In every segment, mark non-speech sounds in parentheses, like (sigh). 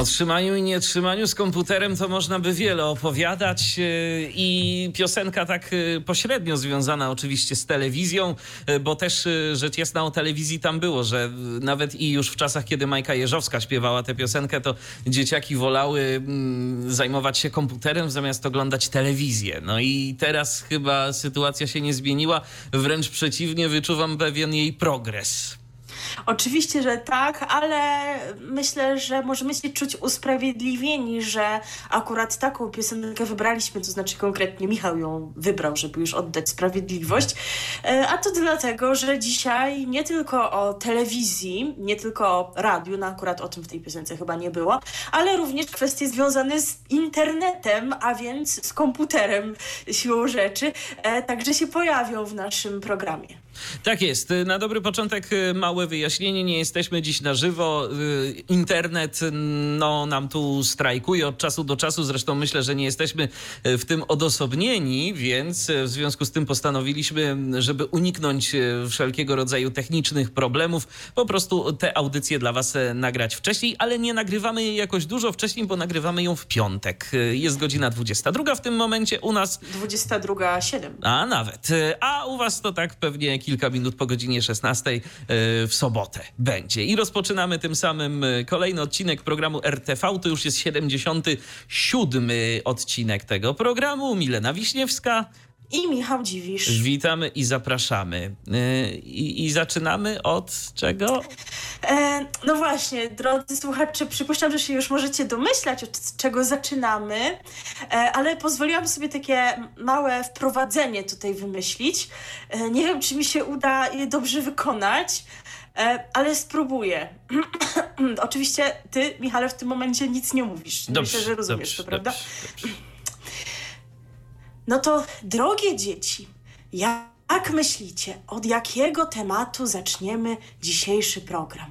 O trzymaniu i nietrzymaniu z komputerem to można by wiele opowiadać yy, i piosenka tak yy, pośrednio związana oczywiście z telewizją, yy, bo też rzecz jasna o telewizji tam było, że nawet i już w czasach, kiedy Majka Jeżowska śpiewała tę piosenkę, to dzieciaki wolały mm, zajmować się komputerem zamiast oglądać telewizję. No i teraz chyba sytuacja się nie zmieniła, wręcz przeciwnie, wyczuwam pewien jej progres. Oczywiście, że tak, ale myślę, że możemy się czuć usprawiedliwieni, że akurat taką piosenkę wybraliśmy, to znaczy konkretnie Michał ją wybrał, żeby już oddać sprawiedliwość. E, a to dlatego, że dzisiaj nie tylko o telewizji, nie tylko o radiu, no akurat o tym w tej piosence chyba nie było, ale również kwestie związane z internetem, a więc z komputerem siłą rzeczy, e, także się pojawią w naszym programie. Tak jest. Na dobry początek y, małe wyjaśnienie. Nie jesteśmy dziś na żywo. Y, internet no, nam tu strajkuje od czasu do czasu. Zresztą myślę, że nie jesteśmy y, w tym odosobnieni, więc w związku z tym postanowiliśmy, żeby uniknąć wszelkiego rodzaju technicznych problemów, po prostu te audycje dla Was nagrać wcześniej, ale nie nagrywamy jej jakoś dużo wcześniej, bo nagrywamy ją w piątek. Jest godzina 22 w tym momencie, u nas 22.07. A nawet. A u Was to tak pewnie kilka minut po godzinie 16 e, w sobotę będzie. I rozpoczynamy tym samym e, kolejny odcinek programu RTV. To już jest 77 odcinek tego programu. Milena Wiśniewska i Michał Dziwisz. Witamy i zapraszamy. E, I, i zaczynamy od czego? E, no właśnie, drodzy słuchacze, przypuszczam, że się już możecie domyślać, od czego zaczynamy, e, ale pozwoliłam sobie takie małe wprowadzenie tutaj wymyślić. E, nie wiem, czy mi się uda je dobrze wykonać, e, ale spróbuję. (clears throat) Oczywiście ty, Michale, w tym momencie nic nie mówisz. Dobrze, Myślę, że rozumiesz dobrze, to, prawda? Dobrze, dobrze. No to, drogie dzieci, jak myślicie, od jakiego tematu zaczniemy dzisiejszy program?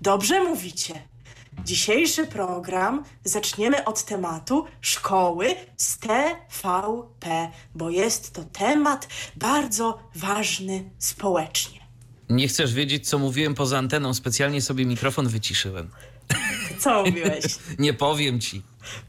Dobrze mówicie. Dzisiejszy program zaczniemy od tematu szkoły z TVP, bo jest to temat bardzo ważny społecznie. Nie chcesz wiedzieć, co mówiłem poza anteną, specjalnie sobie mikrofon wyciszyłem. Co mówiłeś? (laughs) Nie powiem ci.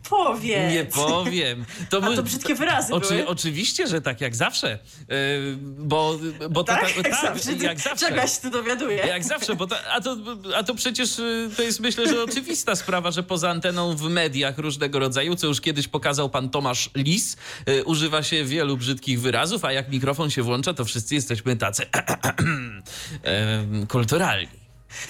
Powiedz. Nie powiem. To, A to brzydkie wyrazy oczy, były? Oczywiście, że tak, jak zawsze. Yy, bo, bo to tak, tak, jak, tak, zawsze. jak zawsze. Czegoś tu dowiaduję. Jak zawsze, bo a, to, a to przecież y, to jest myślę, że oczywista sprawa, że poza anteną w mediach różnego rodzaju, co już kiedyś pokazał pan Tomasz Lis, yy, używa się wielu brzydkich wyrazów, a jak mikrofon się włącza, to wszyscy jesteśmy tacy yy, (clears throat) kulturalni.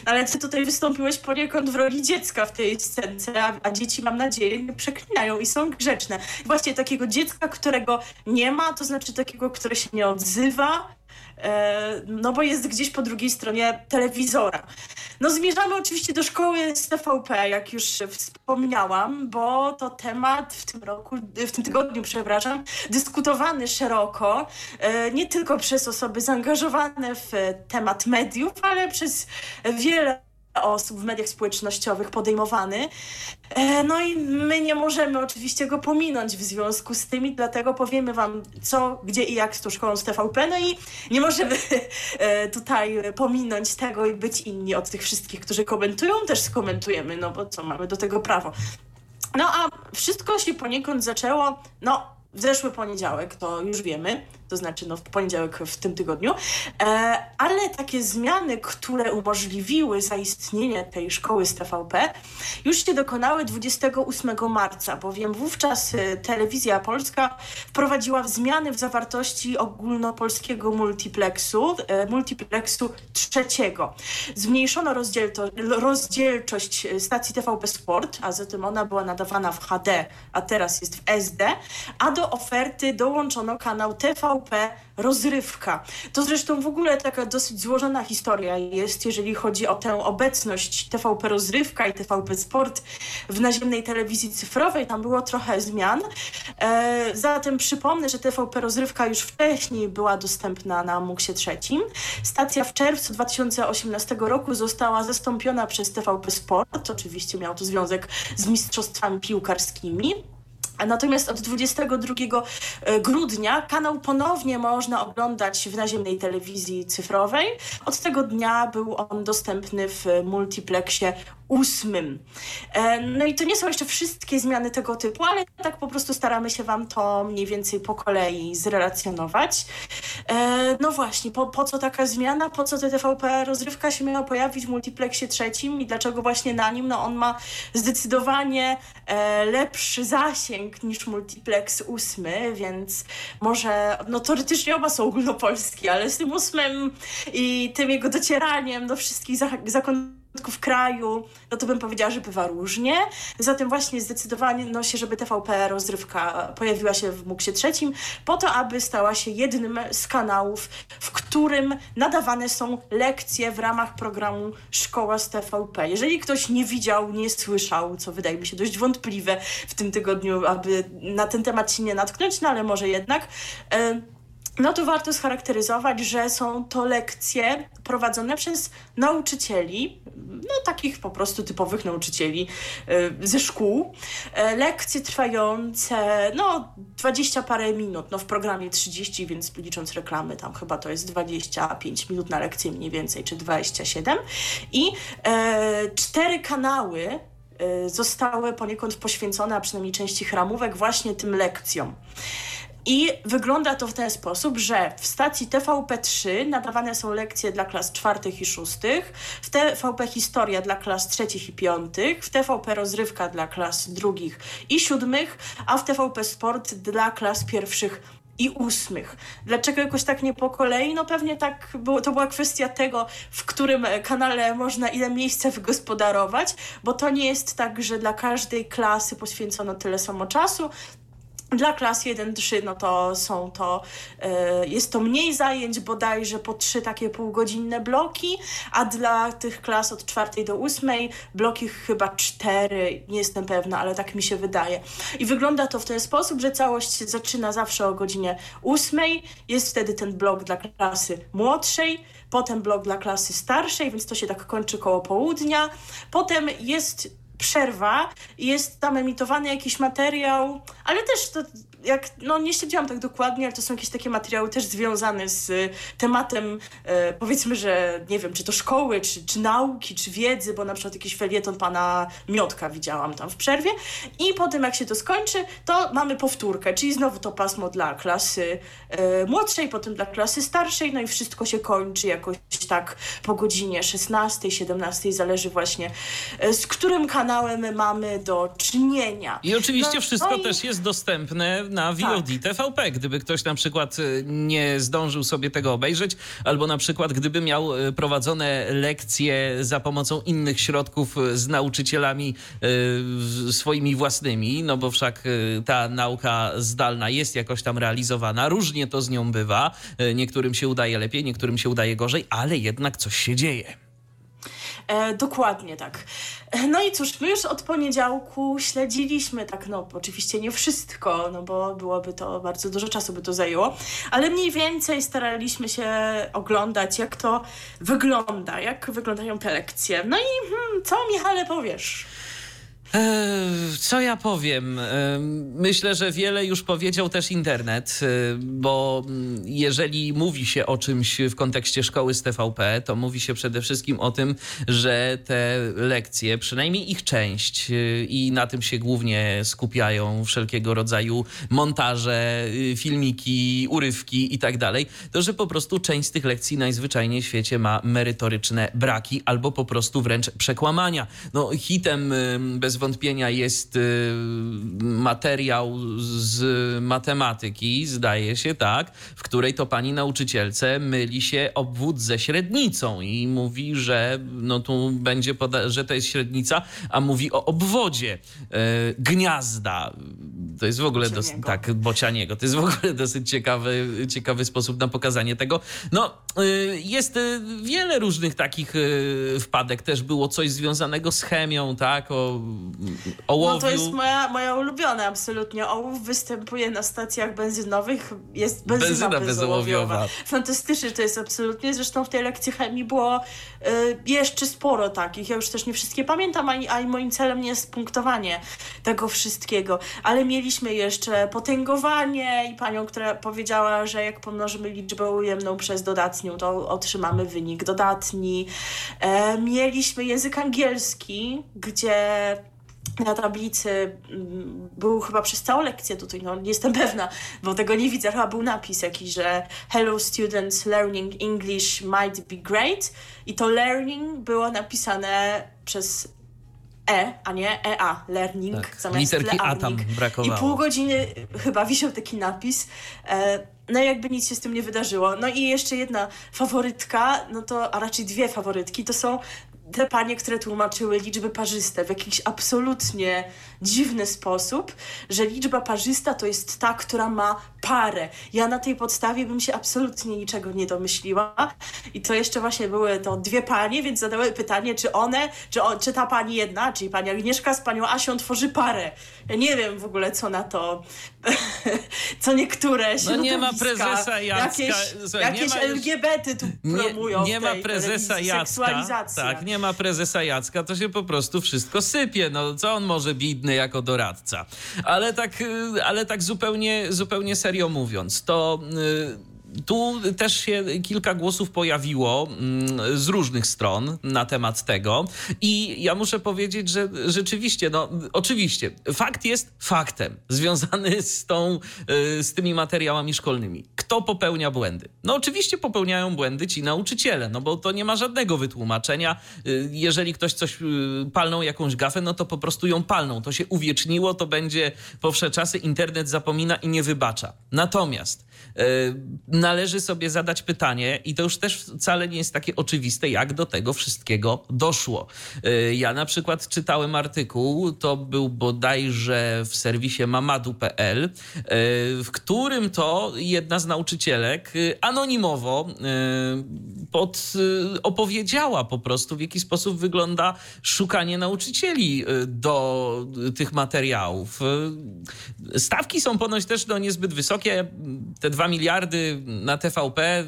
Ale ty tutaj wystąpiłeś poniekąd w roli dziecka w tej scence, a, a, dzieci, mam nadzieję, nie przeklinają i są grzeczne. Właśnie takiego dziecka, którego nie ma, to znaczy takiego, które się nie odzywa, no bo jest gdzieś po drugiej stronie telewizora. No zmierzamy oczywiście do szkoły z TVP, jak już wspomniałam, bo to temat w tym roku, w tym tygodniu, przepraszam, dyskutowany szeroko, e, nie tylko przez osoby zaangażowane w temat mediów, ale przez wiele osób w mediach społecznościowych podejmowany. E, no i my nie możemy oczywiście go pominąć w związku z tym dlatego powiemy Wam co, gdzie i jak z tą szkołą z TVP. No i nie możemy (laughs) e, tutaj pominąć tego i być inni od tych wszystkich, którzy komentują. Też skomentujemy, no bo co, mamy do tego prawo. No a wszystko się poniekąd zaczęło, no w zeszły poniedziałek, to już wiemy, to znaczy no, w poniedziałek w tym tygodniu, e, ale takie zmiany, które umożliwiły zaistnienie tej szkoły z TVP, już się dokonały 28 marca, bowiem wówczas e, Telewizja Polska wprowadziła zmiany w zawartości ogólnopolskiego multiplexu, e, multiplexu trzeciego. Zmniejszono rozdzielczość stacji TVP Sport, a zatem ona była nadawana w HD, a teraz jest w SD, a do oferty dołączono kanał TV TVP rozrywka. To zresztą w ogóle taka dosyć złożona historia jest, jeżeli chodzi o tę obecność TVP rozrywka i TVP sport w naziemnej telewizji cyfrowej. Tam było trochę zmian. E, zatem przypomnę, że TVP rozrywka już wcześniej była dostępna na MUKSie trzecim. Stacja w czerwcu 2018 roku została zastąpiona przez TVP Sport. Oczywiście miał to związek z mistrzostwami piłkarskimi. Natomiast od 22 e, grudnia kanał ponownie można oglądać w naziemnej telewizji cyfrowej. Od tego dnia był on dostępny w multiplexie ósmym. E, no i to nie są jeszcze wszystkie zmiany tego typu, ale tak po prostu staramy się Wam to mniej więcej po kolei zrelacjonować. E, no właśnie, po, po co taka zmiana? Po co TVP rozrywka się miała pojawić w multiplexie trzecim i dlaczego właśnie na nim? No on ma zdecydowanie e, lepszy zasięg niż multiplex ósmy, więc może, no teoretycznie oba są ogólnopolskie, ale z tym ósmym i tym jego docieraniem do wszystkich zakon w kraju, no to bym powiedziała, że bywa różnie. Zatem właśnie zdecydowanie nosi, żeby TVP rozrywka pojawiła się w MUKSie trzecim, po to, aby stała się jednym z kanałów, w którym nadawane są lekcje w ramach programu Szkoła z TVP. Jeżeli ktoś nie widział, nie słyszał, co wydaje mi się dość wątpliwe w tym tygodniu, aby na ten temat się nie natknąć, no ale może jednak. Yy, no to warto scharakteryzować, że są to lekcje prowadzone przez nauczycieli, no takich po prostu typowych nauczycieli y, ze szkół. E, lekcje trwające no 20 parę minut, no w programie 30, więc licząc reklamy tam chyba to jest 25 minut na lekcję mniej więcej, czy 27. I e, cztery kanały e, zostały poniekąd poświęcone, a przynajmniej części chramówek, właśnie tym lekcjom. I wygląda to w ten sposób, że w stacji TVP3 nadawane są lekcje dla klas czwartych i szóstych, w TVP Historia dla klas trzecich i piątych, w TVP Rozrywka dla klas drugich i siódmych, a w TVP Sport dla klas pierwszych i ósmych. Dlaczego jakoś tak nie po kolei? No pewnie tak, było, to była kwestia tego, w którym kanale można ile miejsca wygospodarować, bo to nie jest tak, że dla każdej klasy poświęcono tyle samo czasu, dla klas 1-3 no to są to, y, jest to mniej zajęć, bodajże po trzy takie półgodzinne bloki, a dla tych klas od czwartej do ósmej bloki chyba cztery, nie jestem pewna, ale tak mi się wydaje. I wygląda to w ten sposób, że całość zaczyna zawsze o godzinie ósmej, jest wtedy ten blok dla klasy młodszej, potem blok dla klasy starszej, więc to się tak kończy koło południa, potem jest przerwa jest tam emitowany jakiś materiał, ale też to jak, no nie śledziłam tak dokładnie, ale to są jakieś takie materiały też związane z y, tematem, e, powiedzmy, że nie wiem, czy to szkoły, czy, czy nauki, czy wiedzy, bo na przykład jakiś felieton pana Miotka widziałam tam w przerwie i potem jak się to skończy, to mamy powtórkę, czyli znowu to pasmo dla klasy e, młodszej, potem dla klasy starszej, no i wszystko się kończy jakoś tak po godzinie 16, 17, zależy właśnie e, z którym kanałem mamy do czynienia. I oczywiście no, wszystko no i... też jest dostępne na VOD tak. TVP, gdyby ktoś na przykład y, nie zdążył sobie tego obejrzeć, albo na przykład gdyby miał y, prowadzone lekcje za pomocą innych środków y, z nauczycielami swoimi własnymi, no bo wszak ta nauka zdalna jest jakoś tam realizowana, różnie to z nią bywa, niektórym się udaje lepiej, niektórym się udaje gorzej, ale jednak coś się dzieje. E, dokładnie tak. No i cóż, my już od poniedziałku śledziliśmy tak, no oczywiście nie wszystko, no bo byłoby to bardzo dużo czasu by to zajęło, ale mniej więcej staraliśmy się oglądać, jak to wygląda, jak wyglądają te lekcje. No i hmm, co Michale powiesz? Co ja powiem? Myślę, że wiele już powiedział też internet, bo mm, jeżeli mówi się o czymś w kontekście szkoły z TVP, to mówi się przede wszystkim o tym, że te lekcje, przynajmniej ich część, i na tym się głównie skupiają wszelkiego rodzaju montaże, filmiki, urywki i tak dalej, to że po prostu część z tych lekcji najzwyczajniej w świecie ma merytoryczne braki albo po prostu wręcz przekłamania. No, hitem bez wątpienia jest y, materiał z matematyki, zdaje się, tak, w której to pani nauczycielce myli się obwód ze średnicą i mówi, że no tu będzie, że to jest średnica, a mówi o obwodzie e, gniazda to jest w ogóle tak, Bocianiego. To jest w ogóle dosyć ciekawy, ciekawy sposób na pokazanie tego. No, y, jest y, wiele różnych takich y, wpadek. Też było coś związanego z chemią, tak, o ołowiu. No to jest moja, moja ulubiona absolutnie. Ołów występuje na stacjach benzynowych. Jest benzyna, benzyna bezołowiowa. Fantastycznie to jest absolutnie. Zresztą w tej lekcji chemii było jeszcze sporo takich. Ja już też nie wszystkie pamiętam, a, a moim celem nie jest punktowanie tego wszystkiego. Ale mieliśmy jeszcze potęgowanie i panią, która powiedziała, że jak pomnożymy liczbę ujemną przez dodatnią, to otrzymamy wynik dodatni. E, mieliśmy język angielski, gdzie na tablicy mm, był chyba przez całą lekcję tutaj, no nie jestem pewna, bo tego nie widzę, chyba był napis jakiś, że Hello students, learning English might be great i to learning było napisane przez E, a nie EA, learning, tak. zamiast Literki A tam brakowało. I pół godziny chyba wisiał taki napis. E, no jakby nic się z tym nie wydarzyło. No i jeszcze jedna faworytka, no to, a raczej dwie faworytki, to są te panie, które tłumaczyły liczby parzyste w jakiś absolutnie dziwny sposób, że liczba parzysta to jest ta, która ma parę. Ja na tej podstawie bym się absolutnie niczego nie domyśliła. I to jeszcze właśnie były to dwie panie, więc zadały pytanie, czy one, czy, on, czy ta pani jedna, czyli pani Agnieszka z panią Asią tworzy parę. Ja nie wiem w ogóle, co na to, (laughs) co niektóre No nie ma prezesa Jacka. Jakieś, Słuchaj, jakieś ma, LGBT tu promują Nie, nie ma prezesa Jacka. Tak, nie ma prezesa Jacka, to się po prostu wszystko sypie. No co on może bidny jako doradca? Ale tak, y, ale tak zupełnie, zupełnie serio mówiąc, to y, tu też się kilka głosów pojawiło mm, z różnych stron na temat tego i ja muszę powiedzieć, że rzeczywiście, no oczywiście, fakt jest faktem związany z tą, y, z tymi materiałami szkolnymi. Kto popełnia błędy? No oczywiście popełniają błędy ci nauczyciele, no bo to nie ma żadnego wytłumaczenia. Y, jeżeli ktoś coś y, palną jakąś gafę, no to po prostu ją palną. To się uwieczniło, to będzie powsze czasy, internet zapomina i nie wybacza. Natomiast należy sobie zadać pytanie, i to już też wcale nie jest takie oczywiste, jak do tego wszystkiego doszło. Y, ja na przykład czytałem artykuł, to był bodajże w serwisie mamadu.pl, y, w którym to jedna z nauczycielek y, anonimowo pod, opowiedziała po prostu, w jaki sposób wygląda szukanie nauczycieli do tych materiałów. Stawki są ponoć też no, niezbyt wysokie. Te 2 miliardy na TVP,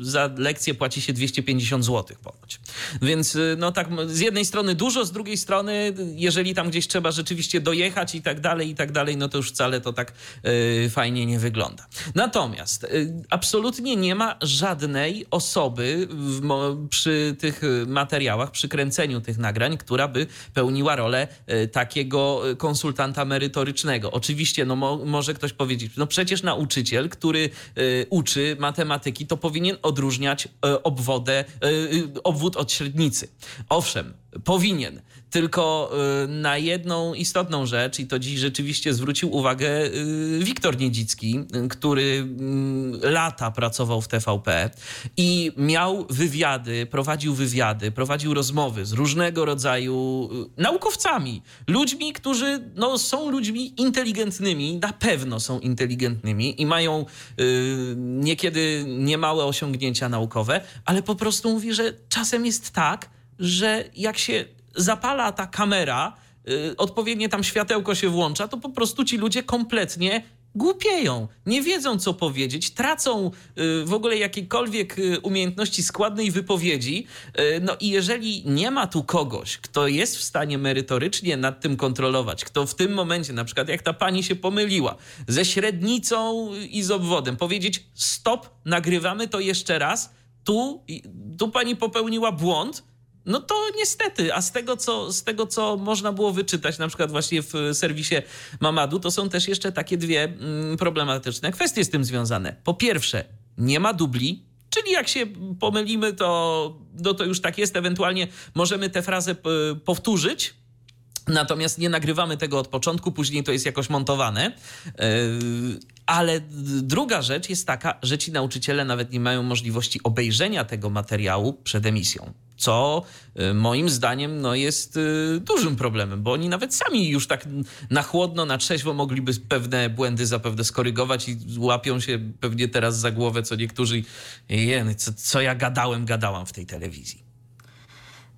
za lekcję płaci się 250 zł ponoć. Więc y, no tak, z jednej strony dużo, z drugiej strony, jeżeli tam gdzieś trzeba rzeczywiście dojechać i tak dalej, i tak dalej, no to już wcale to tak y, fajnie nie wygląda. Natomiast y, absolutnie nie ma żadnej osoby w, przy tych materiałach, przy kręceniu tych nagrań, która by pełniła rolę y, takiego konsultanta merytorycznego. Oczywiście, no mo, może ktoś powiedzieć, no przecież nauczyciel, który y, uczy matematyki, to powinien odróżniać e, obwodę, e, obwód od średnicy. Owszem, powinien. Tylko y, na jedną istotną rzecz, i to dziś rzeczywiście zwrócił uwagę y, Wiktor Niedzicki, który mm, lata pracował w TVP i miał wywiady, prowadził wywiady, prowadził rozmowy z różnego rodzaju y, naukowcami, ludźmi, którzy no, są ludźmi inteligentnymi, na pewno są inteligentnymi i mają niekiedy niemałe osiągnięcia naukowe, ale po prostu mówi, że czasem jest tak, że jak się zapala ta kamera, yy, odpowiednie tam światełko się włącza, to po prostu ci ludzie kompletnie głupieją, nie wiedzą co powiedzieć, tracą y, w ogóle jakiekolwiek y, umiejętności składnej wypowiedzi. Y, no i jeżeli nie ma tu kogoś, kto jest w stanie merytorycznie nad tym kontrolować, kto w tym momencie, na przykład jak ta pani się pomyliła, ze średnicą i z obwodem, powiedzieć stop, nagrywamy to jeszcze raz, tu, tu pani popełniła błąd, no to niestety, a z tego, co, z tego, co można było wyczytać, na przykład właśnie w serwisie Mamadu, to są też jeszcze takie dwie mm, problematyczne kwestie z tym związane. Po pierwsze, nie ma dubli, czyli jak się pomylimy, to, no to już tak jest. Ewentualnie możemy tę frazę powtórzyć, Natomiast nie nagrywamy tego od początku, później to jest jakoś montowane. Yy, ale druga rzecz jest taka, że ci nauczyciele nawet nie mają możliwości obejrzenia tego materiału przed emisją. Co y, moim zdaniem no, jest y, dużym problemem, bo oni nawet sami już tak na chłodno, na trzeźwo mogliby pewne błędy zapewne skorygować i łapią się pewnie teraz za głowę, co niektórzy, jeny, co, co ja gadałem, gadałam w tej telewizji.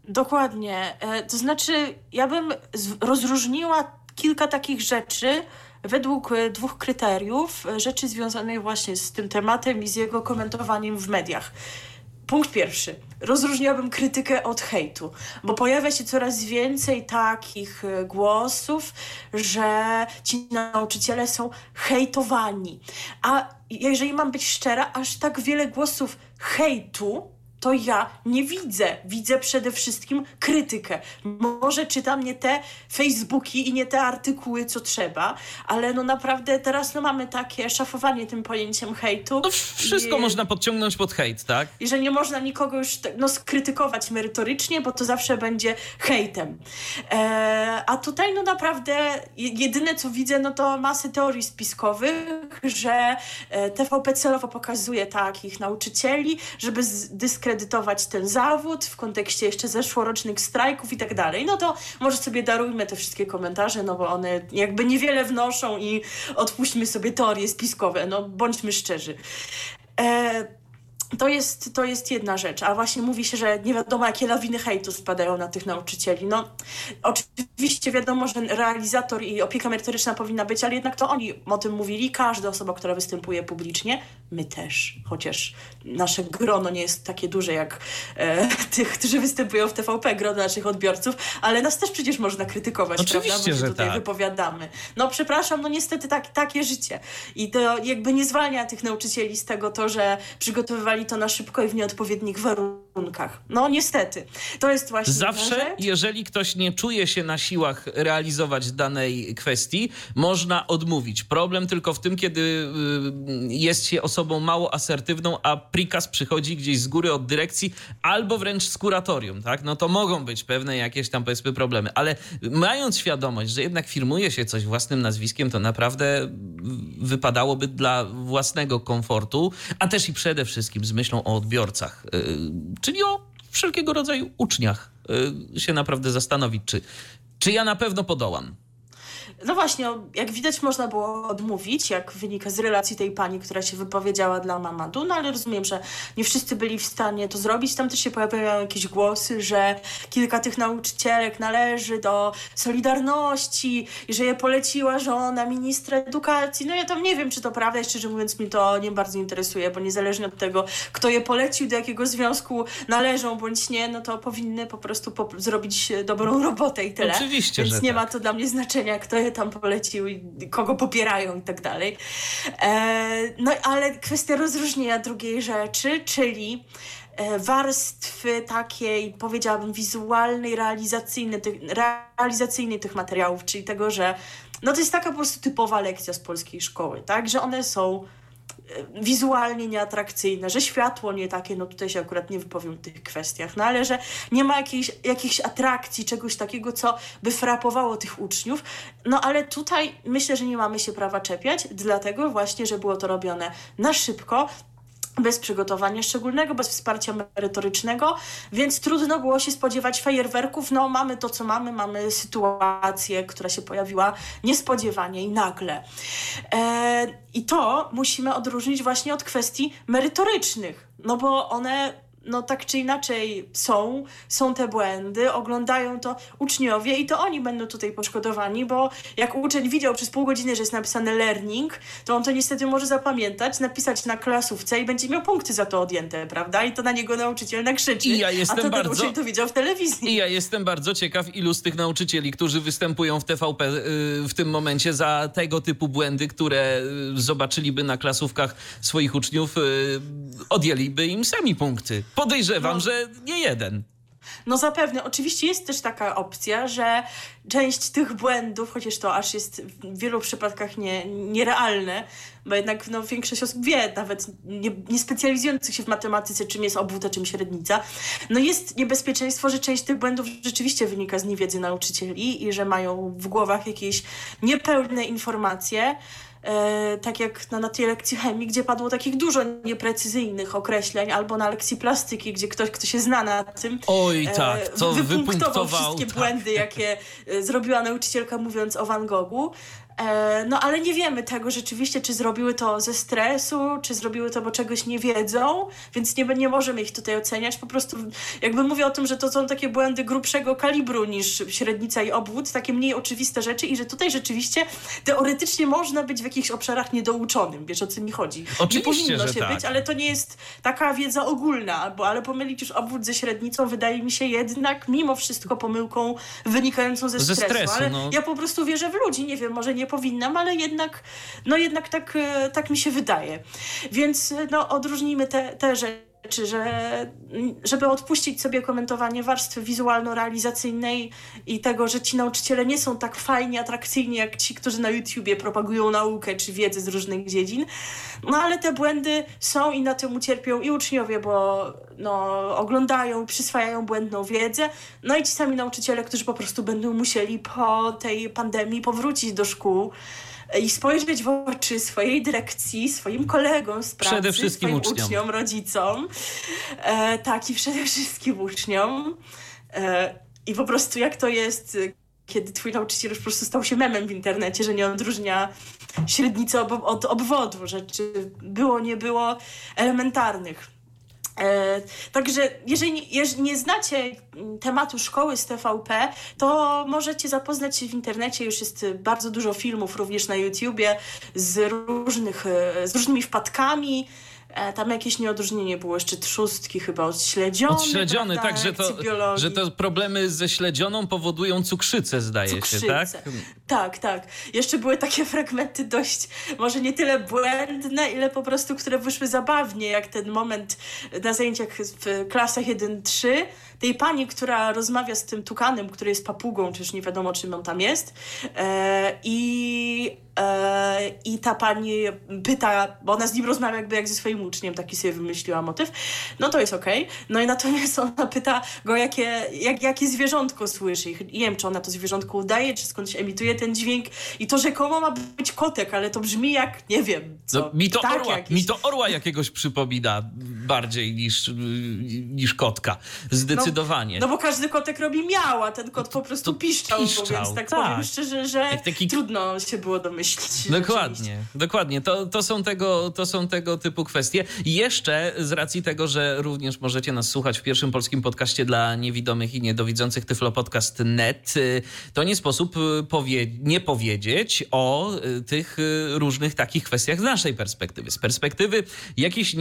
Dokładnie. E, to znaczy, ja bym rozróżniła kilka takich rzeczy według e, dwóch kryteriów, e, rzeczy związanych właśnie z tym tematem i z jego komentowaniem w mediach. Punkt pierwszy. Rozróżniałabym krytykę od hejtu, bo pojawia się coraz więcej takich głosów, że ci nauczyciele są hejtowani. A jeżeli mam być szczera, aż tak wiele głosów hejtu to ja nie widzę. Widzę przede wszystkim krytykę. Może czytam nie te Facebooki i nie te artykuły, co trzeba, ale no naprawdę teraz no mamy takie szafowanie tym pojęciem hejtu. No wszystko I, można podciągnąć pod hejt, tak? I że nie można nikogo już no, skrytykować merytorycznie, bo to zawsze będzie hejtem. E, a tutaj no naprawdę jedyne, co widzę, no to masy teorii spiskowych, że e, TVP celowo pokazuje takich nauczycieli, żeby dyskredytować dyskredytować ten zawód w kontekście jeszcze zeszłorocznych strajków i tak dalej, no to może sobie darujmy te wszystkie komentarze, no bo one jakby niewiele wnoszą i odpuśćmy sobie teorie spiskowe, no bądźmy szczerzy. E to jest, to jest jedna rzecz, a właśnie mówi się, że nie wiadomo, jakie lawiny hejtu spadają na tych nauczycieli. No, oczywiście wiadomo, że realizator i opieka merytoryczna powinna być, ale jednak to oni o tym mówili, każda osoba, która występuje publicznie, my też, chociaż nasze grono nie jest takie duże jak e, (laughs) tych, którzy występują w TVP, grono naszych odbiorców, ale nas też przecież można krytykować, Oczywiście, prawda? Bo się tutaj tak. wypowiadamy. No przepraszam, no niestety tak, takie życie. I to jakby nie zwalnia tych nauczycieli z tego to, że przygotowywali to na szybko i w nieodpowiednich warunkach. No niestety. To jest właśnie Zawsze, jeżeli ktoś nie czuje się na siłach realizować danej kwestii, można odmówić. Problem tylko w tym, kiedy y, jest się osobą mało asertywną, a prikaz przychodzi gdzieś z góry od dyrekcji albo wręcz z kuratorium, tak? No to mogą być pewne jakieś tam powiedzmy problemy, ale mając świadomość, że jednak firmuje się coś własnym nazwiskiem, to naprawdę wypadałoby dla własnego komfortu, a też i przede wszystkim z myślą o odbiorcach, y, czyli o wszelkiego rodzaju uczniach, y, się naprawdę zastanowić, czy, czy ja na pewno podołam. No właśnie, jak widać można było odmówić, jak wynika z relacji tej pani, która się wypowiedziała dla Mamadu, no ale rozumiem, że nie wszyscy byli w stanie to zrobić. Tam też się pojawiają jakieś głosy, że kilka tych nauczycielek należy do Solidarności i że je poleciła żona ministra edukacji. No ja tam nie wiem, czy to prawda szczerze mówiąc mi to nie bardzo interesuje, bo niezależnie od tego, kto je polecił, do jakiego związku należą bądź nie, no to powinny po prostu po zrobić dobrą robotę i tyle. Oczywiście, Więc że nie tak. ma to dla mnie znaczenia, kto je tam polecił kogo popierają i tak dalej. E, no ale kwestia rozróżnienia drugiej rzeczy, czyli e, warstwy takiej, powiedziałabym, wizualnej, realizacyjnej tych, realizacyjnej tych materiałów, czyli tego, że no to jest taka po prostu typowa lekcja z polskiej szkoły, tak, że one są wizualnie nieatrakcyjne, że światło nie takie, no tutaj się akurat nie wypowiem w tych kwestiach, no ale że nie ma jakiejś, jakichś atrakcji, czegoś takiego, co by frapowało tych uczniów. No ale tutaj myślę, że nie mamy się prawa czepiać, dlatego właśnie, że było to robione na szybko, bez przygotowania szczególnego, bez wsparcia merytorycznego, więc trudno było się spodziewać fajerwerków. No, mamy to, co mamy, mamy sytuację, która się pojawiła niespodziewanie i nagle. E, I to musimy odróżnić właśnie od kwestii merytorycznych, no bo one no tak czy inaczej są, są te błędy, oglądają to uczniowie i to oni będą tutaj poszkodowani, bo jak uczeń widział przez pół godziny, że jest napisane learning, to on to niestety może zapamiętać, napisać na klasówce i będzie miał punkty za to odjęte, prawda? I to na niego nauczyciel nakrzyczy. I ja jestem a to bardzo... uczeń to widział w telewizji. I ja jestem bardzo ciekaw, ilu z tych nauczycieli, którzy występują w TVP y, w tym momencie za tego typu błędy, które y, zobaczyliby na klasówkach swoich uczniów, y, odjęliby im sami punkty. Podejrzewam, no. że nie jeden. No zapewne. Oczywiście jest też taka opcja, że część tych błędów, chociaż to aż jest w wielu przypadkach nie, nierealne, bo jednak no, większość osób wie, nawet nie, nie specjalizujących się w matematyce, czym jest obwód, a czym średnica, no jest niebezpieczeństwo, że część tych błędów rzeczywiście wynika z niewiedzy nauczycieli i że mają w głowach jakieś niepełne informacje, e, tak jak na, na tej lekcji chemii, gdzie padło takich dużo nieprecyzyjnych określeń, albo na lekcji plastyki, gdzie ktoś, kto się zna na tym, Oj, tak, e, to wypunktował wypunktował, wszystkie tak. błędy, jakie e, zrobiła nauczycielka mówiąc o Van Goghu. E, No ale nie wiemy tego rzeczywiście, czy zrobiły to ze stresu, czy zrobiły to, bo czegoś nie wiedzą, więc nie, nie możemy ich tutaj oceniać. Po prostu jakby mówię o tym, że to są takie błędy grubszego kalibru niż średnica i obwód, takie mniej oczywiste rzeczy i że tutaj rzeczywiście teoretycznie można być w jakichś obszarach niedouczonym. Wiesz o co mi chodzi? Oczywiście, nie powinno się tak. być, ale to nie jest taka wiedza ogólna, bo ale pomylić już obwód ze średnicą wydaje mi się jednak mimo wszystko pomyłką wynikającą ze Ze stresu. no. ja po prostu wierzę w ludzi, nie wiem, może nie powinnam, ale jednak, no jednak tak, e, tak mi się wydaje. Więc e, no, odróżnijmy te, te rzeczy, że mm, żeby odpuścić sobie komentowanie warstwy wizualno-realizacyjnej i tego, że ci nauczyciele nie są tak fajni, atrakcyjni jak ci, którzy na YouTubie propagują naukę czy wiedzę z różnych dziedzin. No ale te błędy są i na tym ucierpią i uczniowie, bo no, oglądają, przyswajają błędną wiedzę, no i ci sami nauczyciele, którzy po prostu będą musieli po tej pandemii powrócić do szkół i spojrzeć w oczy swojej dyrekcji, swoim kolegom z pracy, Przede wszystkim swoim uczniom. uczniom, rodzicom, e, tak i przede wszystkim uczniom. E, I po prostu jak to jest, e, kiedy twój nauczyciel już po prostu stał się memem w internecie, że nie odróżnia średnicy ob od obwodu, rzeczy było, nie było elementarnych. E, także jeżeli nie, jeżeli nie znacie mm, tematu szkoły z TVP, to możecie zapoznać się w internecie. Już jest bardzo dużo filmów, również na YouTubie, z, różnych, e, z różnymi wpadkami. E, tam jakieś nieodróżnienie było jeszcze trzustki chyba od śledziony. Odśledziony, prawda, tak, że to, że to problemy ze śledzioną powodują cukrzycę, zdaje Cukrzycę. się, tak? Tak, tak. Jeszcze były takie (laughs) fragmenty dość, może nie tyle błędne, ile po prostu, które wyszły zabawnie, jak ten moment na zajęciach w klasach 1-3, tej pani, która rozmawia z tym tukanem, który jest papugą, czy już nie wiadomo, czym on tam jest. E, I e, i ta pani pyta, bo ona z nim rozmawia jakby jak ze swoim uczniem, taki sobie wymyśliła motyw. No to jest okej. No i natomiast (laughs) ona pyta go, jakie, jak, jakie zwierzątko słyszy. I nie wiem, czy ona to zwierzątko udaje, czy skądś emituje ten dźwięk. I to rzekomo ma być kotek, ale to brzmi jak, nie wiem, co. No, mi, to ptak orła, jakiś. mi to orła jakiegoś przypomina bardziej niż, niż kotka. Zdecydowanie. No bo każdy kotek robi miał, a ten kot po prostu to piszczał, piszczał, więc tak, tak. powiem szczerze, że taki- trudno się było domyślić. Dokładnie, dokładnie. To, to, są tego, to są tego typu kwestie. I jeszcze z racji tego, że również możecie nas słuchać w pierwszym polskim podcaście dla niewidomych i niedowidzących tyflopodcast.net, y, to nie sposób y, powie, nie powiedzieć o y, tych y, różnych takich kwestiach z naszej perspektywy. Z perspektywy jakichś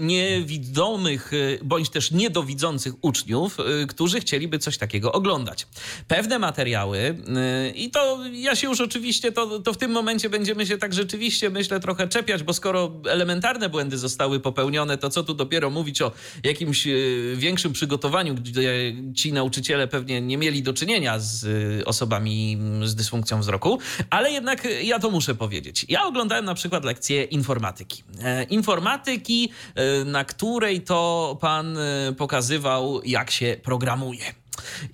niewidomych y, bądź też niedowidzących uczniów, którzy chcieliby coś takiego oglądać. Pewne materiały i to ja się już oczywiście, to, to w tym momencie będziemy się tak rzeczywiście, myślę, trochę czepiać, bo skoro elementarne błędy zostały popełnione, to co tu dopiero mówić o jakimś większym przygotowaniu, gdzie ci nauczyciele pewnie nie mieli do czynienia z osobami z dysfunkcją wzroku, ale jednak y, ja to muszę powiedzieć. Ja oglądałem na przykład lekcję informatyki. E, informatyki, e, na której to pan e, pokazywał, jak się programuje.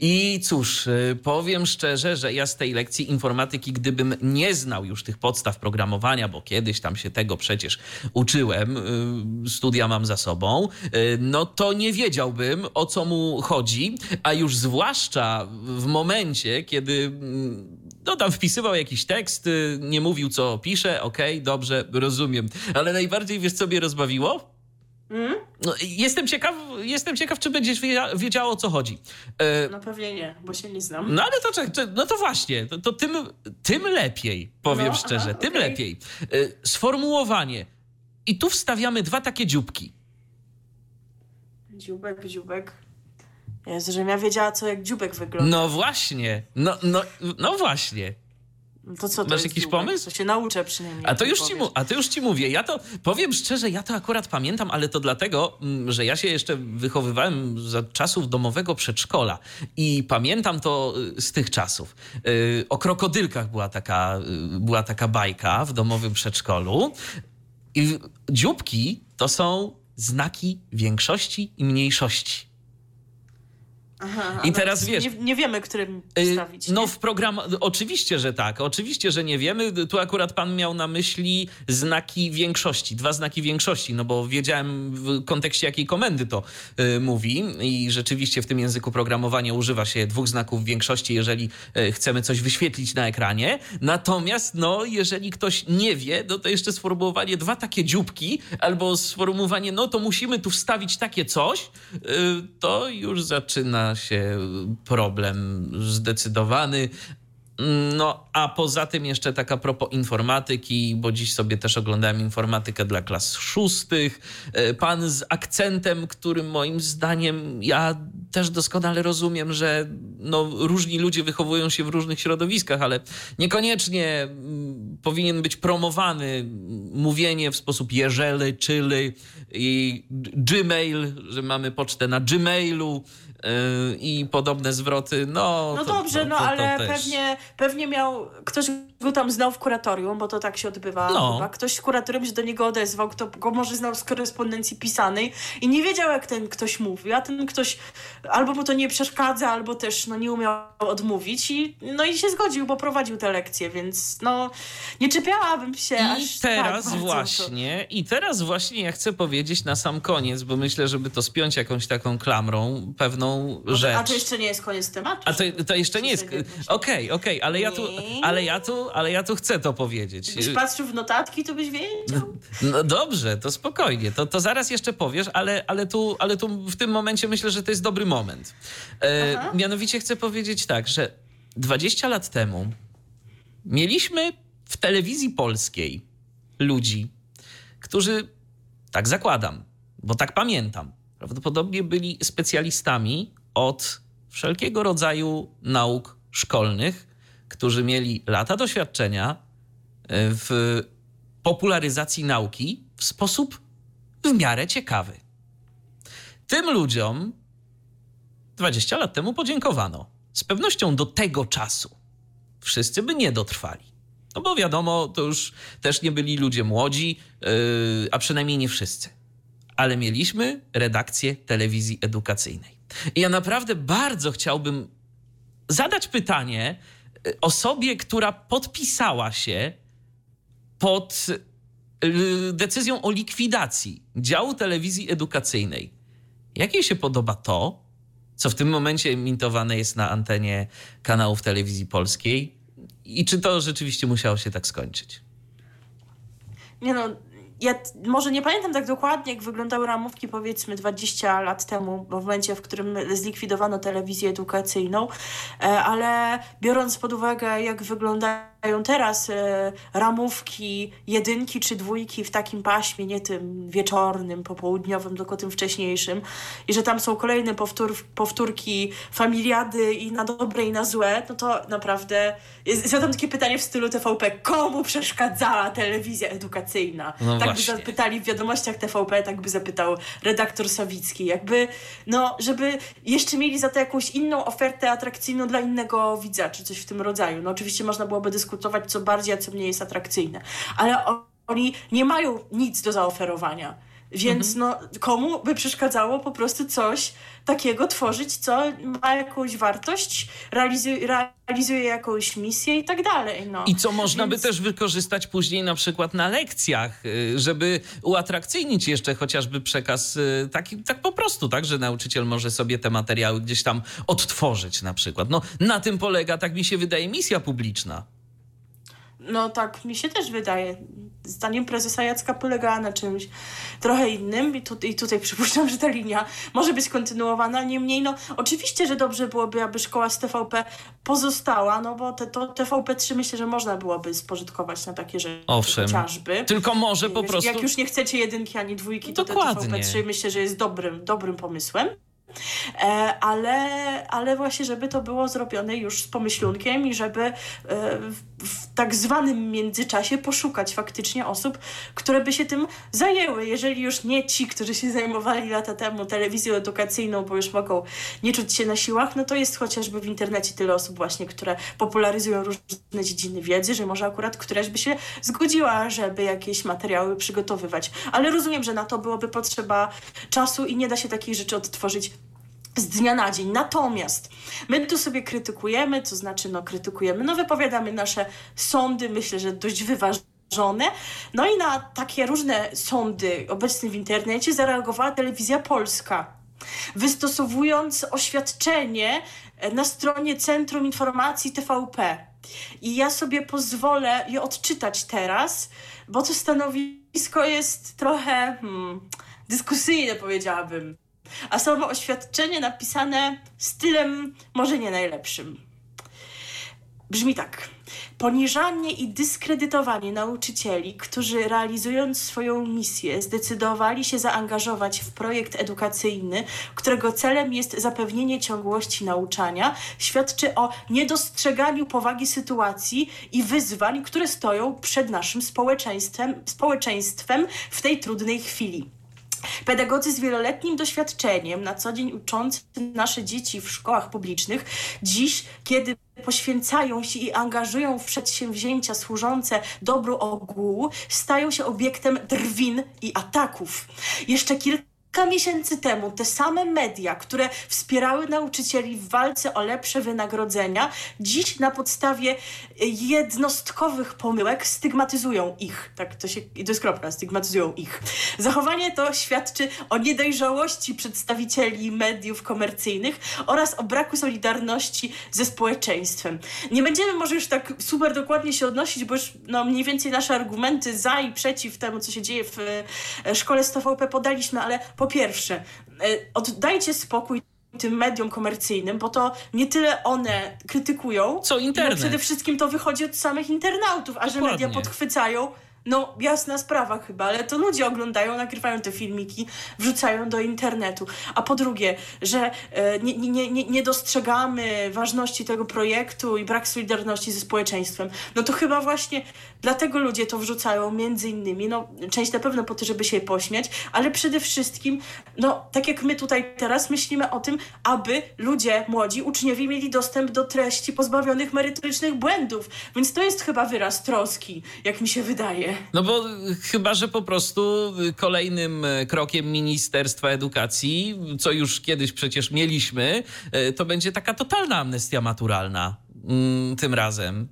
I cóż, powiem szczerze, że ja z tej lekcji informatyki, gdybym nie znał już tych podstaw programowania, bo kiedyś tam się tego przecież uczyłem, studia mam za sobą, no to nie wiedziałbym o co mu chodzi, a już zwłaszcza w momencie, kiedy mm, no tam wpisywał jakiś tekst, y, nie mówił co pisze, okej, dobrze, rozumiem. Ale najbardziej wiesz co mnie rozbawiło? No, jestem ciekaw, jestem ciekaw, czy będziesz wiedzia- wiedziała o co chodzi. E, No pewnie nie, bo się nie znam. no ale to, to, no to właśnie, to, to tym, tym lepiej, powiem No, szczerze, aha, tym okej. lepiej. E, Sformułowanie. I tu wstawiamy dwa takie dzióbki. Dziubek, dziubek. Jezu, żebym ja wiedziała, co jak dziubek wygląda. No właśnie, no, no, no właśnie. To co to Masz jakiś dziubek? pomysł? To się nauczę przynajmniej. A to, już ci mu, a to już ci mówię. Ja to powiem szczerze, ja to akurat pamiętam, ale to dlatego, mm, że ja się jeszcze wychowywałem za czasów domowego przedszkola i pamiętam to y, z tych czasów. Y, O krokodylkach była taka, y, była taka bajka w domowym przedszkolu. I dzióbki to są znaki większości i mniejszości. Aha, I teraz wiesz. Nie, nie wiemy, którym Y, stawić. No nie? w program, oczywiście, że tak, oczywiście, że nie wiemy. Tu akurat pan miał na myśli znaki większości, dwa znaki większości, no bo wiedziałem w kontekście jakiej komendy to y, mówi i rzeczywiście w tym języku programowania używa się dwóch znaków większości, jeżeli y, chcemy coś wyświetlić na ekranie. Natomiast, no, jeżeli ktoś nie wie, no to jeszcze sformułowanie dwa takie dzióbki albo sformułowanie, no to musimy tu wstawić takie coś, y, to już zaczyna się problem zdecydowany. No, a poza tym jeszcze taka propos informatyki, bo dziś sobie też oglądałem informatykę dla klas szóstych. E, Pan z akcentem, którym moim zdaniem ja też doskonale rozumiem, że no, różni ludzie wychowują się w różnych środowiskach, ale niekoniecznie mm, powinien być promowany mówienie w sposób jeżeli, czyli i Gmail, że mamy pocztę na Gmailu yy, i podobne zwroty. No, No to- dobrze, to- no to- to ale też. pewnie, pewnie miał, ktoś go tam znał w kuratorium, bo to tak się odbywa No. chyba. Ktoś z kuratorium się do niego odezwał, kto go może znał z korespondencji pisanej i nie wiedział, jak ten ktoś mówi, a ten ktoś albo mu to nie przeszkadza, albo też no, nie umiał odmówić i, no i się zgodził, bo prowadził te lekcje, więc no nie czepiałabym się I aż teraz tak właśnie, i teraz właśnie ja chcę powiedzieć na sam koniec, bo myślę, żeby to spiąć jakąś taką klamrą, pewną To. rzecz. A to jeszcze nie jest koniec tematu. A to, to jeszcze nie jest. Okej, okej, ale ja tu, ale ja tu, ale ja tu chcę to powiedzieć. Gdybyś patrzył w notatki, to byś wiedział. No dobrze, to spokojnie. To, to zaraz jeszcze powiesz, ale, ale, tu, ale tu w tym momencie myślę, że to jest dobry moment. E, mianowicie chcę powiedzieć tak, że 20 lat temu mieliśmy w telewizji polskiej ludzi, którzy, tak zakładam, bo tak pamiętam, prawdopodobnie byli specjalistami od wszelkiego rodzaju nauk szkolnych, którzy mieli lata doświadczenia e, w popularyzacji nauki w sposób w miarę ciekawy. Tym ludziom 20 lat temu podziękowano. Z pewnością do tego czasu wszyscy by nie dotrwali. No bo wiadomo, to już też nie byli ludzie młodzi, yy, a przynajmniej nie wszyscy. Ale mieliśmy redakcję telewizji edukacyjnej. I ja naprawdę bardzo chciałbym zadać pytanie osobie, która podpisała się pod y, decyzją o likwidacji działu telewizji edukacyjnej. Jak jej się podoba to, co w tym momencie emitowane jest na antenie kanałów telewizji polskiej i czy to rzeczywiście musiało się tak skończyć? Nie no, ja może nie pamiętam tak dokładnie, jak wyglądały ramówki powiedzmy 20 lat temu, bo w momencie, w którym zlikwidowano telewizję edukacyjną, e, ale biorąc pod uwagę, jak wyglądają teraz e, ramówki jedynki czy dwójki w takim paśmie, nie tym wieczornym, popołudniowym, tylko tym wcześniejszym, i że tam są kolejne powtór, powtórki familiady i na dobre i na złe, no to naprawdę jest, zadam takie pytanie w stylu TVP, komu przeszkadzała telewizja edukacyjna? No tak właśnie. by zapytali w wiadomościach TVP, tak by zapytał redaktor Sawicki. Jakby, no, żeby jeszcze mieli za to jakąś inną ofertę atrakcyjną dla innego widza, czy coś w tym rodzaju. No oczywiście można byłoby dyskutować, co bardziej, a co mniej jest atrakcyjne. Ale oni nie mają nic do zaoferowania. Więc no, komu by przeszkadzało po prostu coś takiego tworzyć, co ma jakąś wartość, realizuje, realizuje jakąś misję i tak dalej. No. I co można by Więc- też wykorzystać później na przykład na lekcjach, y, żeby uatrakcyjnić jeszcze chociażby przekaz y, taki, tak po prostu, tak, że nauczyciel może sobie te materiały gdzieś tam odtworzyć na przykład. No na tym polega, tak mi się wydaje, misja publiczna. No tak, mi się też wydaje. Zdaniem prezesa Jacka polegała na czymś trochę innym i, tu, i tutaj (laughs) przypuszczam, że ta linia może być kontynuowana. Niemniej, no oczywiście, że dobrze byłoby, aby szkoła z TVP pozostała, no bo te, to TVP3 myślę, że można byłoby spożytkować na takie rzeczy Owszem. chociażby. Tylko może po prostu... Jak już nie chcecie jedynki ani dwójki, to Dokładnie. te TVP3 myślę, że jest dobrym, dobrym pomysłem. E, ale, ale właśnie, żeby to było zrobione już z pomyślunkiem i żeby e, w, tak zwanym międzyczasie poszukać faktycznie osób, które by się tym zajęły. Jeżeli już nie ci, którzy się zajmowali lata temu telewizją edukacyjną, bo już mogą nie czuć się na siłach, no to jest chociażby w internecie tyle osób właśnie, które popularyzują różne dziedziny wiedzy, że może akurat któraś by się zgodziła, żeby jakieś materiały przygotowywać. Ale rozumiem, że na to byłoby potrzeba czasu i nie da się takich rzeczy odtworzyć z dnia na dzień. Natomiast my tu sobie krytykujemy, to znaczy no krytykujemy, no wypowiadamy nasze sądy, myślę, że dość wyważone. No i na takie różne sądy obecne w internecie zareagowała telewizja polska, wystosowując oświadczenie na stronie Centrum Informacji TVP. I ja sobie pozwolę je odczytać teraz, bo to stanowisko jest trochę hmm, dyskusyjne, powiedziałabym. A samo oświadczenie napisane stylem może nie najlepszym. Brzmi tak. Poniżanie i dyskredytowanie nauczycieli, którzy realizując swoją misję zdecydowali się zaangażować w projekt edukacyjny, którego celem jest zapewnienie ciągłości nauczania, świadczy o niedostrzeganiu powagi sytuacji i wyzwań, które stoją przed naszym społeczeństwem, społeczeństwem w tej trudnej chwili. Pedagodzy z wieloletnim doświadczeniem, na co dzień uczący nasze dzieci w szkołach publicznych, dziś, kiedy poświęcają się i angażują w przedsięwzięcia służące dobru ogółu, stają się obiektem drwin i ataków. Jeszcze kilka kilka miesięcy temu te same media, które wspierały nauczycieli w walce o lepsze wynagrodzenia, dziś na podstawie jednostkowych pomyłek stygmatyzują ich. Tak, to się, to jest kropka, stygmatyzują ich. Zachowanie to świadczy o niedojrzałości przedstawicieli mediów komercyjnych oraz o braku solidarności ze społeczeństwem. Nie będziemy może już tak super dokładnie się odnosić, bo już no, mniej więcej nasze argumenty za i przeciw temu, co się dzieje w e, szkole z TVP podaliśmy, ale po po pierwsze, e, oddajcie spokój tym mediom komercyjnym, bo to nie tyle one krytykują, co internet. przede wszystkim to wychodzi od samych internautów, a że media podchwycają, no, jasna sprawa chyba, ale to ludzie oglądają, nagrywają te filmiki, wrzucają do internetu. A po drugie, że e, nie, nie, nie, nie dostrzegamy ważności tego projektu i brak solidarności ze społeczeństwem. No to chyba właśnie dlatego ludzie to wrzucają, między innymi, no, część na pewno po to, żeby się pośmiać, ale przede wszystkim, no, tak jak my tutaj teraz myślimy o tym, aby ludzie, młodzi, uczniowie mieli dostęp do treści pozbawionych merytorycznych błędów. Więc to jest chyba wyraz troski, jak mi się wydaje. No bo chyba, że po prostu kolejnym e, krokiem Ministerstwa Edukacji, co już kiedyś przecież mieliśmy, to będzie taka totalna amnestia maturalna mm, tym razem.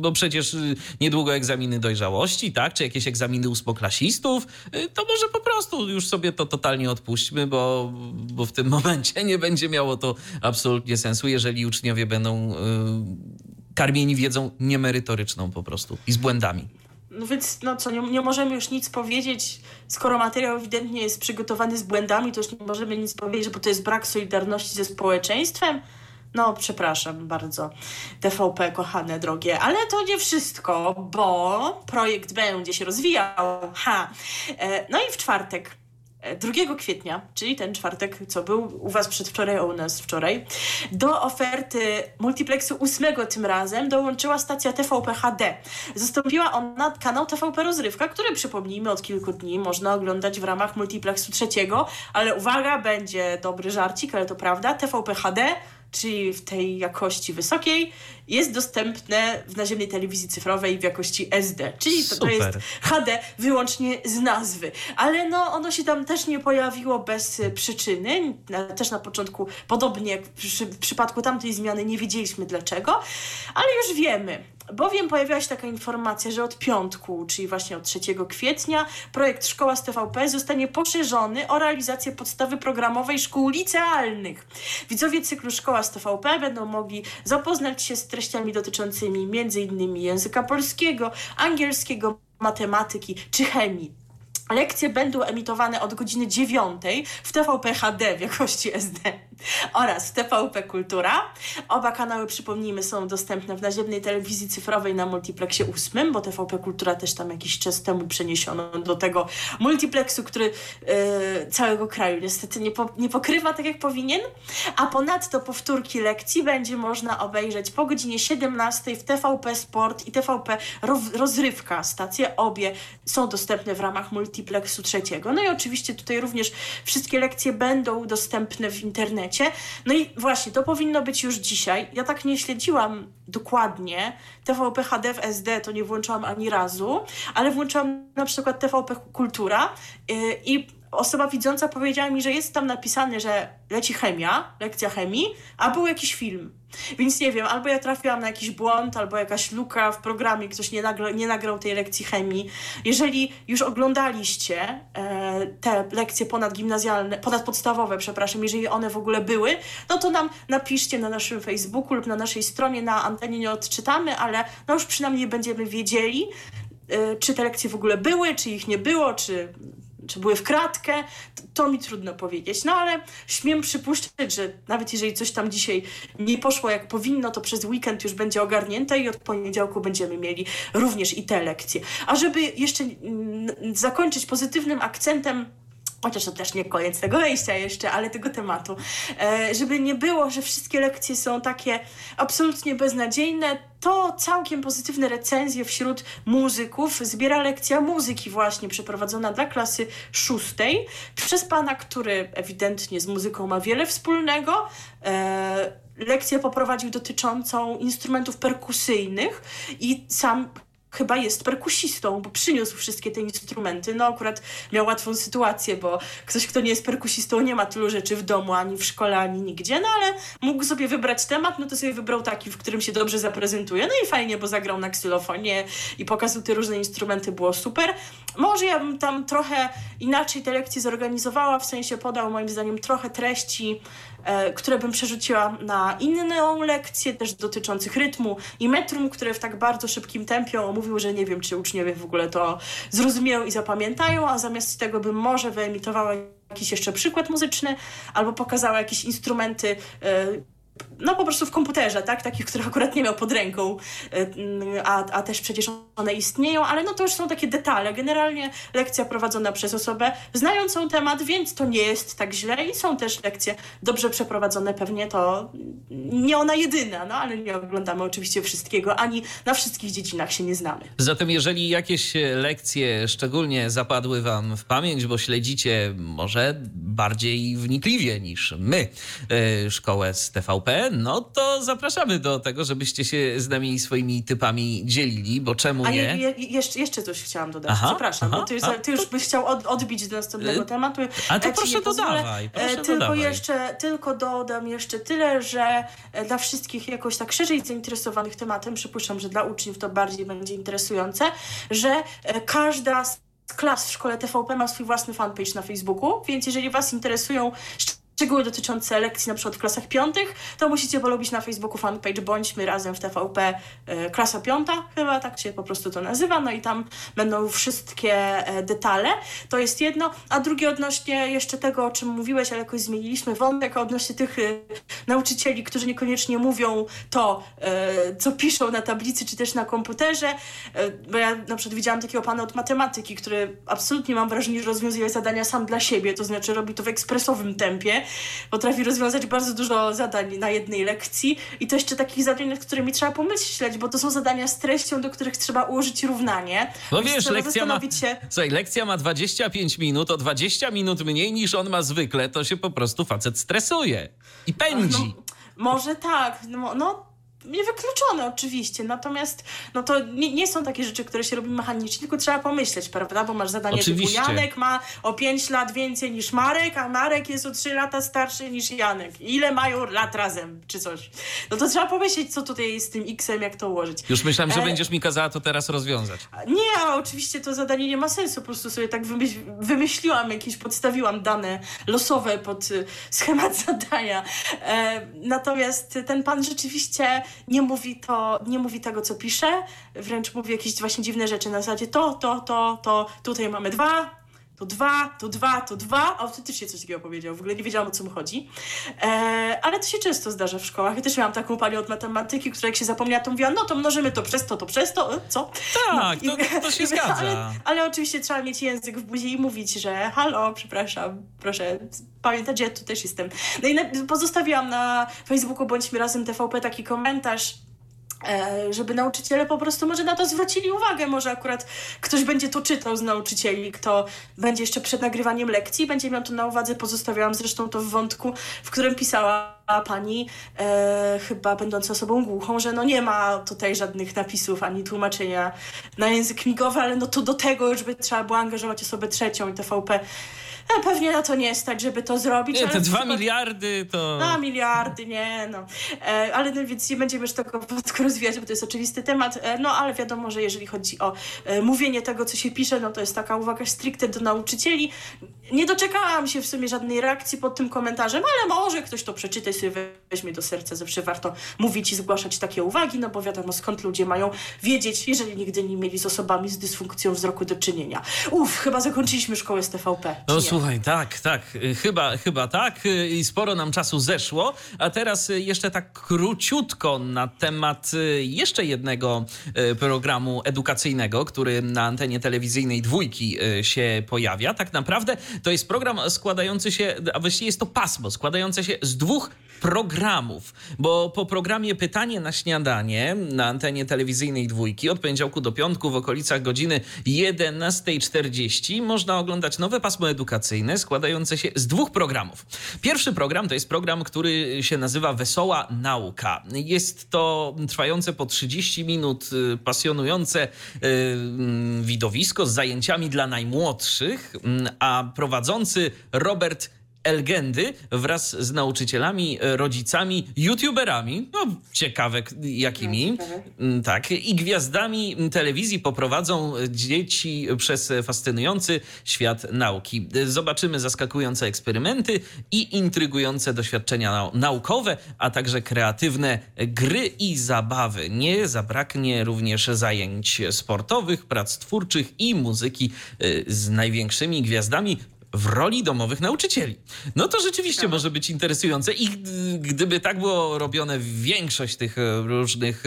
Bo przecież niedługo egzaminy dojrzałości, tak? Czy jakieś egzaminy ósmoklasistów. To może po prostu już sobie to totalnie odpuśćmy, bo, bo w tym (laughs) momencie nie będzie miało to absolutnie sensu, jeżeli uczniowie będą karmieni wiedzą niemerytoryczną po prostu i z błędami. No więc, no co, nie, nie możemy już nic powiedzieć, skoro materiał ewidentnie jest przygotowany z błędami, to już nie możemy nic powiedzieć, bo to jest brak solidarności ze społeczeństwem. No, przepraszam bardzo, TVP, kochane, drogie, ale to nie wszystko, bo projekt będzie się rozwijał. Ha! E, no i w czwartek 2 kwietnia, czyli ten czwartek, co był u Was przedwczoraj, a u nas wczoraj, do oferty multiplexu ósmego tym razem dołączyła stacja TVP HD. Zastąpiła ona kanał TVP Rozrywka, który przypomnijmy od kilku dni można oglądać w ramach multiplexu trzeciego, ale uwaga, będzie dobry żarcik, ale to prawda, TVP HD czyli w tej jakości wysokiej, jest dostępne w naziemnej telewizji cyfrowej w jakości SD, czyli to, to, jest HD wyłącznie z nazwy. Ale no, ono się tam też nie pojawiło bez przyczyny. Też na początku, podobnie jak przy, w przypadku tamtej zmiany, nie wiedzieliśmy dlaczego, ale już wiemy. Bowiem pojawiła się taka informacja, że od piątku, czyli właśnie od 3 kwietnia, projekt Szkoła z TVP zostanie poszerzony o realizację podstawy programowej szkół licealnych. Widzowie cyklu Szkoła z TVP będą mogli zapoznać się z treściami dotyczącymi m.in. języka polskiego, angielskiego, matematyki czy chemii. Lekcje będą emitowane od godziny 9 w TVP HD w jakości SD oraz TVP Kultura. Oba kanały, przypomnijmy, są dostępne w naziemnej telewizji cyfrowej na multiplexie 8, bo TVP Kultura też tam jakiś czas temu przeniesiono do tego multiplexu, który yy, całego kraju niestety nie, po, nie pokrywa tak jak powinien. A ponadto powtórki lekcji będzie można obejrzeć po godzinie 17 w TVP Sport i TVP Rozrywka. Stacje obie są dostępne w ramach multiplexu trzeciego. No i oczywiście tutaj również wszystkie lekcje będą dostępne w internecie no i właśnie, to powinno być już dzisiaj. Ja tak nie śledziłam dokładnie. TVP HD w SD to nie włączyłam ani razu, ale włączyłam na przykład TVP Kultura yy, i osoba widząca powiedziała mi, że jest tam napisane, że leci chemia, lekcja chemii, a był jakiś film. Więc nie wiem, albo ja trafiłam na jakiś błąd, albo jakaś luka w programie, ktoś nie, nagra, nie nagrał tej lekcji chemii. Jeżeli już oglądaliście e, te lekcje ponadgimnazjalne, ponadpodstawowe, przepraszam, jeżeli one w ogóle były, no to nam napiszcie na naszym Facebooku lub na naszej stronie, na antenie nie odczytamy, ale no już przynajmniej będziemy wiedzieli, e, czy te lekcje w ogóle były, czy ich nie było, czy czy były w kratkę, to, to, mi trudno powiedzieć. No ale śmiem przypuszczać, że nawet jeżeli coś tam dzisiaj nie poszło jak powinno, to przez weekend już będzie ogarnięte i od poniedziałku będziemy mieli również i te lekcje. A żeby jeszcze zakończyć pozytywnym akcentem, chociaż to też nie koniec tego wejścia jeszcze, ale tego tematu, e, żeby nie było, że wszystkie lekcje są takie absolutnie beznadziejne, to całkiem pozytywne recenzje wśród muzyków zbiera lekcja muzyki właśnie przeprowadzona dla klasy szóstej przez pana, który ewidentnie z muzyką ma wiele wspólnego. E, lekcję poprowadził dotyczącą instrumentów perkusyjnych i sam chyba jest perkusistą, bo przyniósł wszystkie te instrumenty. No akurat miał łatwą sytuację, bo ktoś, kto nie jest perkusistą, nie ma tylu rzeczy w domu, ani w szkole, ani nigdzie, no ale mógł sobie wybrać temat, no to sobie wybrał taki, w którym się dobrze zaprezentuje. No i fajnie, bo zagrał na ksylofonie i pokazał te różne instrumenty, było super. Może ja bym tam trochę inaczej te lekcje zorganizowała, w sensie podał moim zdaniem trochę treści, które bym przerzuciła na inną lekcję, też dotyczących rytmu i metrum, które w tak bardzo szybkim tempie omówił, że nie wiem, czy uczniowie w ogóle to zrozumieją i zapamiętają, a zamiast tego bym może wyemitowała jakiś jeszcze przykład muzyczny albo pokazała jakieś instrumenty e, no po prostu w komputerze, tak? Takich, które akurat nie miał pod ręką, y, a, a też przecież one istnieją, ale no to już są takie detale. Generalnie lekcja prowadzona przez osobę znającą temat, więc to nie jest tak źle i są też lekcje dobrze przeprowadzone, pewnie to nie ona jedyna, no ale nie oglądamy oczywiście wszystkiego, ani na wszystkich dziedzinach się nie znamy. Zatem jeżeli jakieś lekcje szczególnie zapadły wam w pamięć, bo śledzicie może bardziej wnikliwie niż my y, szkołę z TVP, no to zapraszamy do tego, żebyście się z nami swoimi typami dzielili, bo czemu nie? A je, jeszcze, jeszcze coś chciałam dodać, aha, przepraszam, aha, bo ty, a, ty już byś chciał od, odbić do następnego y, tematu. A to proszę dodawaj, proszę e, tylko dodawaj. jeszcze, tylko dodam jeszcze tyle, że e, dla wszystkich jakoś tak szerzej zainteresowanych tematem, przypuszczam, że dla uczniów to bardziej będzie interesujące, że e, każda z klas w szkole TVP ma swój własny fanpage na Facebooku, więc jeżeli Was interesują szczegóły dotyczące lekcji na przykład w klasach piątych, to musicie polubić na Facebooku fanpage Bądźmy Razem w TVP e, klasa piąta, chyba tak się po prostu to nazywa, no i tam będą wszystkie e, detale. To jest jedno, a drugie odnośnie jeszcze tego, o czym mówiłeś, ale jakoś zmieniliśmy wątek, odnośnie tych e, nauczycieli, którzy niekoniecznie mówią to, co piszą na tablicy, czy też na komputerze, bo ja na przykład widziałam takiego pana od matematyki, który absolutnie mam wrażenie, że rozwiązuje zadania sam dla siebie, to znaczy robi to w ekspresowym tempie, potrafi rozwiązać bardzo dużo zadań na jednej lekcji i to jeszcze takich zadań, nad którymi trzeba pomyśleć, bo to są zadania z treścią, do których trzeba ułożyć równanie. No wiesz, lekcja ma, się... Słuchaj, lekcja ma 25 minut, o 20 minut mniej niż on ma zwykle, to się po prostu facet stresuje i pędzi. No, może tak, no, no niewykluczone oczywiście, natomiast no to nie, nie, są takie rzeczy, które się robi mechanicznie, tylko trzeba pomyśleć, prawda, bo masz zadanie oczywiście. typu Janek ma o 5 lat więcej niż Marek, a Marek jest o 3 lata starszy niż Janek. Ile mają lat razem, czy coś. No to trzeba pomyśleć, co tutaj jest z tym X-em, jak to ułożyć. Już myślałem, że e... będziesz mi kazała to teraz rozwiązać. Nie, a oczywiście to zadanie nie ma sensu, po prostu sobie tak wymyśl wymyśliłam jakieś, podstawiłam dane losowe pod y, schemat (laughs) zadania. E, natomiast ten pan rzeczywiście nie mówi, to, nie mówi tego, co pisze, wręcz mówi jakieś właśnie dziwne rzeczy na zasadzie to, to, to, to, tutaj mamy dwa, to dwa, to dwa, to dwa. Autentycznie coś takiego powiedział. W ogóle nie wiedziałam, o co mu chodzi. E, ale to się często zdarza w szkołach. Ja też miałam taką panią od matematyki, która jak się zapomniała, to mówiła, no to mnożymy to przez to, to przez to. E, co? Tak, no, to, to się (laughs) zgadza. Ale, ale, oczywiście trzeba mieć język w buzi i mówić, że halo, przepraszam, proszę pamiętać, ja tu też jestem. No i na, pozostawiłam na Facebooku Bądźmy Razem TVP taki komentarz, żeby nauczyciele po prostu może na to zwrócili uwagę. Może akurat ktoś będzie to czytał z nauczycieli, kto będzie jeszcze przed nagrywaniem lekcji, będzie miał to na uwadze. Pozostawiałam zresztą to w wątku, w którym pisała pani, e, chyba będąca osobą głuchą, że no nie ma tutaj żadnych napisów ani tłumaczenia na język migowy, ale no to do tego już by trzeba było angażować osobę trzecią i TVP no, pewnie na to nie stać, żeby to zrobić. Nie, te dwa miliardy to... Dwa miliardy, nie no. E, ale no, więc nie będziemy już tego wątku (laughs) rozwijać, bo to jest oczywisty temat. E, no ale wiadomo, że jeżeli chodzi o e, mówienie tego, co się pisze, no to jest taka uwaga stricte do nauczycieli. Nie doczekałam się w sumie żadnej reakcji pod tym komentarzem, ale może ktoś to przeczyta i sobie weźmie do serca. Zawsze warto mówić i zgłaszać takie uwagi, no bo wiadomo skąd ludzie mają wiedzieć, jeżeli nigdy nie mieli z osobami z dysfunkcją wzroku do czynienia. Uff, chyba zakończyliśmy szkołę z TVP. No słuchaj, tak, tak, chyba, chyba tak i sporo nam czasu zeszło, a teraz jeszcze tak króciutko na temat jeszcze jednego programu edukacyjnego, który na antenie telewizyjnej dwójki się pojawia. Tak naprawdę to jest program składający się, a właściwie jest to pasmo, składające się z dwóch programów, bo po programie Pytanie na śniadanie na antenie telewizyjnej dwójki od poniedziałku do piątku w okolicach godziny 11.40 można oglądać nowe pasmo edukacyjne składające się z dwóch programów. Pierwszy program to jest program, który się nazywa Wesoła Nauka. Jest to trwające po 30 minut y, pasjonujące y, mm, widowisko z zajęciami dla najmłodszych, mm, a prowadzący Robert Elgendy wraz z nauczycielami, e, rodzicami, youtuberami, no ciekawe jakimi, no, tak, i gwiazdami telewizji poprowadzą dzieci przez fascynujący świat nauki. Zobaczymy zaskakujące eksperymenty i intrygujące doświadczenia naukowe, a także kreatywne gry i zabawy. Nie zabraknie również zajęć sportowych, prac twórczych i muzyki e, z największymi gwiazdami w roli domowych nauczycieli. No to rzeczywiście może być interesujące i gdyby tak było robione większość tych e, różnych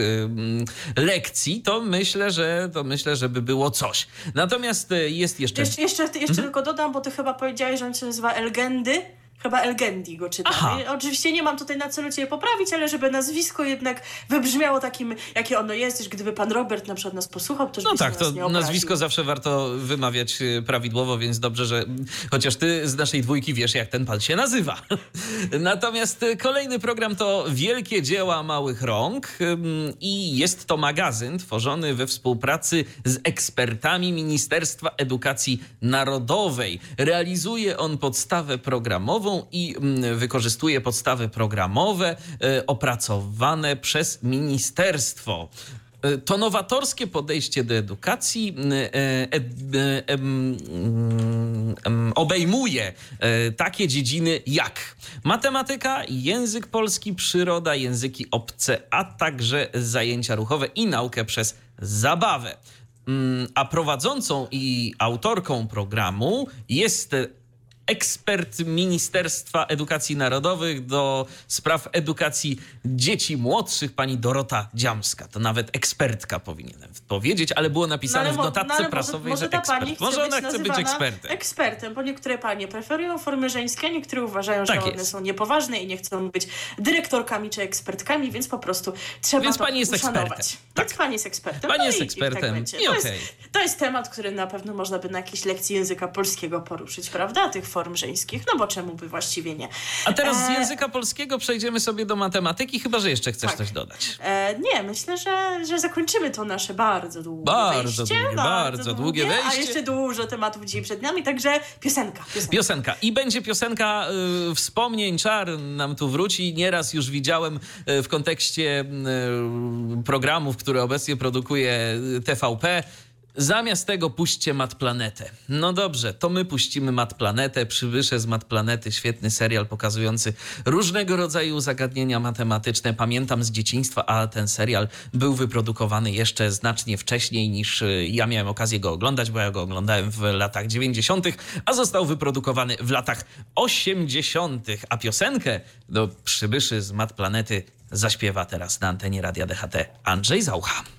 e, lekcji, to myślę, że to myślę, że by było coś. Natomiast e, jest jeszcze... Jeszcze, jeszcze, jeszcze mhm. tylko dodam, bo ty chyba powiedziałeś, że on się nazywa Elgendy. Chyba Elgendi go czyta. Oczywiście nie mam tutaj na celu Cię poprawić, ale żeby nazwisko jednak wybrzmiało takim, jakie ono jest, już gdyby pan Robert na przykład nas posłuchał, to No tak, to nazwisko zawsze warto wymawiać y, prawidłowo, więc dobrze, że chociaż Ty z naszej dwójki wiesz, jak ten pan się nazywa. (laughs) Natomiast y, kolejny program to Wielkie Dzieła Małych Rąk i jest to magazyn tworzony we współpracy z ekspertami Ministerstwa Edukacji Narodowej. Realizuje on podstawę programową, i mm, wykorzystuje podstawy programowe e, opracowane przez ministerstwo. E, to nowatorskie podejście do edukacji e, obejmuje takie dziedziny jak matematyka, język polski, przyroda, języki obce, a także zajęcia ruchowe i naukę przez zabawę. Mm, a prowadzącą i autorką programu jest ekspert Ministerstwa Edukacji Narodowych do spraw edukacji dzieci młodszych, pani Dorota Dziamska. To nawet ekspertka powinienem powiedzieć, ale było napisane no, ale, w notatce no, prasowej, może, że może ekspert. Może ona chce być ekspertem. Ekspertem, bo niektóre panie preferują formy żeńskie, niektóre uważają, tak że jest. one są niepoważne i nie chcą być dyrektorkami czy ekspertkami, więc po prostu trzeba Więc to pani jest uszanować. ekspertem. Tak. Więc pani jest ekspertem. Pani no jest i, ekspertem. I, tak I, to, okay. jest, to jest temat, który na pewno można by na jakiejś lekcji języka polskiego poruszyć, prawda? Tych form żeńskich, no bo czemu by właściwie nie. A teraz z e, języka polskiego przejdziemy sobie do matematyki, chyba że jeszcze chcesz tak. coś dodać. E, nie, myślę, że, że zakończymy to nasze bardzo długie bardzo wejście. Długie, bardzo, bardzo długie, długie wejście. A jeszcze dużo tematów dzisiaj przed nami, także piosenka. Piosenka. piosenka. I będzie piosenka y, wspomnień, czar nam tu wróci. Nieraz już widziałem y, w kontekście y, programów, które obecnie produkuje y, TVP, Zamiast tego puśćcie Mat Planetę. No dobrze, to my puścimy Mat Planetę. Przywyszę z Mat Planety, świetny serial pokazujący różnego rodzaju zagadnienia matematyczne. Pamiętam z dzieciństwa, a ten serial był wyprodukowany jeszcze znacznie wcześniej niż y, ja miałem okazję go oglądać, bo ja go oglądałem w latach 90., a został wyprodukowany w latach 80., a piosenkę do Przybyszy z Mat Planety zaśpiewa teraz na antenie Radia DHT Andrzej Zaucha.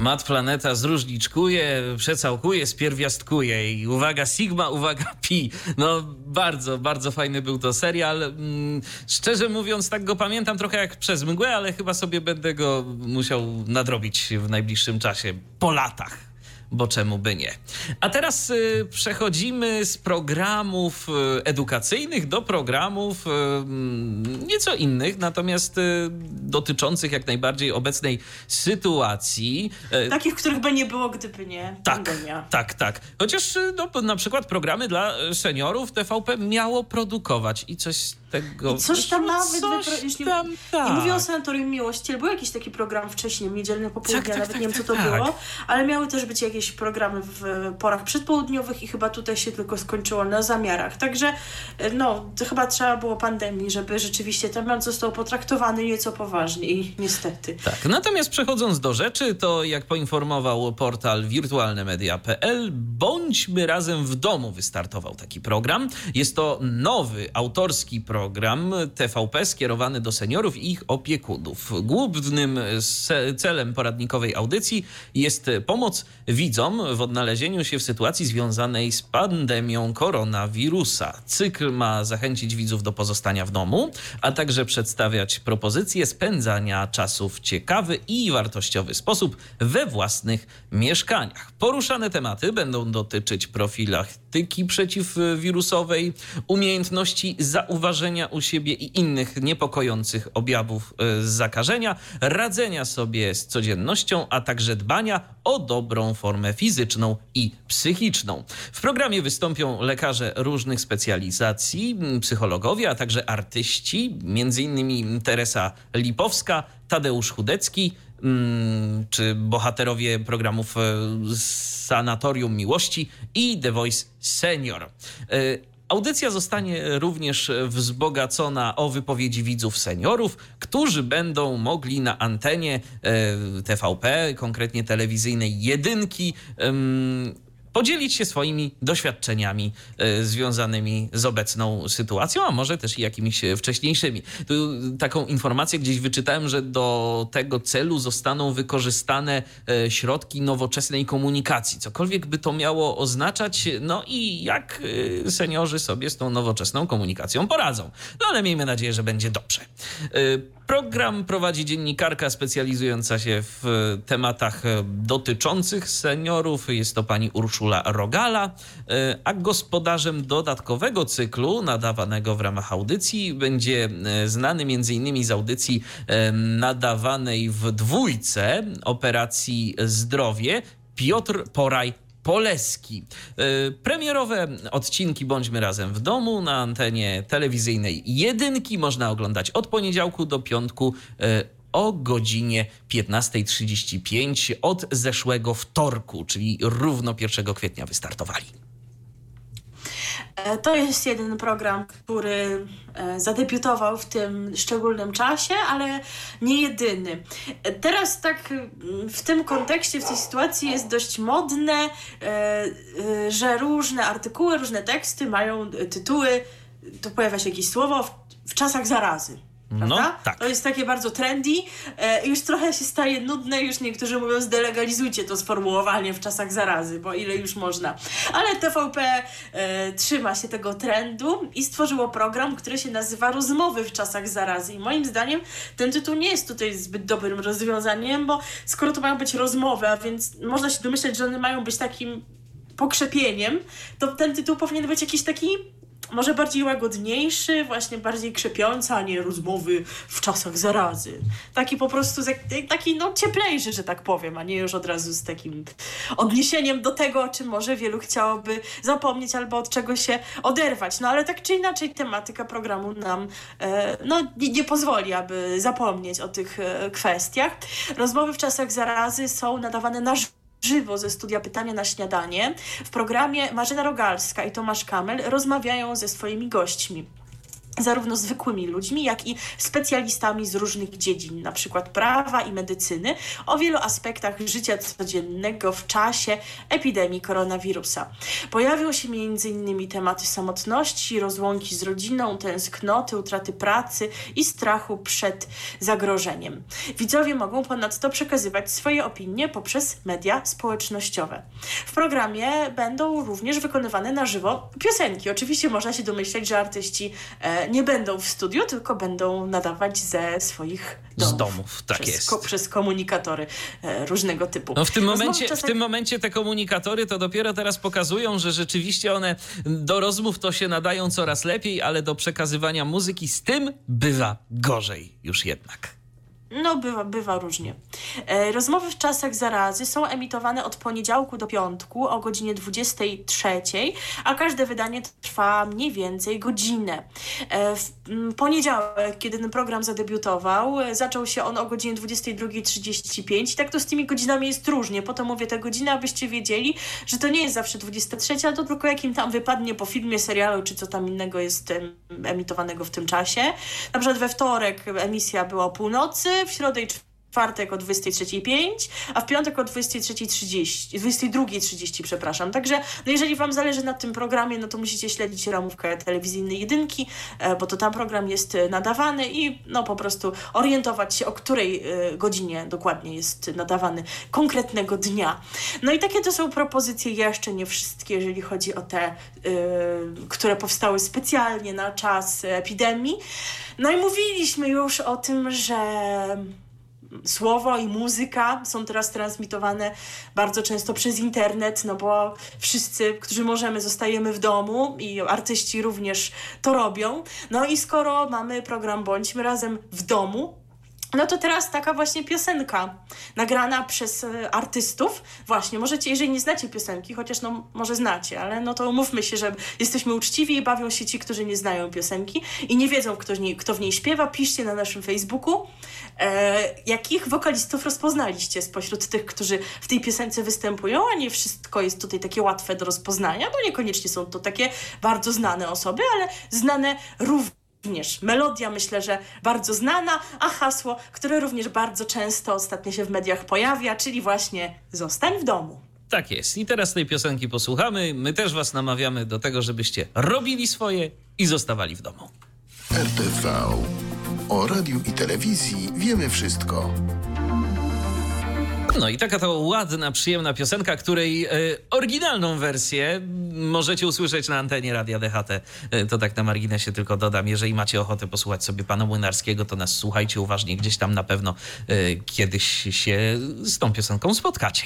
Mat Planeta zróżniczkuje, przecałkuje, spierwiastkuje i uwaga Sigma, uwaga (laughs) Pi. No bardzo, bardzo fajny był to serial. Mm, szczerze mówiąc, tak go pamiętam trochę jak przez mgłę, ale chyba sobie będę go musiał nadrobić w najbliższym czasie, po latach bo czemu by nie. A teraz y, przechodzimy z programów y, edukacyjnych do programów y, mm, nieco innych, natomiast y, dotyczących jak najbardziej obecnej sytuacji. Y, Takich, których by nie było, gdyby nie tak, pandemia. Tak, tak. Chociaż y, no, na przykład programy dla seniorów TVP miało produkować i coś tego... I coś tam nawet... Coś wypro... już nie, tam, tak. nie mówię o Sanatorium Miłości, ale był jakiś taki program wcześniej, niedzielne popołudnie, Tak, tak, nawet tak, nie wiem, co tak, to tak. było, ale miały też być jakieś programy w porach przedpołudniowych i chyba tutaj się tylko skończyło na zamiarach. Także no, to chyba trzeba było pandemii, żeby rzeczywiście temat został potraktowany nieco poważniej, niestety. Tak, natomiast przechodząc do rzeczy, to jak poinformował portal wirtualnemedia.pl, Bądźmy razem w domu wystartował taki program. Jest to nowy, autorski program TVP skierowany do seniorów i ich opiekunów. Głównym se- celem poradnikowej audycji jest pomoc widzom w odnalezieniu się w sytuacji związanej z pandemią koronawirusa. Cykl ma zachęcić widzów do pozostania w domu, a także przedstawiać propozycje spędzania czasu w ciekawy i wartościowy sposób we własnych mieszkaniach. Poruszane tematy będą dotyczyć profilaktyki przeciwwirusowej, umiejętności zauważenia u siebie i innych niepokojących objawów e, zakażenia, radzenia sobie z codziennością, a także dbania o dobrą formę fizyczną i psychiczną. W programie wystąpią lekarze różnych specjalizacji, psychologowie, a także artyści, innymi Teresa Lipowska, Tadeusz Chudecki, mm, czy bohaterowie programów e, Sanatorium Miłości i The Voice Senior. Audycja zostanie również wzbogacona o wypowiedzi widzów seniorów, którzy będą mogli na antenie e, TVP, konkretnie telewizyjnej jedynki, podzielić się swoimi doświadczeniami e, związanymi z obecną sytuacją, a może też i jakimiś e, wcześniejszymi. Tu taką informację gdzieś wyczytałem, że do tego celu zostaną wykorzystane e, środki nowoczesnej komunikacji. Cokolwiek by to miało oznaczać, no i jak seniorzy sobie z tą nowoczesną komunikacją poradzą. No ale miejmy nadzieję, że będzie dobrze. Program prowadzi dziennikarka specjalizująca się w e, tematach e, dotyczących seniorów. Jest to pani Urszula Rogala, e, a gospodarzem dodatkowego cyklu nadawanego w ramach audycji będzie znany m.in. z audycji nadawanej w dwójce operacji Zdrowie Piotr Poraj Poleski. E, Premierowe odcinki Bądźmy Razem w Domu na antenie telewizyjnej Jedynki można oglądać od poniedziałku do piątku e, o godzinie 15.35 od zeszłego wtorku, czyli równo 1 kwietnia wystartowali. E, To jest jeden program, który e, zadebiutował w tym szczególnym czasie, ale nie jedyny. E, Teraz tak w tym kontekście, w tej sytuacji jest dość modne, że różne artykuły, różne teksty mają tytuły, to pojawia się jakieś słowo w czasach zarazy. No, Prawda? tak. To jest takie bardzo trendy. E, już trochę się staje nudne, już niektórzy mówią zdelegalizujcie to sformułowanie w czasach zarazy, bo ile już można. Ale TVP e, trzyma się tego trendu i stworzyło program, który się nazywa Rozmowy w czasach zarazy. I moim zdaniem ten tytuł nie jest tutaj zbyt dobrym rozwiązaniem, bo skoro to mają być rozmowy, a więc można się domyśleć, że one mają być takim pokrzepieniem, to ten tytuł powinien być jakiś taki może bardziej łagodniejszy, właśnie bardziej krzepiący, a nie rozmowy w czasach zarazy. Taki po prostu, taki no cieplejszy, że tak powiem, a nie już od razu z takim odniesieniem do tego, o czym może wielu chciałoby zapomnieć albo od czego się oderwać. No ale tak czy inaczej tematyka programu nam e, no, nie, nie pozwoli, aby zapomnieć o tych e, kwestiach. Rozmowy w czasach zarazy są nadawane na żywo żywo ze studia Pytania na śniadanie. W programie Marzena Rogalska i Tomasz Kamel rozmawiają ze swoimi gośćmi. Zarówno zwykłymi ludźmi, jak i specjalistami z różnych dziedzin, na przykład prawa i medycyny, o wielu aspektach życia codziennego w czasie epidemii koronawirusa. Pojawią się m.in. tematy samotności, rozłąki z rodziną, tęsknoty, utraty pracy i strachu przed zagrożeniem. Widzowie mogą ponadto przekazywać swoje opinie poprzez media społecznościowe. W programie będą również wykonywane na żywo piosenki. Oczywiście można się domyśleć, że artyści e, nie będą w studiu, tylko będą nadawać ze swoich domów. Z domów, tak przez, jest. Ko, przez komunikatory e, różnego typu. No w tym, momencie, czasem... w tym momencie te komunikatory to dopiero teraz pokazują, że rzeczywiście one do rozmów to się nadają coraz lepiej, ale do przekazywania muzyki z tym bywa gorzej już jednak. No, bywa, bywa różnie. E, rozmowy w czasach zarazy są emitowane od poniedziałku do piątku o godzinie 23, a każde wydanie trwa mniej więcej godzinę. E, w poniedziałek, kiedy ten program zadebiutował, e, zaczął się on o godzinie 22.35 i tak to z tymi godzinami jest różnie. Po to mówię te godziny, abyście wiedzieli, że to nie jest zawsze 23, a to tylko jakim tam wypadnie po filmie, serialu, czy co tam innego jest emitowanego w tym czasie. Na przykład we wtorek emisja była o północy, w środę i czwartek o 23.05, a w piątek o 23.30, 22.30, przepraszam. Także no jeżeli Wam zależy na tym programie, no to musicie śledzić ramówkę telewizyjnej jedynki, e, bo to tam program jest e, nadawany i no po prostu orientować się, o której e, godzinie dokładnie jest nadawany konkretnego dnia. No i takie to są propozycje, jeszcze nie wszystkie, jeżeli chodzi o te, które powstały specjalnie na czas epidemii. No i mówiliśmy już o tym, że słowo i muzyka są teraz transmitowane bardzo często przez internet, no bo wszyscy, którzy możemy, zostajemy w domu i artyści również to robią. No i skoro mamy program Bądźmy razem w domu, no to teraz taka właśnie piosenka nagrana przez e, artystów. Właśnie, możecie, jeżeli nie znacie piosenki, chociaż no może znacie, ale no to umówmy się, że jesteśmy uczciwi i bawią się ci, którzy nie znają piosenki i nie wiedzą, kto, nie, kto w niej śpiewa. Piszcie na naszym Facebooku, e, jakich wokalistów rozpoznaliście spośród tych, którzy w tej piosence występują, a nie wszystko jest tutaj takie łatwe do rozpoznania, bo niekoniecznie są to takie bardzo znane osoby, ale znane również również melodia, myślę, że bardzo znana, a hasło, które również bardzo często ostatnio się w mediach pojawia, czyli właśnie zostań w domu. Tak jest. I teraz tej piosenki posłuchamy. My też was namawiamy do tego, żebyście robili swoje i zostawali w domu. RTV. O radiu i telewizji wiemy wszystko. No i taka to ładna, przyjemna piosenka, której e, oryginalną wersję możecie usłyszeć na antenie Radia DHT. E, to tak na marginesie tylko dodam. Jeżeli macie ochotę posłuchać sobie pana Młynarskiego, to nas słuchajcie uważnie. Gdzieś tam na pewno e, kiedyś się z tą piosenką spotkacie.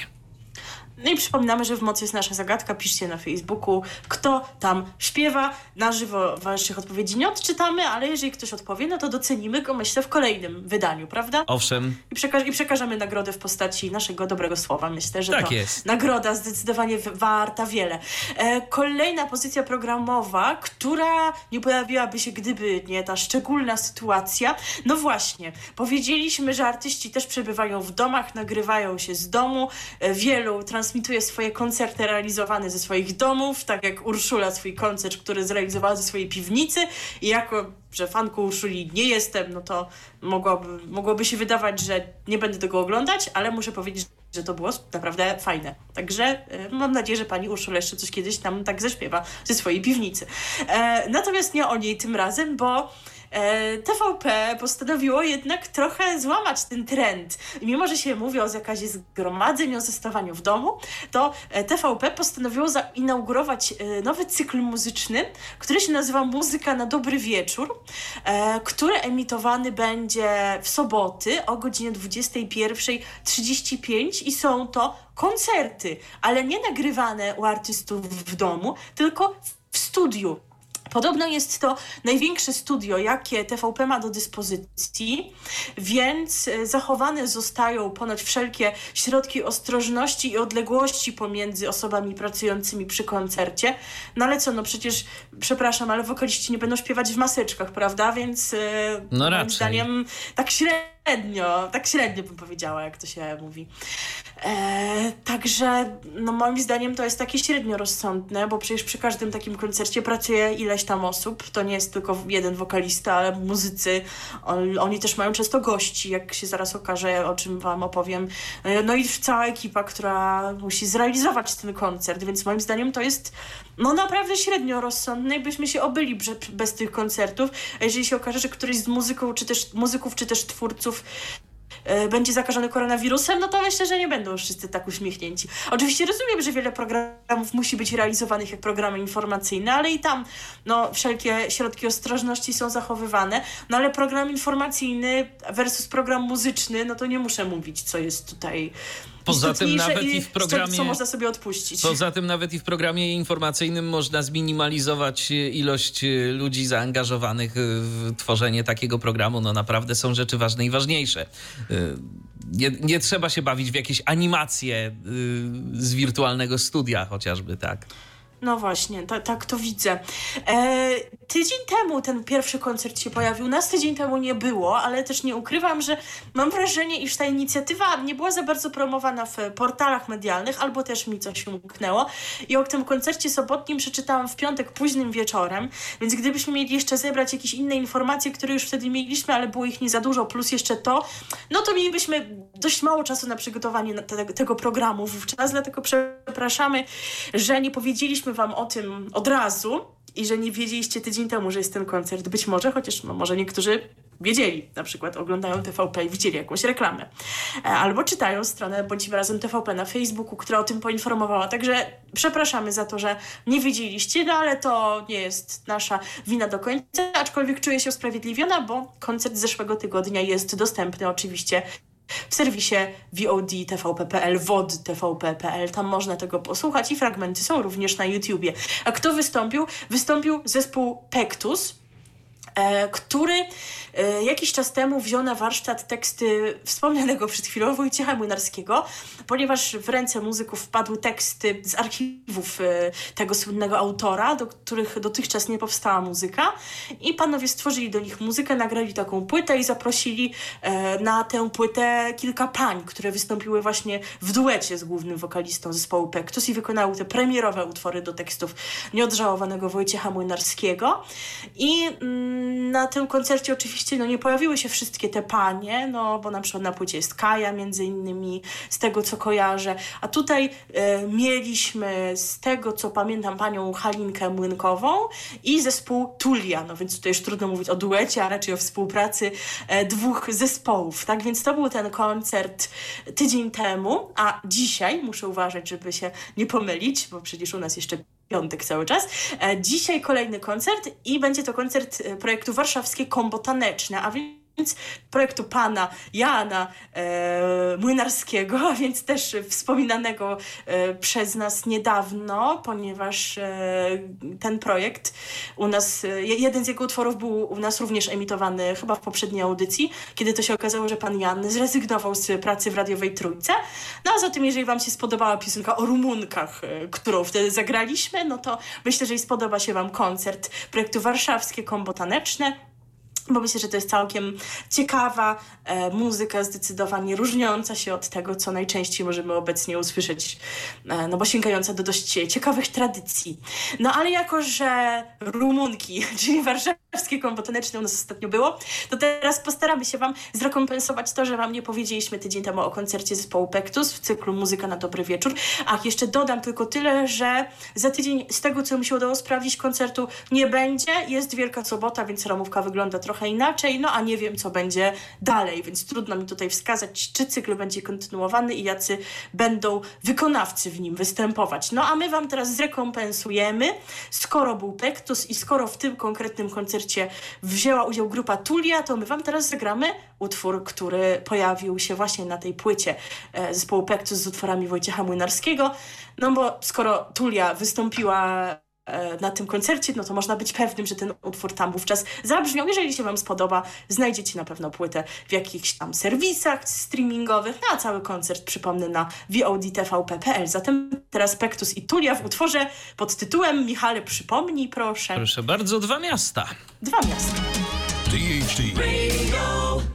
No i przypominamy, że w mocy jest nasza zagadka. Piszcie na Facebooku, kto tam śpiewa. Na żywo waszych odpowiedzi nie odczytamy, ale jeżeli ktoś odpowie, no to docenimy go, myślę, w kolejnym wydaniu, prawda? Owszem. I, przekaż i przekażemy nagrodę w postaci naszego dobrego słowa. Myślę, że tak to jest. nagroda zdecydowanie warta wiele. E, kolejna pozycja programowa, która nie pojawiłaby się, gdyby nie ta szczególna sytuacja. No właśnie, powiedzieliśmy, że artyści też przebywają w domach, nagrywają się z domu. E, wielu trans transmituje swoje koncerty realizowane ze swoich domów, tak jak Urszula swój koncert, który zrealizowała ze swojej piwnicy i jako, że fanką Urszuli nie jestem, no to mogłoby, mogłoby się wydawać, że nie będę tego oglądać, ale muszę powiedzieć, że to było naprawdę fajne. Także y, mam nadzieję, że pani Urszula jeszcze coś kiedyś tam tak zaśpiewa ze swojej piwnicy. E, natomiast nie o niej tym razem, bo TVP postanowiło jednak trochę złamać ten trend. Mimo, że się mówi o zakazie zgromadzeń, o zostawaniu w domu, to e, TVP postanowiło zainaugurować e, nowy cykl muzyczny, który się nazywa Muzyka na dobry wieczór, który emitowany będzie w soboty o godzinie 21.35 i są to koncerty, ale nie nagrywane u artystów w domu, tylko w studiu Podobno jest to największe studio, jakie TVP ma do dyspozycji, więc e, zachowane zostają ponoć wszelkie środki ostrożności i odległości pomiędzy osobami pracującymi przy koncercie. No ale co, no przecież, przepraszam, ale wokaliści nie będą śpiewać w maseczkach, prawda? Więc e, no moim zdaniem tak średnio, tak średnio bym powiedziała, jak to się mówi. E, także no moim zdaniem to jest takie średnio rozsądne, bo przecież przy każdym takim koncercie pracuje ileś tam osób. To nie jest tylko jeden wokalista, ale muzycy. On, oni też mają często gości, jak się zaraz okaże, o czym wam opowiem. E, no i cała ekipa, która musi zrealizować ten koncert, więc moim zdaniem to jest no naprawdę średnio rozsądne i byśmy się obyli bez tych koncertów. A jeżeli się okaże, że któryś z muzyków, czy też muzyków, czy też twórców e, będzie zakażony koronawirusem, no to myślę, że nie będą wszyscy tak uśmiechnięci. Oczywiście rozumiem, że wiele programów musi być realizowanych jak programy informacyjne, ale i tam no, wszelkie środki ostrożności są zachowywane, no ale program informacyjny versus program muzyczny, no to nie muszę mówić, co jest tutaj Poza tym nawet i w programie. Co można sobie odpuścić. Poza tym nawet i w programie informacyjnym można zminimalizować ilość e, ludzi zaangażowanych w tworzenie takiego programu. No naprawdę są rzeczy ważne i ważniejsze. E, nie, nie trzeba się bawić w jakieś animacje e, z wirtualnego studia chociażby, tak. No właśnie, tak, tak to widzę. E, tydzień temu ten pierwszy koncert się pojawił, nas tydzień temu nie było, ale też nie ukrywam, że mam wrażenie, iż ta inicjatywa nie była za bardzo promowana w portalach medialnych, albo też mi coś umknęło. I o tym koncercie sobotnim przeczytałam w piątek późnym wieczorem, więc gdybyśmy mieli jeszcze zebrać jakieś inne informacje, które już wtedy mieliśmy, ale było ich nie za dużo, plus jeszcze to, no to mielibyśmy dość mało czasu na przygotowanie te, tego programu wówczas, dlatego przepraszamy, że nie powiedzieliśmy Wam o tym od razu i że nie wiedzieliście tydzień temu, że jest ten koncert. Być może, chociaż no, może niektórzy wiedzieli, na przykład oglądają TVP i widzieli jakąś reklamę. E, albo czytają stronę Bądźmy Razem TVP na Facebooku, która o tym poinformowała. Także przepraszamy za to, że nie wiedzieliście, no ale to nie jest nasza wina do końca, aczkolwiek czuję się usprawiedliwiona, bo koncert z zeszłego tygodnia jest dostępny oczywiście w serwisie VOD TVP.pl, TVP.pl. Tam można tego posłuchać i fragmenty są również na YouTubie. A kto wystąpił? Wystąpił zespół Pectus, e, który E, jakiś czas temu wziął na warsztat teksty wspomnianego przed chwilą Wojciecha Młynarskiego, ponieważ w ręce muzyków wpadły teksty z archiwów e, tego słynnego autora, do których dotychczas nie powstała muzyka. I panowie stworzyli do nich muzykę, nagrali taką płytę i zaprosili e, na tę płytę kilka pań, które wystąpiły właśnie w duecie z głównym wokalistą zespołu Pektus i wykonały te premierowe utwory do tekstów nieodżałowanego Wojciecha Młynarskiego. I mm, na tym koncercie oczywiście no, nie pojawiły się wszystkie te panie, no bo na przykład na płycie jest Kaja między innymi, z tego co kojarzę, a tutaj e, mieliśmy z tego co pamiętam panią Halinkę Młynkową i zespół Tulia, no więc tutaj już trudno mówić o duecie, a raczej o współpracy e, dwóch zespołów, tak więc to był ten koncert tydzień temu, a dzisiaj muszę uważać, żeby się nie pomylić, bo przecież u nas jeszcze piątek cały czas. E, dzisiaj kolejny koncert i będzie to koncert e, projektu Warszawskie Kombo Taneczne, a więc projektu pana Jana e, Młynarskiego, a (laughs) więc też wspominanego e, przez nas niedawno, ponieważ e, ten projekt u nas, e, jeden z jego utworów był u nas również emitowany chyba w poprzedniej audycji, kiedy to się okazało, że pan Jan zrezygnował z pracy w radiowej Trójce. No a zatem, jeżeli wam się spodobała piosenka o Rumunkach, e, którą wtedy zagraliśmy, no to myślę, że i spodoba się wam koncert projektu Warszawskie Kombo Taneczne bo myślę, że to jest całkiem ciekawa e, muzyka, zdecydowanie różniąca się od tego, co najczęściej możemy obecnie usłyszeć, e, no bo sięgająca do dość ciekawych tradycji. No ale jako, że Rumunki, (laughs) czyli warszawskie kombo taneczne u nas ostatnio było, to teraz postaramy się Wam zrekompensować to, że Wam nie powiedzieliśmy tydzień temu o koncercie zespołu Pektus w cyklu Muzyka na dobry wieczór. Ach, jeszcze dodam tylko tyle, że za tydzień z tego, co mi się udało sprawdzić, koncertu nie będzie. Jest Wielka Sobota, więc ramówka wygląda trochę inaczej, no a nie wiem, co będzie dalej, więc trudno mi tutaj wskazać, czy cykl będzie kontynuowany i jacy będą wykonawcy w nim występować. No a my Wam teraz zrekompensujemy, skoro był Pektus i skoro w tym konkretnym koncercie wzięła udział grupa Tulia, to my Wam teraz zagramy utwór, który pojawił się właśnie na tej płycie e, zespołu Pektus z utworami Wojciecha Młynarskiego, no bo skoro Tulia wystąpiła na tym koncercie, no to można być pewnym, że ten utwór tam wówczas zabrzmiał. Jeżeli się Wam spodoba, znajdziecie na pewno płytę w jakichś tam serwisach streamingowych, no a cały koncert przypomnę na VODTVP.pl. Zatem teraz Pektus i Tulia w utworze pod tytułem Michale przypomnij proszę. Proszę bardzo, dwa miasta. Dwa miasta. DHT.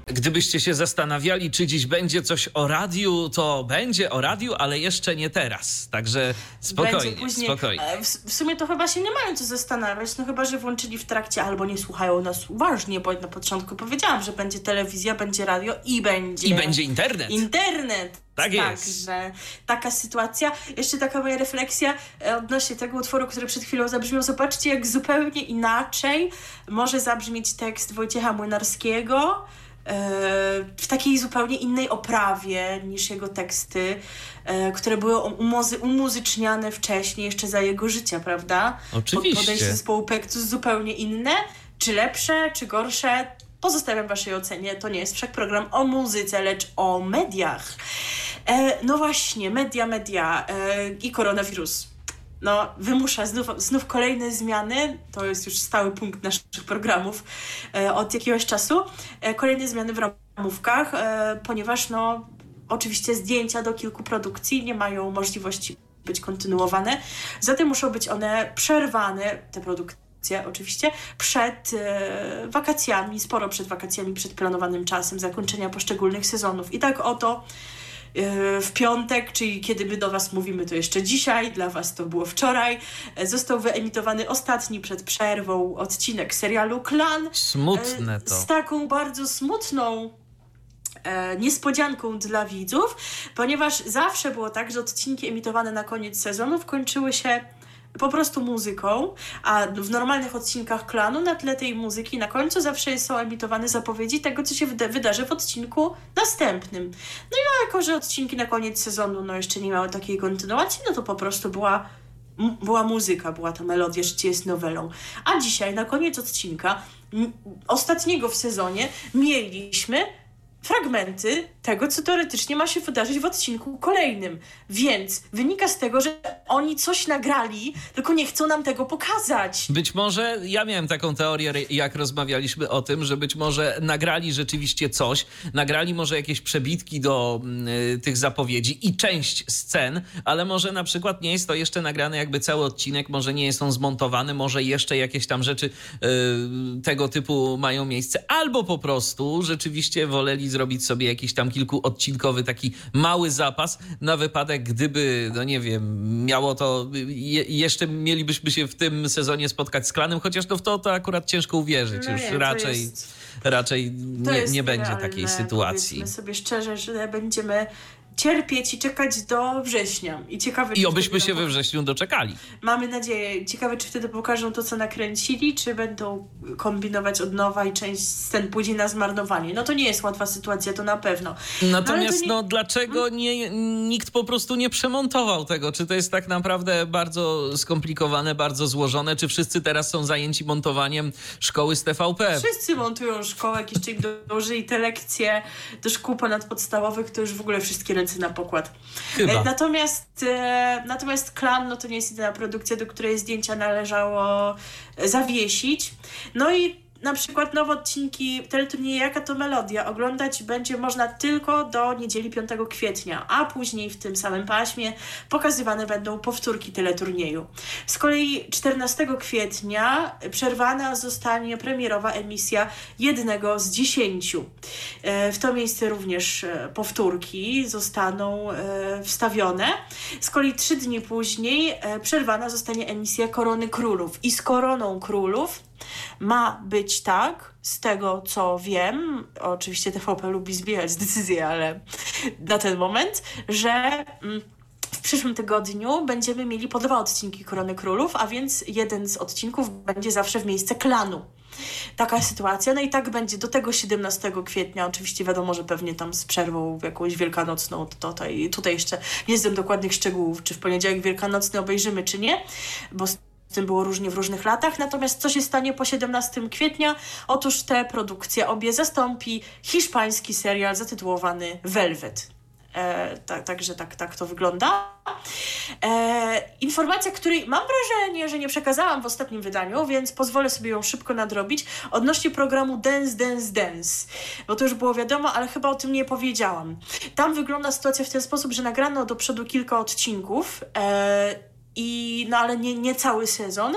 Gdybyście się zastanawiali, czy dziś będzie coś o radiu, to będzie o radiu, ale jeszcze nie teraz. Także spokojnie, później, spokojnie. E, w, w, sumie to chyba się nie mają co zastanawiać, no chyba, że włączyli w trakcie albo nie słuchają nas uważnie, bo na początku powiedziałam, że będzie telewizja, będzie radio i będzie... I będzie internet. Internet. Tak jest. Tak, że taka sytuacja. Jeszcze taka moja refleksja e, odnośnie tego utworu, który przed chwilą zabrzmiał. Zobaczcie, jak zupełnie inaczej może zabrzmieć tekst Wojciecha Młynarskiego w takiej zupełnie innej oprawie niż jego teksty, które były umuzy umuzyczniane wcześniej, jeszcze za jego życia, prawda? Oczywiście. Podejście zespołu Pektus zupełnie inne, czy lepsze, czy gorsze, pozostawiam waszej ocenie. To nie jest wszak program o muzyce, lecz o mediach. E, no właśnie, media, media e, i koronawirus. No, wymusza znów, znów kolejne zmiany. To jest już stały punkt naszych programów e, od jakiegoś czasu. E, kolejne zmiany w ramówkach, e, ponieważ no, oczywiście zdjęcia do kilku produkcji nie mają możliwości być kontynuowane. Zatem muszą być one przerwane, te produkcje oczywiście, przed e, wakacjami, sporo przed wakacjami, przed planowanym czasem zakończenia poszczególnych sezonów. I tak oto w piątek, czyli kiedy my do Was mówimy, to jeszcze dzisiaj, dla Was to było wczoraj, e, został wyemitowany ostatni przed przerwą odcinek serialu Klan. Smutne e, to. Z taką bardzo smutną e, niespodzianką dla widzów, ponieważ zawsze było tak, że odcinki emitowane na koniec sezonów kończyły się po prostu muzyką, a w normalnych odcinkach klanu na tle tej muzyki na końcu zawsze są emitowane zapowiedzi tego, co się wyda wydarzy w odcinku następnym. No i jako, że odcinki na koniec sezonu no jeszcze nie miały takiej kontynuacji, no to po prostu była była muzyka, była ta melodia, życie jest nowelą. A dzisiaj, na koniec odcinka, ostatniego w sezonie, mieliśmy fragmenty tego, co teoretycznie ma się wydarzyć w odcinku kolejnym. Więc wynika z tego, że oni coś nagrali, tylko nie chcą nam tego pokazać. Być może, ja miałem taką teorię, jak rozmawialiśmy o tym, że być może nagrali rzeczywiście coś, nagrali może jakieś przebitki do y, tych zapowiedzi i część scen, ale może na przykład nie jest to jeszcze nagrane jakby cały odcinek, może nie jest on zmontowany, może jeszcze jakieś tam rzeczy y, tego typu mają miejsce, albo po prostu rzeczywiście woleli zrobić sobie jakiś tam kilkuodcinkowy taki mały zapas na wypadek, gdyby, no nie wiem, miało to, je, jeszcze mielibyśmy się w tym sezonie spotkać z klanem, chociaż no w to, to akurat ciężko uwierzyć. No Już nie, raczej, jest, raczej nie, nie będzie takiej sytuacji. Powiedzmy sobie szczerze, że będziemy cierpieć i czekać do września. I ciekawe, I obyśmy się we wrześniu doczekali. Mamy nadzieję. Ciekawe, czy wtedy pokażą to, co nakręcili, czy będą kombinować od nowa i część scen pójdzie na zmarnowanie. No to nie jest łatwa sytuacja, to na pewno. Natomiast no, nie... no dlaczego hmm? nie, nikt po prostu nie przemontował tego? Czy to jest tak naprawdę bardzo skomplikowane, bardzo złożone? Czy wszyscy teraz są zajęci montowaniem szkoły z TVP? Wszyscy montują szkołę, jak jeszcze im dołożyli te lekcje do szkół ponadpodstawowych, to już w ogóle wszystkie na pokład. Chyba. E, natomiast, e, natomiast Klan, no to nie jest jedyna produkcja, do której zdjęcia należało zawiesić. No i na przykład nowe odcinki teleturnieju Jaka to Melodia oglądać będzie można tylko do niedzieli 5 kwietnia, a później w tym samym paśmie pokazywane będą powtórki teleturnieju. Z kolei 14 kwietnia przerwana zostanie premierowa emisja jednego z dziesięciu. E, w to miejsce również e, powtórki zostaną e, wstawione. Z kolei trzy dni później przerwana zostanie emisja Korony Królów. I z Koroną Królów ma być tak, z tego co wiem, oczywiście TVP lubi zbierać decyzje, ale na ten moment, że mm, w przyszłym tygodniu będziemy mieli po dwa odcinki Korony Królów, a więc jeden z odcinków będzie zawsze w miejsce klanu. Taka sytuacja, no i tak będzie do tego 17 kwietnia. Oczywiście wiadomo, że pewnie tam z przerwą jakąś wielkanocną, tutaj, tutaj jeszcze nie znam dokładnych szczegółów, czy w poniedziałek wielkanocny obejrzymy, czy nie, bo tym było różnie w różnych latach. Natomiast co się stanie po 17 kwietnia? Otóż te produkcje obie zastąpi hiszpański serial zatytułowany Velvet. E, tak, także tak, tak to wygląda. E, informacja, której mam wrażenie, że nie przekazałam w ostatnim wydaniu, więc pozwolę sobie ją szybko nadrobić, odnośnie programu Dance, Dance, Dance. Bo to już było wiadomo, ale chyba o tym nie powiedziałam. Tam wygląda sytuacja w ten sposób, że nagrano do przodu kilka odcinków. E, i, no ale nie, nie cały sezon,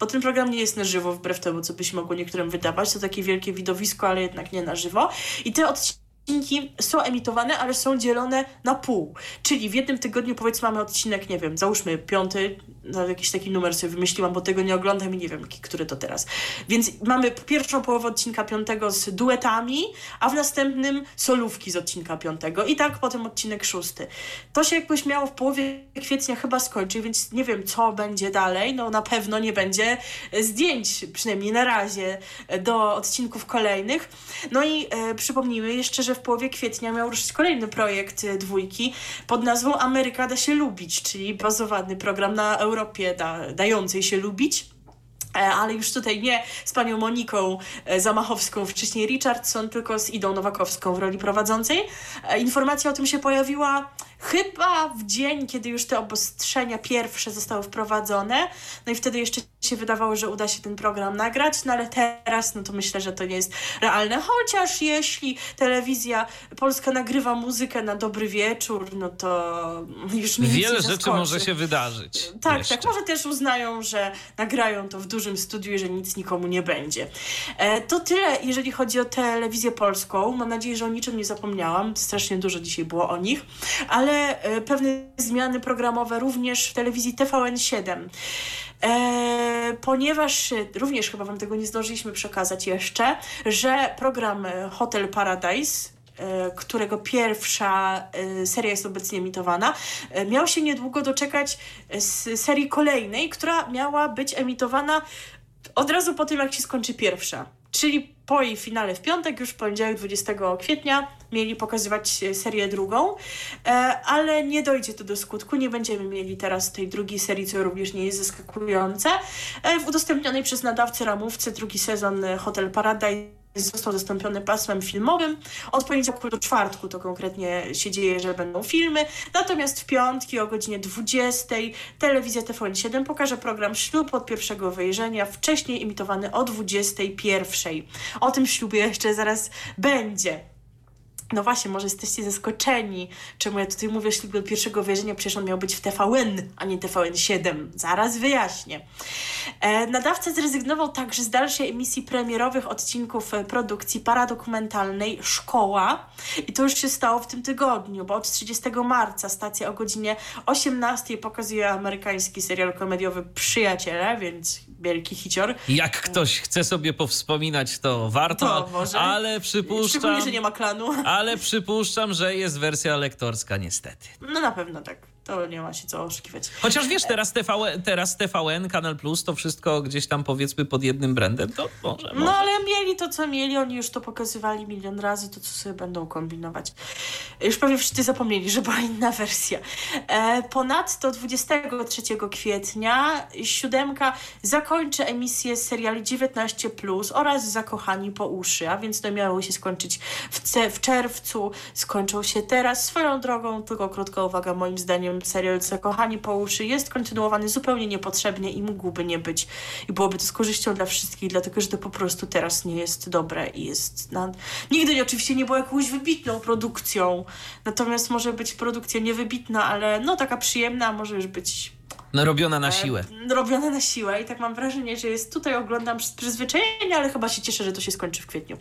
bo ten program nie jest na żywo, wbrew temu, co by się mogło niektórym wydawać. To takie wielkie widowisko, ale jednak nie na żywo. I te odcinki są emitowane, ale są dzielone na pół. Czyli w jednym tygodniu, powiedzmy, mamy odcinek, nie wiem, załóżmy piąty, no, jakiś taki numer sobie wymyśliłam, bo tego nie oglądam i nie wiem, który to teraz. Więc mamy pierwszą połowę odcinka piątego z duetami, a w następnym solówki z odcinka piątego i tak potem odcinek szósty. To się jakoś miało w połowie kwietnia chyba skończyć, więc nie wiem, co będzie dalej. No na pewno nie będzie zdjęć, przynajmniej na razie, do odcinków kolejnych. No i e, przypomnijmy jeszcze, że w połowie kwietnia miał ruszyć kolejny projekt e, dwójki pod nazwą Ameryka da się lubić, czyli bazowany program na Europie da, dającej się lubić. E, ale już tutaj nie z panią Moniką e, Zamachowską, wcześniej Richardson, tylko z Idą Nowakowską w roli prowadzącej. E, informacja o tym się pojawiła chyba w dzień, kiedy już te obostrzenia pierwsze zostały wprowadzone. No i wtedy jeszcze się wydawało, że uda się ten program nagrać, no ale teraz no to myślę, że to nie jest realne. Chociaż jeśli telewizja polska nagrywa muzykę na dobry wieczór, no to już mi Wiele rzeczy może się wydarzyć. Tak, jeszcze. tak. Może też uznają, że nagrają to w dużym studiu i że nic nikomu nie będzie. E, to tyle, jeżeli chodzi o telewizję polską. Mam nadzieję, że o niczym nie zapomniałam. Strasznie dużo dzisiaj było o nich. Ale e, pewne zmiany programowe również w telewizji TVN7. E, ponieważ również chyba Wam tego nie zdążyliśmy przekazać jeszcze, że program Hotel Paradise e, którego pierwsza e, seria jest obecnie emitowana, e, miał się niedługo doczekać z serii kolejnej, która miała być emitowana od razu po tym, jak się skończy pierwsza. Czyli po jej finale w piątek, już w poniedziałek 20 kwietnia, mieli pokazywać e, serię drugą, e, ale nie dojdzie to do skutku. Nie będziemy mieli teraz tej drugiej serii, co również nie jest zaskakujące. E, w udostępnionej przez nadawcę ramówce drugi sezon Hotel Paradise został zastąpiony pasmem filmowym. Od poniedziałku do czwartku to konkretnie się dzieje, że będą filmy. Natomiast w piątki o godzinie 20 telewizja TVN7 pokaże program Ślub od pierwszego wejrzenia, wcześniej imitowany o 21. O tym ślubie jeszcze zaraz będzie. No właśnie, może jesteście zaskoczeni, czemu ja tutaj mówię ślub do pierwszego wejrzenia, przecież on miał być w TVN, a nie TVN7. Zaraz wyjaśnię. E, nadawca zrezygnował także z dalszej emisji premierowych odcinków e, produkcji paradokumentalnej Szkoła i to już się stało w tym tygodniu, bo od 30 marca stacja o godzinie 18 pokazuje amerykański serial komediowy Przyjaciele, więc wielki hicior. Jak ktoś chce sobie powspominać, to warto, to może. ale przypuszczam... Szczególnie, że nie ma klanu. Ale przypuszczam, że jest wersja lektorska niestety. No na pewno tak to nie ma się co oszukiwać. Chociaż wiesz, teraz TVN, teraz TVN, Kanal Plus, to wszystko gdzieś tam powiedzmy pod jednym brandem, to może, może. No ale mieli to, co mieli, oni już to pokazywali milion razy, to co sobie będą kombinować. Już pewnie wszyscy zapomnieli, że była inna wersja. E, ponadto 23 kwietnia siódemka zakończy emisję seriali 19 Plus oraz Zakochani po uszy, a więc to miało się skończyć w, w czerwcu, skończą się teraz. Swoją drogą, tylko krótka uwaga, moim zdaniem serial Zakochani po uszy jest kontynuowany zupełnie niepotrzebnie i mógłby nie być. I byłoby to z korzyścią dla wszystkich, dlatego że to po prostu teraz nie jest dobre i jest... Na... Nigdy oczywiście nie było jakąś wybitną produkcją, natomiast może być produkcja niewybitna, ale no taka przyjemna, może już być no, robiona na siłę. E, robiona na siłę i tak mam wrażenie, że jest tutaj, oglądam z przyzwyczajenia, ale chyba się cieszę, że to się skończy w kwietniu,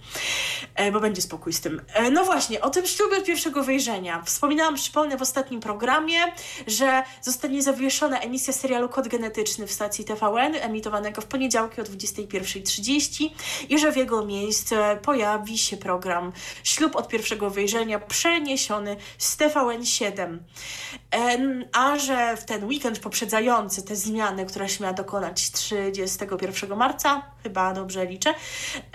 e, bo będzie spokój z tym. E, no właśnie, o tym ślubie od pierwszego wejrzenia. Wspominałam, przypomnę w ostatnim programie, że zostanie zawieszona emisja serialu Kod Genetyczny w stacji TVN, emitowanego w poniedziałki o 21.30 i że w jego miejsce pojawi się program Ślub od pierwszego wejrzenia przeniesiony z TVN 7. E, a że w ten weekend poprzedzający te zmiany, które się miała dokonać 31 marca, chyba dobrze liczę,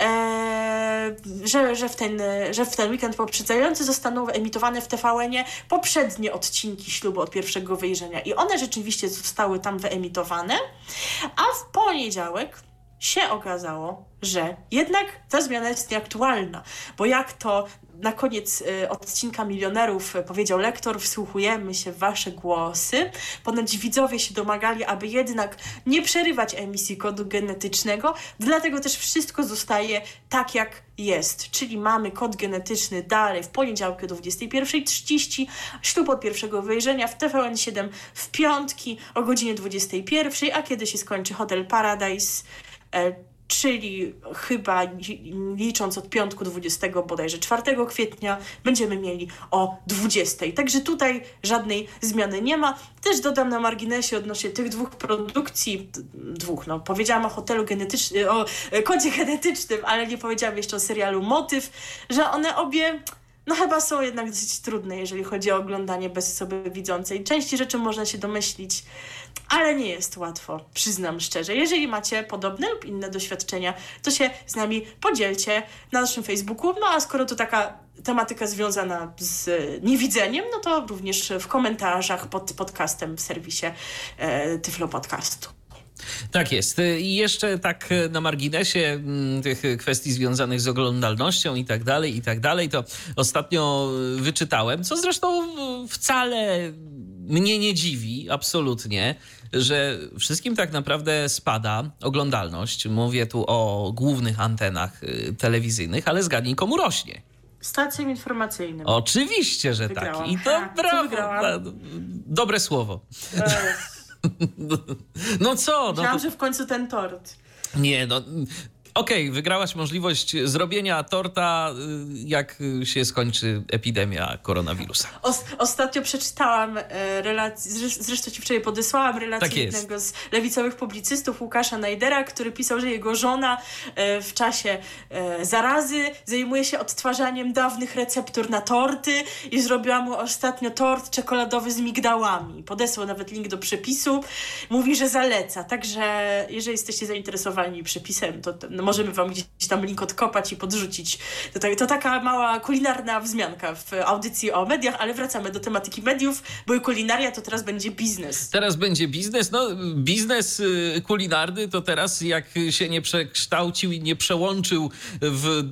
e, że, że, w ten, że w ten weekend poprzedzający zostaną emitowane w TVN-ie poprzednie odcinki ślubu od pierwszego wyjrzenia. I one rzeczywiście zostały tam wyemitowane, a w poniedziałek się okazało, że jednak ta zmiana jest nieaktualna, bo jak to na koniec y, odcinka Milionerów powiedział lektor, wsłuchujemy się w wasze głosy. Ponoć widzowie się domagali, aby jednak nie przerywać emisji kodu genetycznego, dlatego też wszystko zostaje tak jak jest, czyli mamy kod genetyczny dalej w poniedziałek do 21.30, ślub od pierwszego wejrzenia w TVN7 w piątki o godzinie 21.00, a kiedy się skończy Hotel Paradise, czyli chyba licząc od piątku 20 bodajże 4 kwietnia będziemy mieli o 20. Także tutaj żadnej zmiany nie ma. Też dodam na marginesie odnośnie tych dwóch produkcji, dwóch, no powiedziałam o hotelu genetycznym, o kodzie genetycznym, ale nie powiedziałam jeszcze o serialu Motyw, że one obie no chyba są jednak dosyć trudne, jeżeli chodzi o oglądanie bez osoby widzącej. Części rzeczy można się domyślić, ale nie jest łatwo, przyznam szczerze. Jeżeli macie podobne lub inne doświadczenia, to się z nami podzielcie na naszym Facebooku. No a skoro to taka tematyka związana z niewidzeniem, no to również w komentarzach pod podcastem w serwisie e, Tyflo Podcastu. Tak jest. I jeszcze tak na marginesie mm, tych kwestii związanych z oglądalnością i tak dalej, i tak dalej, to ostatnio wyczytałem, co zresztą wcale mnie nie dziwi, absolutnie, że wszystkim tak naprawdę spada oglądalność. Mówię tu o głównych antenach y, telewizyjnych, ale zgadnij, komu rośnie. Stacjom informacyjnym. Oczywiście, że tak. Wygrałam. tak. I to brawo. Dobre słowo. No co? No Myślałam, to... że w końcu ten tort. Nie, no Okej, okay, wygrałaś możliwość zrobienia torta, y, jak się skończy epidemia koronawirusa. ostatnio przeczytałam e, relację, zresztą ci wczoraj podesłałam relację tak jednego z lewicowych publicystów, Łukasza Najdera, który pisał, że jego żona e, w czasie e, zarazy zajmuje się odtwarzaniem dawnych receptur na torty i zrobiła mu ostatnio tort czekoladowy z migdałami. Podesłał nawet link do przepisu. Mówi, że zaleca. Także jeżeli jesteście zainteresowani przepisem, to no, możemy wam gdzieś tam link odkopać i podrzucić. To, to taka mała kulinarna wzmianka w audycji o mediach, ale wracamy do tematyki mediów, bo kulinaria to teraz będzie biznes. Teraz będzie biznes. No, biznes y, kulinarny to teraz jak się nie przekształcił i nie przełączył w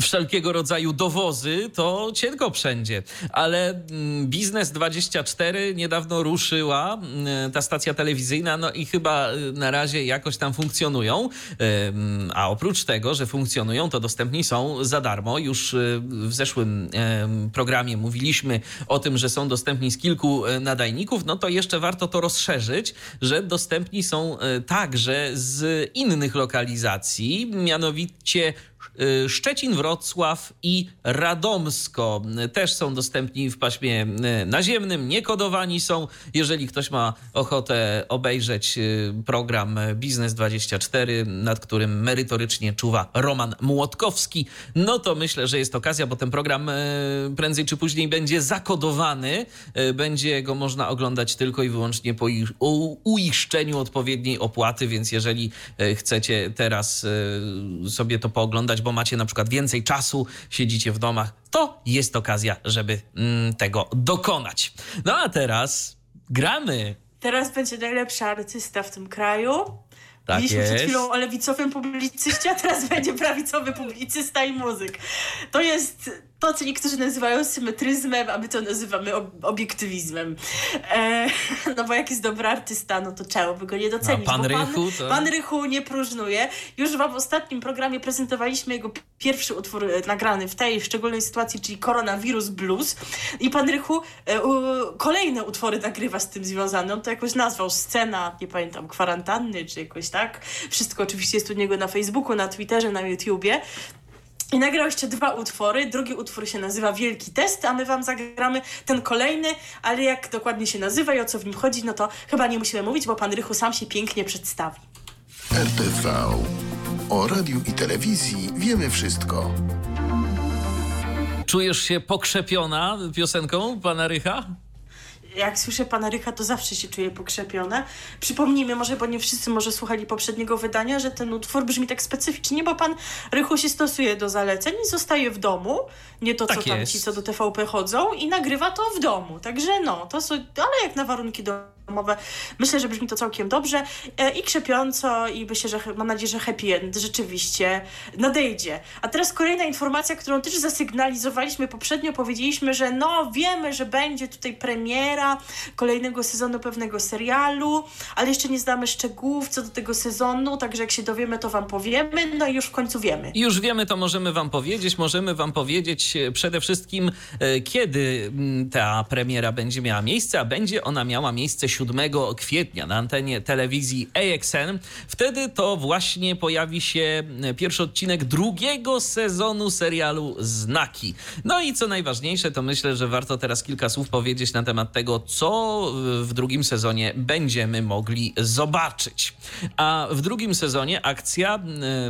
wszelkiego rodzaju dowozy, to cienko wszędzie. Ale mm, Biznes 24 niedawno ruszyła, mm, ta stacja telewizyjna, no i chyba y, na razie jakoś tam funkcjonują. A oprócz tego, że funkcjonują, to dostępni są za darmo. Już y, w zeszłym programie mówiliśmy o tym, że są dostępni z kilku y, nadajników, no to jeszcze warto to rozszerzyć, że dostępni są także z innych lokalizacji, mianowicie Szczecin, Wrocław i Radomsko też są dostępni w paśmie y, naziemnym, niekodowani są. Jeżeli ktoś ma ochotę obejrzeć y, program Biznes 24, nad którym merytorycznie czuwa Roman Młotkowski, no to myślę, że jest okazja, bo ten program prędzej czy później będzie zakodowany. Będzie go można oglądać tylko i wyłącznie po uiszczeniu odpowiedniej opłaty, więc jeżeli chcecie teraz sobie to pooglądać, bo macie na przykład więcej czasu, siedzicie w domach, to jest okazja, żeby mm, tego dokonać. No a teraz gramy. Teraz będzie najlepszy artysta w tym kraju. Tak Mieliśmy jest. przed chwilą o lewicowym publicyście, a teraz będzie prawicowy publicysta i muzyk. To jest to, co niektórzy nazywają symetryzmem, a my to nazywamy ob obiektywizmem. E, (laughs) no bo jak jest dobry artysta, no to czemu by go nie docenić? A pan Rychu? To... Pan Rychu nie próżnuje. Już wam w ostatnim programie prezentowaliśmy jego pierwszy utwór e, nagrany w tej szczególnej sytuacji, czyli Koronawirus Blues. I pan Rychu e, u, kolejne utwory nagrywa z tym związane. On to jakoś nazwał Scena, nie pamiętam, kwarantanny, czy jakoś tak. Wszystko oczywiście jest u niego na Facebooku, na Twitterze, na YouTubie. I nagrał jeszcze dwa utwory. Drugi utwór się nazywa Wielki Test, a my wam zagramy ten kolejny, ale jak dokładnie się nazywa i o co w nim chodzi, no to chyba nie musimy mówić, bo pan Rychu sam się pięknie przedstawi. RTV. O radiu i telewizji wiemy wszystko. Czujesz się pokrzepiona piosenką pana Rycha? Jak słyszę pana Rycha, to zawsze się czuję pokrzepione. Przypomnijmy może, bo nie wszyscy może słuchali poprzedniego wydania, że ten utwór brzmi tak specyficznie, bo pan Rychu się stosuje do zaleceń i zostaje w domu, nie to, co tak tam ci, co do TVP chodzą i nagrywa to w domu. Także no, to są, ale jak na warunki domowe, myślę, że brzmi to całkiem dobrze e, i krzepiąco i myślę, że mam nadzieję, że happy end rzeczywiście nadejdzie. A teraz kolejna informacja, którą też zasygnalizowaliśmy poprzednio, powiedzieliśmy, że no wiemy, że będzie tutaj premiera kolejnego sezonu pewnego serialu, ale jeszcze nie znamy szczegółów co do tego sezonu, także jak się dowiemy, to wam powiemy, no i już w końcu wiemy. Już wiemy, to możemy wam powiedzieć, możemy wam powiedzieć E, przede wszystkim, e, kiedy mm, ta premiera będzie miała miejsce, a będzie ona miała miejsce 27 kwietnia na antenie telewizji AXN. Wtedy to właśnie pojawi się pierwszy odcinek drugiego sezonu serialu Znaki. No i co najważniejsze, to myślę, że warto teraz kilka słów powiedzieć na temat tego, co w drugim sezonie będziemy mogli zobaczyć. A w drugim sezonie akcja e,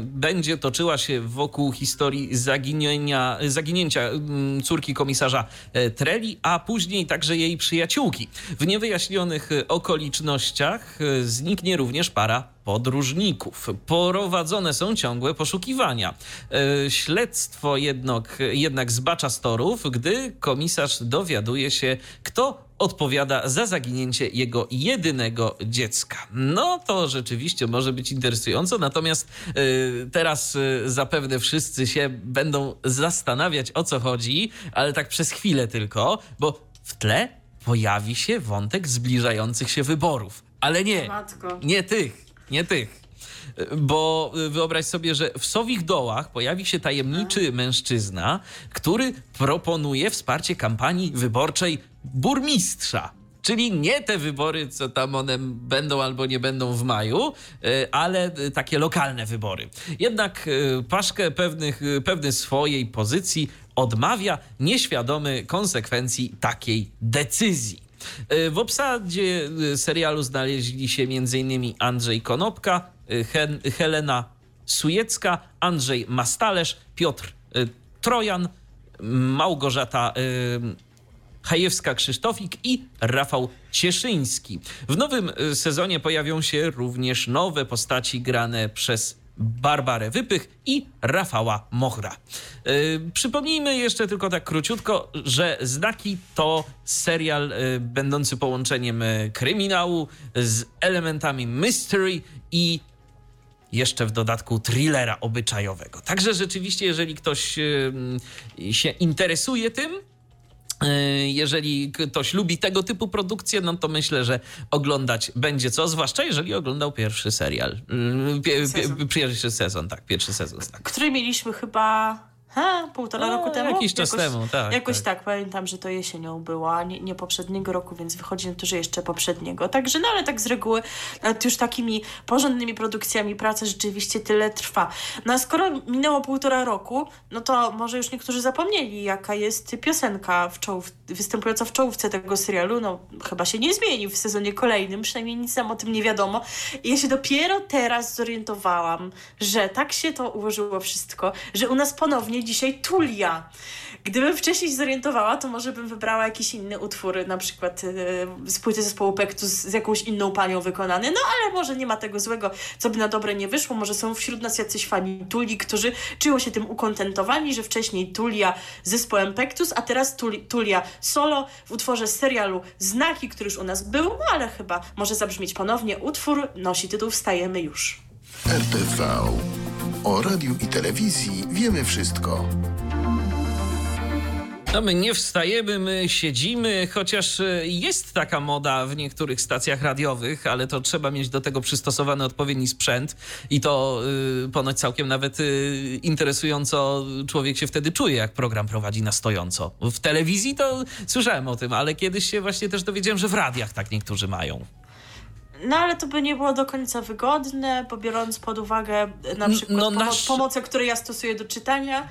będzie toczyła się wokół historii zaginienia, zaginięcia mm, córki komisarza e, Treli, a później także jej przyjaciółki. W niewyjaśnionych okolicznościach e, zniknie również para podróżników. Prowadzone są ciągłe poszukiwania. Śledztwo jednak, jednak zbacza z torów, gdy komisarz dowiaduje się, kto odpowiada za zaginięcie jego jedynego dziecka. No to rzeczywiście może być interesująco, natomiast y, teraz y, zapewne wszyscy się będą zastanawiać o co chodzi, ale tak przez chwilę tylko, bo w tle pojawi się wątek zbliżających się wyborów. Ale nie, Matko. nie tych, nie tych. Bo wyobraź sobie, że w Sowich Dołach pojawi się tajemniczy mężczyzna, który proponuje wsparcie kampanii wyborczej burmistrza. Czyli nie te wybory, co tam one będą albo nie będą w maju, y, ale takie lokalne wybory. Jednak y, Paszkę pewnych, y, pewny swojej pozycji odmawia, nieświadomy konsekwencji takiej decyzji. W obsadzie serialu znaleźli się m.in. Andrzej Konopka, Helena Sujecka, Andrzej Mastalerz, Piotr Trojan, Małgorzata Hajewska-Krzysztofik i Rafał Cieszyński. W nowym sezonie pojawią się również nowe postaci grane przez Barbarę Wypych i Rafała Mochra. Yy, przypomnijmy jeszcze tylko tak króciutko, że Znaki to serial yy, będący połączeniem yy, kryminału z elementami mystery i jeszcze w dodatku thrillera obyczajowego. Także rzeczywiście, jeżeli ktoś się interesuje tym, E, jeżeli ktoś lubi tego typu produkcje, no to myślę, że oglądać będzie co, zwłaszcza jeżeli oglądał pierwszy serial. Mm, pie, pie, pierwszy sezon, tak, pierwszy sezon. Tak. Który mieliśmy chyba Ha, półtora no, roku temu? Jakiś czas jakoś, temu, tak. Jakoś tak. tak. pamiętam, że to jesienią była, nie, nie, poprzedniego roku, więc wychodzi na to, że jeszcze poprzedniego. Także, no ale tak z reguły nad już takimi porządnymi produkcjami praca rzeczywiście tyle trwa. No a skoro minęło półtora roku, no to może już niektórzy zapomnieli, jaka jest piosenka w czołów, występująca w czołówce tego serialu. No chyba się nie zmieni w sezonie kolejnym, przynajmniej nic nam o tym nie wiadomo. I ja się dopiero teraz zorientowałam, że tak się to ułożyło wszystko, że u nas ponownie dzisiaj Tulia. Gdybym wcześniej się zorientowała, to może bym wybrała jakiś inny utwór, na przykład yy, z płyty zespołu Pektus z jakąś inną panią wykonany, no ale może nie ma tego złego, co by na dobre nie wyszło, może są wśród nas jacyś fani Tuli, którzy czują się tym ukontentowani, że wcześniej Tulia z zespołem Pektus, a teraz Tuli, Tulia solo w utworze serialu Znaki, który już u nas był, no ale chyba może zabrzmieć ponownie. Utwór nosi tytuł Wstajemy już. RTV. O radiu i telewizji wiemy wszystko. No my nie wstajemy, my siedzimy, chociaż e, jest taka moda w niektórych stacjach radiowych, ale to trzeba mieć do tego przystosowany odpowiedni sprzęt i to y, ponoć całkiem nawet y, interesująco człowiek się wtedy czuje, jak program prowadzi na stojąco. W telewizji to słyszałem o tym, ale kiedyś się właśnie też dowiedziałem, że w radiach tak niektórzy mają. No ale to by nie było do końca wygodne, bo biorąc pod uwagę na przykład no, nasz... pomoce, które ja stosuję do czytania,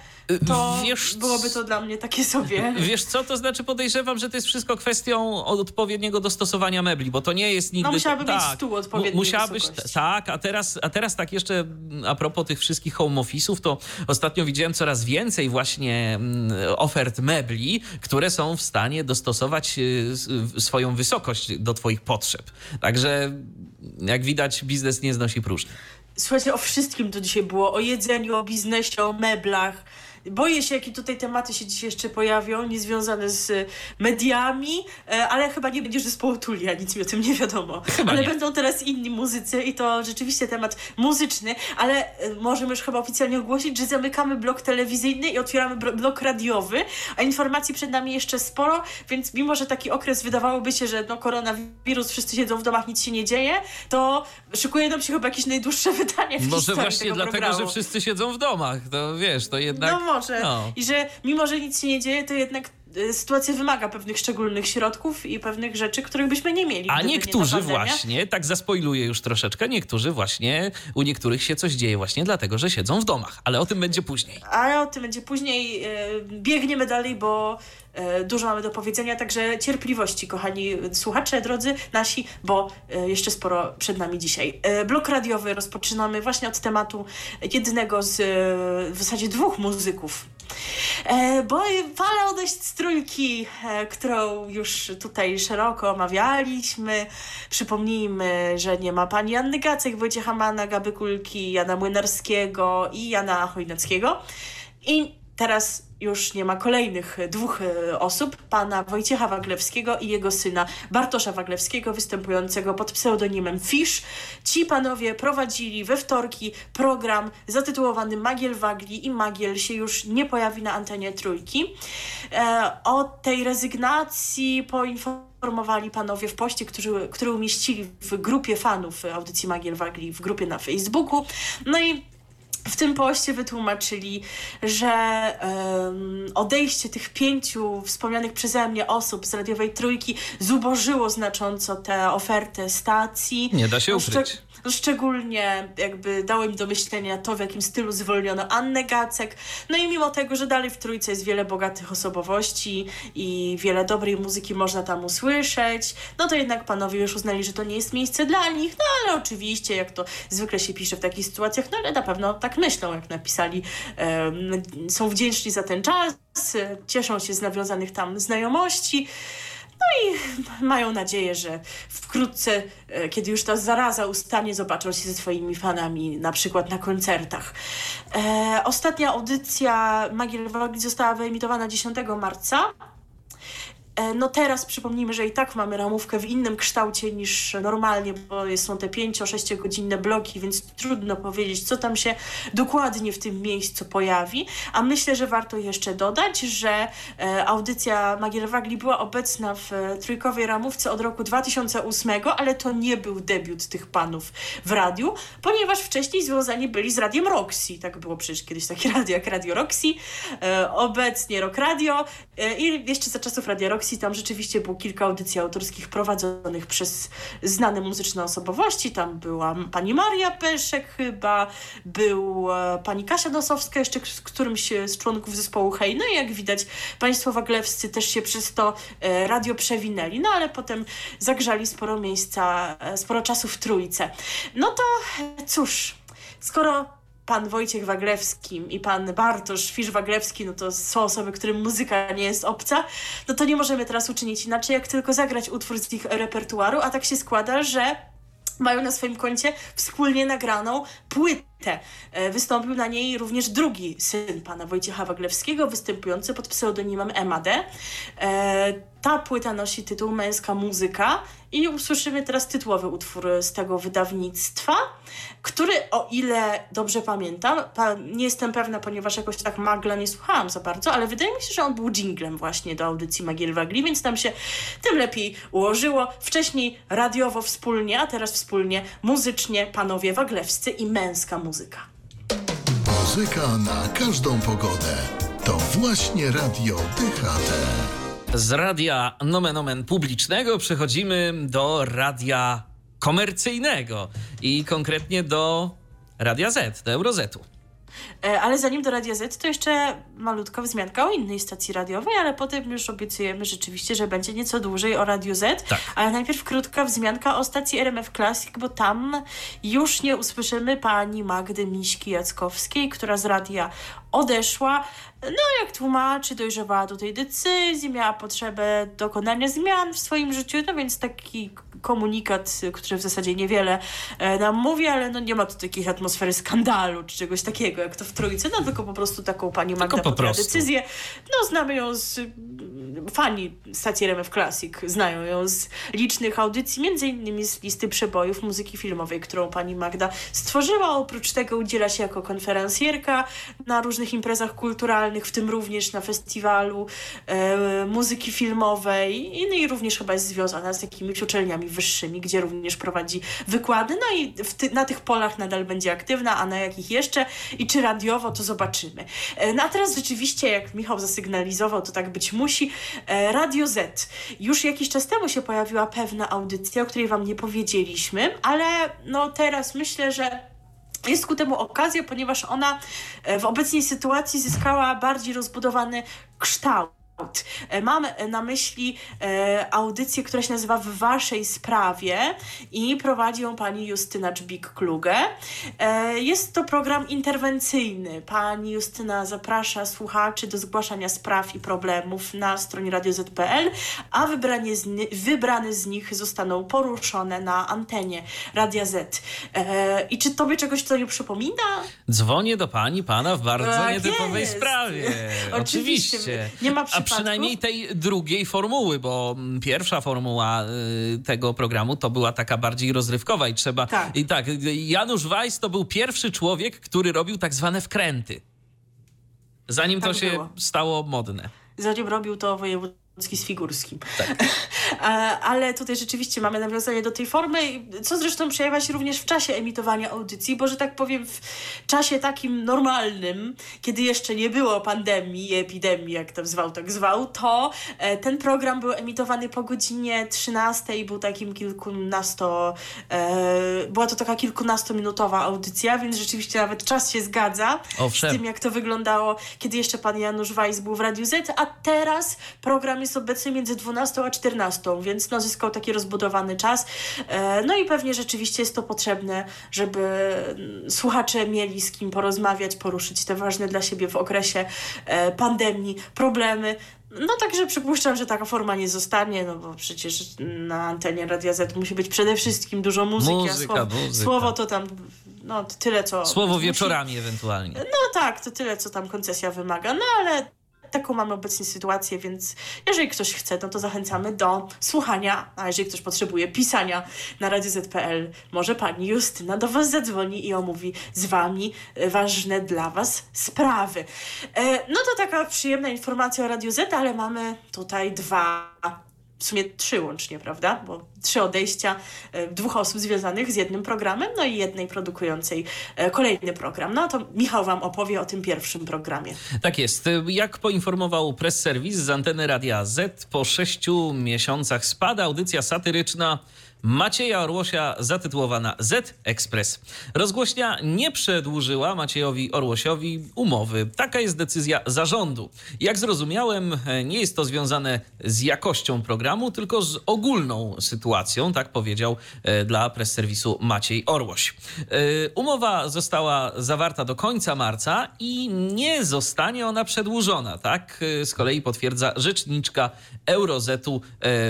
to wiesz, byłoby to dla mnie takie sobie. (laughs) Wiesz co, to znaczy podejrzewam, że to jest wszystko kwestią odpowiedniego dostosowania mebli, bo to nie jest nigdy... No musiałaby tak, mieć stół odpowiedniej musiałabyś, Tak, a teraz, a teraz tak jeszcze a propos tych wszystkich home office'ów, to ostatnio widziałem coraz więcej właśnie mm, ofert mebli, które są w stanie dostosować y, swoją wysokość do twoich potrzeb. Także jak widać biznes nie znosi próżni. Słuchajcie, o wszystkim to dzisiaj było. O jedzeniu, o biznesie, o meblach Boję się, jakie tutaj tematy się dzisiaj jeszcze pojawią, niezwiązane z mediami, e, ale chyba nie będzie zespołu Tulia, nic mi o tym nie wiadomo. Chyba ale nie. będą teraz inni muzycy i to rzeczywiście temat muzyczny, ale e, możemy już chyba oficjalnie ogłosić, że zamykamy blok telewizyjny i otwieramy blok radiowy, a informacji przed nami jeszcze sporo, więc mimo, że taki okres wydawałoby się, że no koronawirus, wszyscy siedzą w domach, nic się nie dzieje, to szykuje nam się chyba jakieś najdłuższe wydanie w Może właśnie tego dlatego, programu. że wszyscy siedzą w domach, to wiesz, to jednak... No No. I że mimo, że nic się nie dzieje, to jednak sytuacja wymaga pewnych szczególnych środków i pewnych rzeczy, których byśmy nie mieli. A niektórzy nie właśnie, tak zaspoiluję już troszeczkę, niektórzy właśnie, u niektórych się coś dzieje właśnie dlatego, że siedzą w domach, ale o tym będzie później. Ale o tym będzie później. Y, biegniemy dalej, bo y, dużo mamy do powiedzenia, także cierpliwości, kochani słuchacze, drodzy nasi, bo jeszcze sporo przed nami dzisiaj. Blok radiowy rozpoczynamy właśnie od tematu jednego z w zasadzie dwóch muzyków bo fala odejść z trójki, e, którą już tutaj szeroko omawialiśmy. Przypomnijmy, że nie ma pani Anny Gacek, Wojciecha Mana, Gaby Kulki, Jana Młynarskiego i Jana Chojnackiego. I teraz już nie ma kolejnych dwóch e, osób, pana Wojciecha Waglewskiego i jego syna Bartosza Waglewskiego, występującego pod pseudonimem Fish. Ci panowie prowadzili we wtorki program zatytułowany Magiel Wagli i Magiel się już nie pojawi na antenie trójki. E, o tej rezygnacji poinformowali panowie w poście, który, który umieścili w grupie fanów audycji Magiel Wagli, w grupie na Facebooku. No i w tym poście wytłumaczyli, że um, odejście tych pięciu wspomnianych przeze mnie osób z radiowej trójki zubożyło znacząco tę ofertę stacji. Nie da się ukryć. No, szczególnie jakby dało im do myślenia to, w jakim stylu zwolniono Annę Gacek. No i mimo tego, że dalej w Trójce jest wiele bogatych osobowości i wiele dobrej muzyki można tam usłyszeć, no to jednak panowie już uznali, że to nie jest miejsce dla nich. No ale oczywiście, jak to zwykle się pisze w takich sytuacjach, no ale na pewno tak myślą, jak napisali. Są wdzięczni za ten czas, cieszą się z nawiązanych tam znajomości. No i mają nadzieję, że wkrótce, e, kiedy już ta zaraza ustanie, zobaczą się ze swoimi fanami, na przykład na koncertach. E, ostatnia audycja Magiel Wogli została wyemitowana 10 marca. E, no teraz przypomnijmy, że i tak mamy ramówkę w innym kształcie niż normalnie, bo są te 5-6 godzinne bloki, więc trudno powiedzieć, co tam się dokładnie w tym miejscu pojawi. A myślę, że warto jeszcze dodać, że e, audycja Magier Wagli była obecna w e, trójkowej ramówce od roku 2008, ale to nie był debiut tych panów w radiu, ponieważ wcześniej związani byli z Radiem Roxy. Tak było przecież kiedyś takie (laughs) radio jak Radio Roxy, obecnie Rock Radio i jeszcze za czasów Radia Roxy tam rzeczywiście było kilka audycji autorskich prowadzonych przez znane muzyczne osobowości. Tam była pani Maria Peszek chyba, był e, pani Kasia Nosowska jeszcze którymś z członków zespołu Hej. No i jak widać państwo waglewscy też się przez to e, radio przewinęli. No ale potem zagrzali sporo miejsca, e, sporo czasu w Trójce. No to cóż, skoro pan Wojciech Waglewski i pan Bartosz Fisz-Waglewski, no to są osoby, którym muzyka nie jest obca, no to nie możemy teraz uczynić inaczej, jak tylko zagrać utwór z ich repertuaru, a tak się składa, że mają na swoim koncie wspólnie nagraną płytę. E, wystąpił na niej również drugi syn pana Wojciecha Waglewskiego, występujący pod pseudonimem MAD. Ta płyta nosi tytuł Męska muzyka i usłyszymy teraz tytułowy utwór z tego wydawnictwa, który o ile dobrze pamiętam, nie jestem pewna, ponieważ jakoś tak magla nie słuchałam za bardzo, ale wydaje mi się, że on był jinglem właśnie do audycji Magiel Wagli, więc tam się tym lepiej ułożyło. Wcześniej radiowo wspólnie, a teraz wspólnie muzycznie panowie waglewscy i męska muzyka. Muzyka na każdą pogodę. To właśnie radio DHT. Z radia nomen omen publicznego przechodzimy do radia komercyjnego i konkretnie do Radia Z, do Eurozetu. E, ale zanim do Radia Z, to jeszcze malutka wzmianka o innej stacji radiowej, ale potem już obiecujemy rzeczywiście, że będzie nieco dłużej o Radio Z. Tak. Ale najpierw krótka wzmianka o stacji RMF Classic, bo tam już nie usłyszymy pani Magdy Miśki-Jackowskiej, która z radia odeszła. No, jak tłumaczy, dojrzewała do tej decyzji, miała potrzebę dokonania zmian w swoim życiu, no więc taki komunikat, który w zasadzie niewiele e, nam mówi, ale no nie ma tu takiej atmosfery skandalu czy czegoś takiego, jak to w Trójce, no tylko po prostu taką pani Magda po podjęła decyzję. No, znamy ją z fani stacji RMF Classic, znają ją z licznych audycji, między innymi z listy przebojów muzyki filmowej, którą pani Magda stworzyła. Oprócz tego udziela się jako konferencjerka na różnych imprezach kulturalnych, w tym również na festiwalu e, muzyki filmowej no i również chyba jest związana z jakimiś uczelniami wyższymi, gdzie również prowadzi wykłady. No i ty, na tych polach nadal będzie aktywna, a na jakich jeszcze i czy radiowo, to zobaczymy. E, no a teraz rzeczywiście, jak Michał zasygnalizował, to tak być musi, E, Radio Z. Już jakiś czas temu się pojawiła pewna audycja, o której Wam nie powiedzieliśmy, ale no teraz myślę, że jest ku temu okazja, ponieważ ona e, w obecnej sytuacji zyskała bardziej rozbudowany kształt. E, mam na myśli e, audycję, która się nazywa W Waszej Sprawie i prowadzi ją pani Justyna Czbik-Kluge. E, jest to program interwencyjny. Pani Justyna zaprasza słuchaczy do zgłaszania spraw i problemów na stronie radioz.pl, a wybranie z, wybrane z nich zostaną poruszone na antenie Radia Z. E, I czy tobie czegoś to nie przypomina? Dzwonię do pani, pana w bardzo Tak nietypowej jest. sprawie. (laughs) Oczywiście. Oczywiście. Nie ma A przypadków. przynajmniej tej drugiej formuły, bo mm, pierwsza formuła y, tego programu to była taka bardziej rozrywkowa i trzeba. Tak. I tak, y, Janusz Weiss to był pierwszy człowiek, który robił tak zwane wkręty. Zanim Tak to się było. stało modne. Zanim robił to wojewódzki z Figurskim. Tak. (laughs) Ale tutaj rzeczywiście mamy nawiązanie do tej formy, co zresztą przejawia się również w czasie emitowania audycji, bo że tak powiem w czasie takim normalnym, kiedy jeszcze nie było pandemii, epidemii, jak to zwał, tak zwał, to e, ten program był emitowany po godzinie 13 i był takim kilkunasto... E, była to taka kilkunastominutowa audycja, więc rzeczywiście nawet czas się zgadza Owszem. z tym, jak to wyglądało, kiedy jeszcze pan Janusz Weiss był w Radiu Z, a teraz program jest obecny między 12 a 14, więc no, zyskał taki rozbudowany czas. E, No i pewnie rzeczywiście jest to potrzebne, żeby mm, słuchacze mieli z kim porozmawiać, poruszyć te ważne dla siebie w okresie e, pandemii problemy. No także przypuszczam, że taka forma nie zostanie, no bo przecież na antenie Radia Z musi być przede wszystkim dużo muzyki, Muzyka, a słowo, muzyka. słowo to tam no tyle co... Słowo musi- wieczorami ewentualnie. no tak, to tyle, co tam koncesja wymaga. No ale taką mamy obecnie sytuację, więc jeżeli ktoś chce, no to zachęcamy do słuchania, a jeżeli ktoś potrzebuje pisania na radioz.pl, może pani Justyna do was zadzwoni i omówi z wami e, ważne dla was sprawy. E, no to taka przyjemna informacja o Radio Z, ale mamy tutaj dwa w sumie trzy łącznie, prawda? Bo trzy odejścia e, dwóch osób związanych z jednym programem, no i jednej produkującej e, kolejny program. No to Michał Wam opowie o tym pierwszym programie. Tak jest. Jak poinformował press serwis z anteny Radia Z, po sześciu miesiącach spada audycja satyryczna Macieja Orłosia zatytułowana Z Express. Rozgłośnia nie przedłużyła Maciejowi Orłosiowi umowy. Taka jest decyzja zarządu. Jak zrozumiałem, nie jest to związane z jakością programu, tylko z ogólną sytuacją, tak powiedział e, dla press serwisu Maciej Orłoś. E, Umowa została zawarta do końca marca i nie zostanie ona przedłużona, tak e, z kolei potwierdza rzeczniczka Eurozetu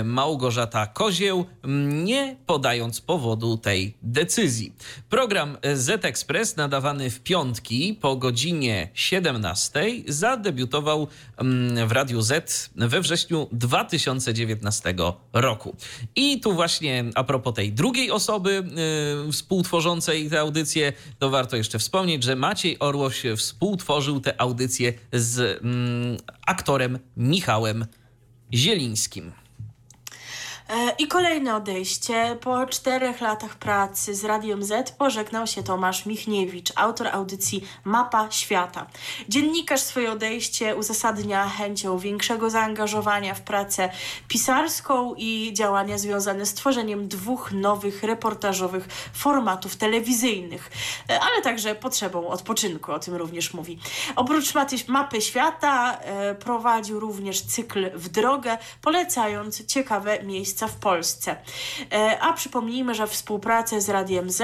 Małgorzata Kozieł, m, podając powodu tej decyzji. Program Z Express nadawany w piątki po godzinie 17 zadebiutował mm, w Radiu Z we wrześniu 2019 roku. I tu właśnie a propos tej drugiej osoby y, współtworzącej tę audycję, to warto jeszcze wspomnieć, że Maciej Orłoś współtworzył tę audycję z mm, aktorem Michałem Zielińskim. E, I kolejne odejście. Po czterech latach pracy z Radiem Z pożegnał się Tomasz Michniewicz, autor audycji Mapa Świata. Dziennikarz swoje odejście uzasadnia chęcią większego zaangażowania w pracę pisarską i działania związane z tworzeniem dwóch nowych reportażowych formatów telewizyjnych, e, ale także potrzebą odpoczynku, o tym również mówi. Oprócz Mapy Świata e, prowadził również cykl W drogę, polecając ciekawe miejsca w Polsce. E, A przypomnijmy, że współpracę z Radiem Z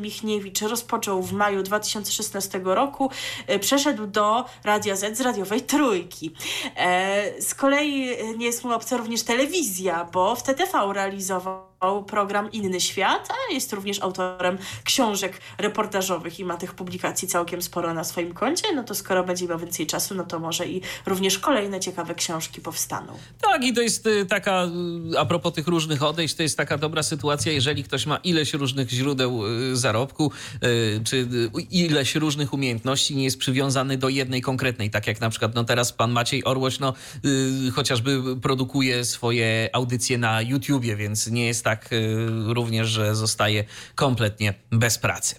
Michniewicz rozpoczął w maju 2016 roku. E, Przeszedł do Radia Z z radiowej Trójki. E, Z kolei nie jest mu obca również telewizja, bo w TTV realizował program Inny Świat, a jest również autorem książek reportażowych i ma tych publikacji całkiem sporo na swoim koncie. No to skoro będzie miał więcej czasu, no to może i również kolejne ciekawe książki powstaną. Tak, i to jest y, taka, y, a propos tych różnych odejść, to jest taka dobra sytuacja, jeżeli ktoś ma ileś różnych źródeł y, zarobku, czy ileś różnych umiejętności, nie jest przywiązany do jednej konkretnej, tak jak na przykład no teraz pan Maciej Orłoś, no chociażby produkuje swoje audycje na YouTubie, więc nie jest tak, tak również, że zostaje kompletnie bez pracy.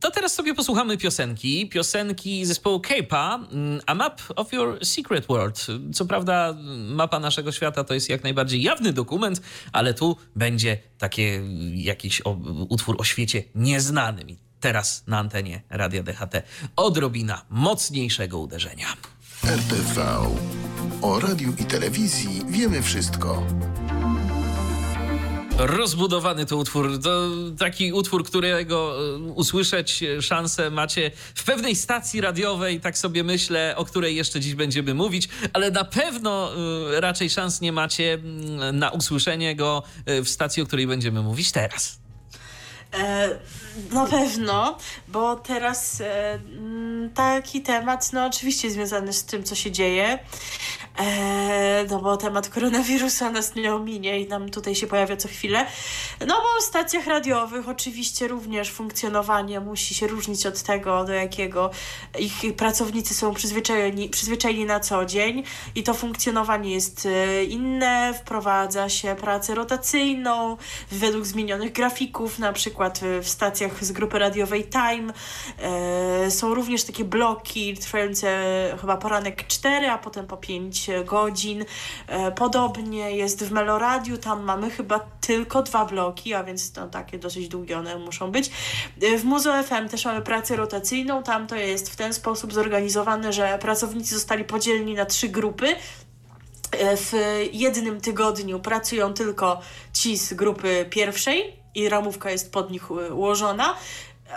To teraz sobie posłuchamy piosenki. Piosenki zespołu K-Pa, mm, A Map of Your Secret World. Co prawda mapa naszego świata to jest jak najbardziej jawny dokument, ale tu będzie takie jakiś o, utwór o świecie nieznanym. I teraz na antenie Radia DHT odrobina mocniejszego uderzenia. RTV. O radiu i telewizji wiemy wszystko. Rozbudowany to utwór. To taki utwór, którego e, usłyszeć szansę macie w pewnej stacji radiowej, tak sobie myślę, o której jeszcze dziś będziemy mówić, ale na pewno e, raczej szans nie macie mm, na usłyszenie go e, w stacji, o której będziemy mówić teraz. E, na pewno, bo teraz e, taki temat, no oczywiście związany z tym, co się dzieje, e, no bo temat koronawirusa nas nie ominie i nam tutaj się pojawia co chwilę. No bo w stacjach radiowych oczywiście również funkcjonowanie musi się różnić od tego, do jakiego ich pracownicy są przyzwyczajeni, przyzwyczajeni na co dzień. I to funkcjonowanie jest inne, wprowadza się pracę rotacyjną według zmienionych grafików, na przykład w stacjach z grupy radiowej Time. E, są również takie bloki trwające chyba poranek 4, a potem po 5 godzin. E, podobnie jest w Meloradiu, tam mamy chyba tylko dwa bloki, a więc takie dosyć długie one muszą być. E, w Muzo FM też mamy pracę rotacyjną, tam to jest w ten sposób zorganizowane, że pracownicy zostali podzieleni na trzy grupy, w jednym tygodniu pracują tylko ci z grupy pierwszej, i ramówka jest pod nich y, ułożona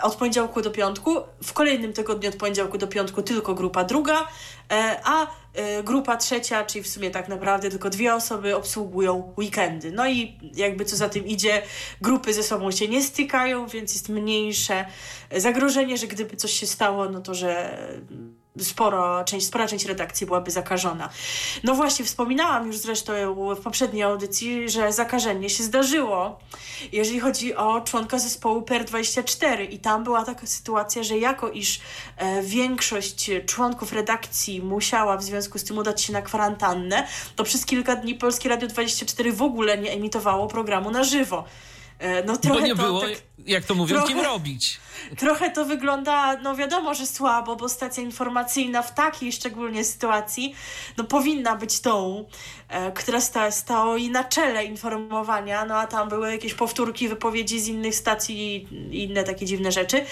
od poniedziałku do piątku. W kolejnym tygodniu od poniedziałku do piątku tylko grupa druga, e, a e, grupa trzecia, czyli w sumie tak naprawdę tylko dwie osoby obsługują weekendy. No i jakby co za tym idzie, grupy ze sobą się nie stykają, więc jest mniejsze zagrożenie, że gdyby coś się stało, no to że sporo, część, spora część redakcji byłaby zakażona. No właśnie, wspominałam już zresztą w poprzedniej audycji, że zakażenie się zdarzyło, jeżeli chodzi o członka zespołu PER24 i tam była taka sytuacja, że jako iż e, większość członków redakcji musiała w związku z tym udać się na kwarantannę, to przez kilka dni Polskie Radio 24 w ogóle nie emitowało programu na żywo. E, no, trochę Bo nie było, tak, jak to mówią, trochę, kim robić. Trochę to wygląda, no wiadomo, że słabo, bo stacja informacyjna w takiej szczególnie sytuacji, no powinna być tą, e, która sta, stoi na czele informowania, no a tam były jakieś powtórki, wypowiedzi z innych stacji i inne takie dziwne rzeczy.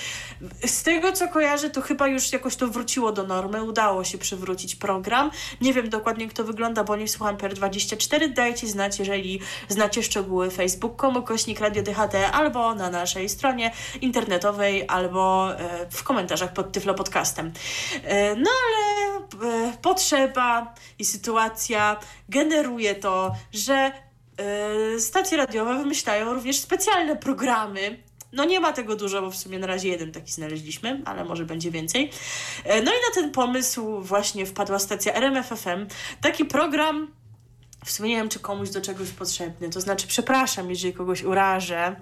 Z tego, co kojarzę, to chyba już jakoś to wróciło do normy, udało się przywrócić program. Nie wiem dokładnie, jak to wygląda, bo nie słucham PER24. Dajcie znać, jeżeli znacie szczegóły facebook.com, kośnik Radio DHT albo na naszej stronie internetowej albo e, w komentarzach pod Tyflo Podcastem. E, no ale e, potrzeba i sytuacja generuje to, że stacje radiowe wymyślają również specjalne programy, no nie ma tego dużo, bo w sumie na razie jeden taki znaleźliśmy, ale może będzie więcej. No i na ten pomysł właśnie wpadła stacja RMFFM. Taki program w sumie nie wiem, czy komuś do czegoś potrzebny. To znaczy, przepraszam, jeżeli kogoś urażę,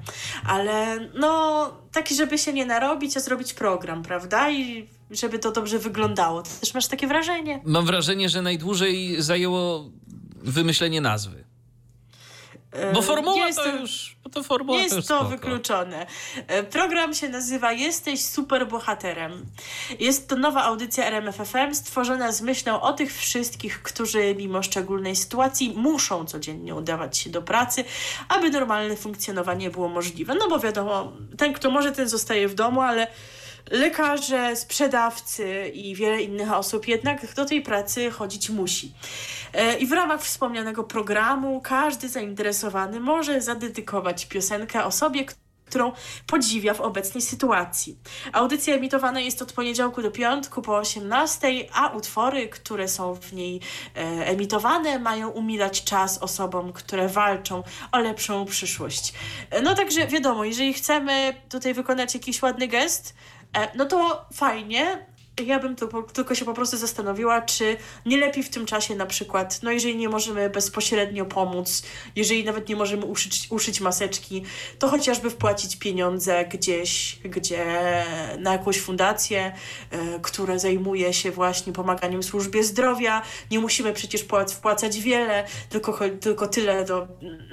ale no, taki, żeby się nie narobić, a zrobić program, prawda? I żeby to dobrze wyglądało. Ty też masz takie wrażenie? Mam wrażenie, że najdłużej zajęło wymyślenie nazwy. Bo formuła jest to, już. Bo to formuła jest to, już to wykluczone. E, program się nazywa Jesteś superbohaterem. Jest to nowa audycja RMFFM stworzona z myślą o tych wszystkich, którzy mimo szczególnej sytuacji muszą codziennie udawać się do pracy, aby normalne funkcjonowanie było możliwe. No bo wiadomo, ten, kto może, ten zostaje w domu, ale lekarze, sprzedawcy i wiele innych osób jednak do tej pracy chodzić musi. E, I w ramach wspomnianego programu każdy zainteresowany może zadedykować piosenkę osobie, którą podziwia w obecnej sytuacji. Audycja emitowana jest od poniedziałku do piątku po 18, a utwory, które są w niej e, emitowane, mają umilać czas osobom, które walczą o lepszą przyszłość. E, no także wiadomo, jeżeli chcemy tutaj wykonać jakiś ładny gest, no to fajnie, ja bym to, tylko się po prostu zastanowiła, czy nie lepiej w tym czasie na przykład, no jeżeli nie możemy bezpośrednio pomóc, jeżeli nawet nie możemy uszyć, uszyć maseczki, to chociażby wpłacić pieniądze gdzieś, gdzie na jakąś fundację, y, która zajmuje się właśnie pomaganiem służbie zdrowia. Nie musimy przecież wpłacać wiele, tylko, tylko tyle, do,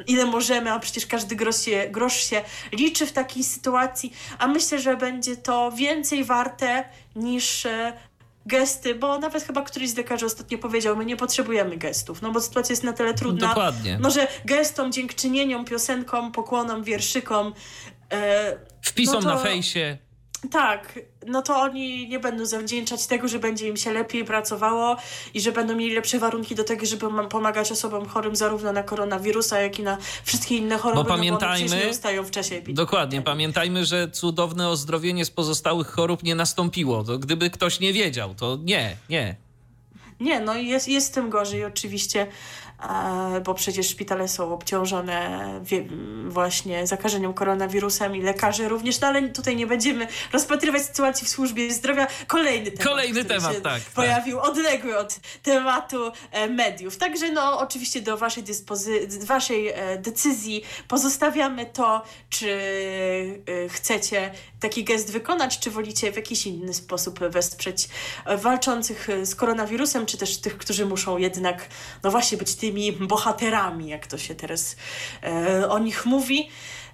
ile możemy, a przecież każdy grosz się, grosz się liczy w takiej sytuacji, a myślę, że będzie to więcej warte niż gesty, bo nawet chyba któryś z lekarzy ostatnio powiedział, my nie potrzebujemy gestów, no bo sytuacja jest na tyle trudna. Dokładnie. No, że gestom, dziękczynieniom, piosenkom, pokłonom, wierszykom e, Wpisom no to... na fejsie tak, no to oni nie będą zawdzięczać tego, że będzie im się lepiej pracowało i że będą mieli lepsze warunki do tego, żeby pomagać osobom chorym zarówno na koronawirusa, jak i na wszystkie inne choroby. Bo pamiętajmy, no bo ustają w czasie epidemii. Dokładnie, pamiętajmy, że cudowne ozdrowienie z pozostałych chorób nie nastąpiło. To gdyby ktoś nie wiedział, to nie, nie. Nie, no jest, jest tym gorzej oczywiście bo przecież szpitale są obciążone właśnie zakażeniem koronawirusem i lekarze również, no ale tutaj nie będziemy rozpatrywać sytuacji w służbie zdrowia. Kolejny temat, Kolejny temat, tak, tak. pojawił, tak. odległy od tematu e, mediów. Także no oczywiście do waszej, dyspozy- waszej e, decyzji pozostawiamy to, czy e, chcecie taki gest wykonać, czy wolicie w jakiś inny sposób wesprzeć walczących z koronawirusem, czy też tych, którzy muszą jednak no właśnie być tymi bohaterami, jak to się teraz e, o nich mówi.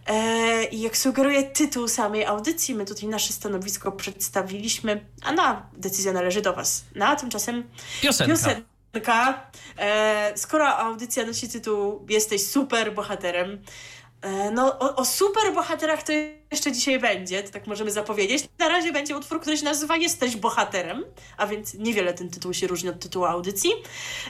E, I jak sugeruje tytuł samej audycji, my tutaj nasze stanowisko przedstawiliśmy, a na decyzja należy do Was. No a tymczasem piosenka. piosenka. E, skoro audycja nosi tytuł Jesteś super bohaterem, E, no, o, o super bohaterach to jeszcze dzisiaj będzie, to tak możemy zapowiedzieć. Na razie będzie utwór, który się nazywa Jesteś bohaterem, a więc niewiele ten tytuł się różni od tytułu audycji.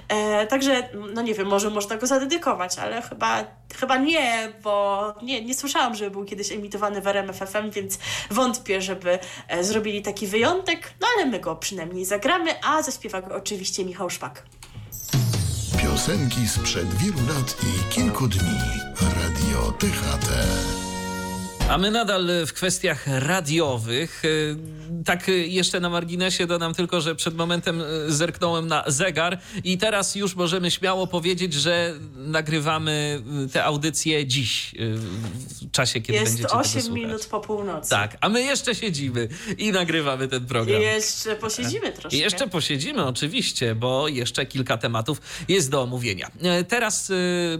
E, także, no nie wiem, może można go zadedykować, ale chyba, chyba nie, bo nie, nie słyszałam, żeby był kiedyś emitowany w RMFFM, więc wątpię, żeby e, zrobili taki wyjątek, no ale my go przynajmniej zagramy, a zaśpiewa go oczywiście Michał Szpak. Piosenki sprzed wielu lat i kilku dni. Radio THT. A my nadal w kwestiach radiowych. E, tak jeszcze na marginesie dodam tylko, że przed momentem e, zerknąłem na zegar i teraz już możemy śmiało powiedzieć, że nagrywamy e, te audycje dziś, w czasie, kiedy Jest będziecie 8 minut po północy. Tak, a my jeszcze siedzimy i nagrywamy ten program. I jeszcze posiedzimy troszkę. I jeszcze posiedzimy oczywiście, bo jeszcze kilka tematów jest do omówienia. Teraz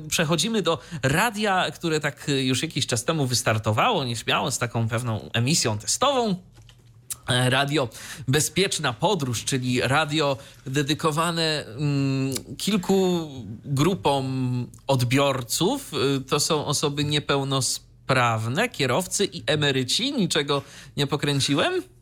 przechodzimy do radia, które tak już jakiś czas temu wystartowało śmiało, nieśmiało, z taką pewną emisją testową. E, radio Bezpieczna Podróż, czyli radio dedykowane mm, kilku grupom odbiorców. E, to są osoby niepełnosprawne, kierowcy i emeryci. Niczego nie pokręciłem?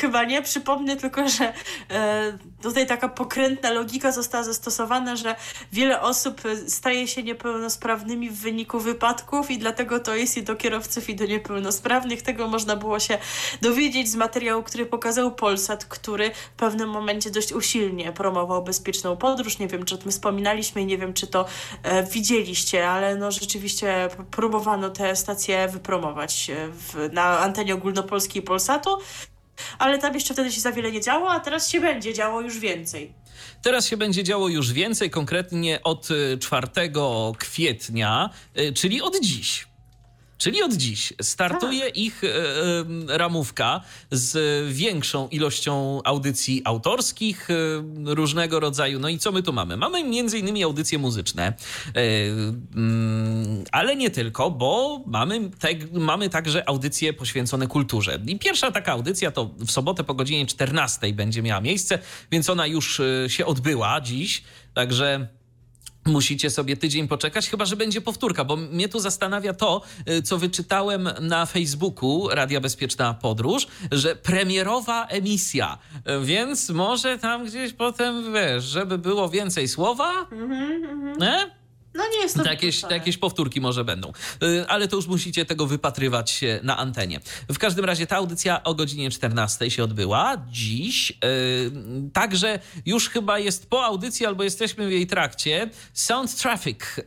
Chyba nie. Przypomnę tylko, że e, tutaj taka pokrętna logika została zastosowana, że wiele osób staje się niepełnosprawnymi w wyniku wypadków i dlatego to jest i do kierowców, i do niepełnosprawnych. Tego można było się dowiedzieć z materiału, który pokazał Polsat, który w pewnym momencie dość usilnie promował bezpieczną podróż. Nie wiem, czy o tym wspominaliśmy i nie wiem, czy to e, widzieliście, ale no rzeczywiście próbowano te stacje wypromować e, w, na antenie ogólnopolskiej Polsatu ale tam jeszcze wtedy się za wiele nie działo, a teraz się będzie działo już więcej. Teraz się będzie działo już więcej, konkretnie od 4 e, kwietnia, e, czyli od dziś. Czyli od dziś startuje tak. ich e, e, ramówka z większą ilością audycji autorskich e, różnego rodzaju. No i co my tu mamy? Mamy między innymi audycje muzyczne, e, mm, ale nie tylko, bo mamy, te, mamy także audycje poświęcone kulturze. I pierwsza taka audycja to w sobotę po godzinie 14 będzie miała miejsce, więc ona już się odbyła dziś. Także Musicie sobie tydzień poczekać, chyba że będzie powtórka, bo mnie tu zastanawia to, y, co wyczytałem na Facebooku Radia Bezpieczna Podróż, że premierowa emisja, więc może tam gdzieś potem, wiesz, żeby było więcej słowa, mm -hmm, nie? No nie jest to jakieś, jakieś powtórki może będą. Y, ale to już musicie tego wypatrywać na antenie. W każdym razie ta audycja o godzinie 14 się odbyła dziś. Y, także już chyba jest po audycji albo jesteśmy w jej trakcie. Sound Traffic y,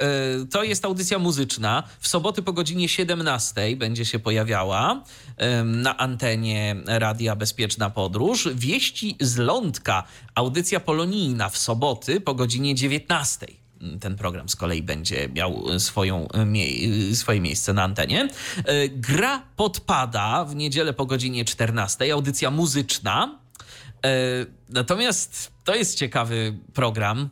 to jest audycja muzyczna. W soboty po godzinie 17 będzie się pojawiała na antenie Radia Bezpieczna Podróż. Wieści z Lądka, audycja polonijna w soboty po godzinie 19 ten program z kolei będzie miał swoją, swoje miejsce na antenie. E, gra podpada w niedzielę po godzinie 14, audycja muzyczna. E, natomiast to jest ciekawy program,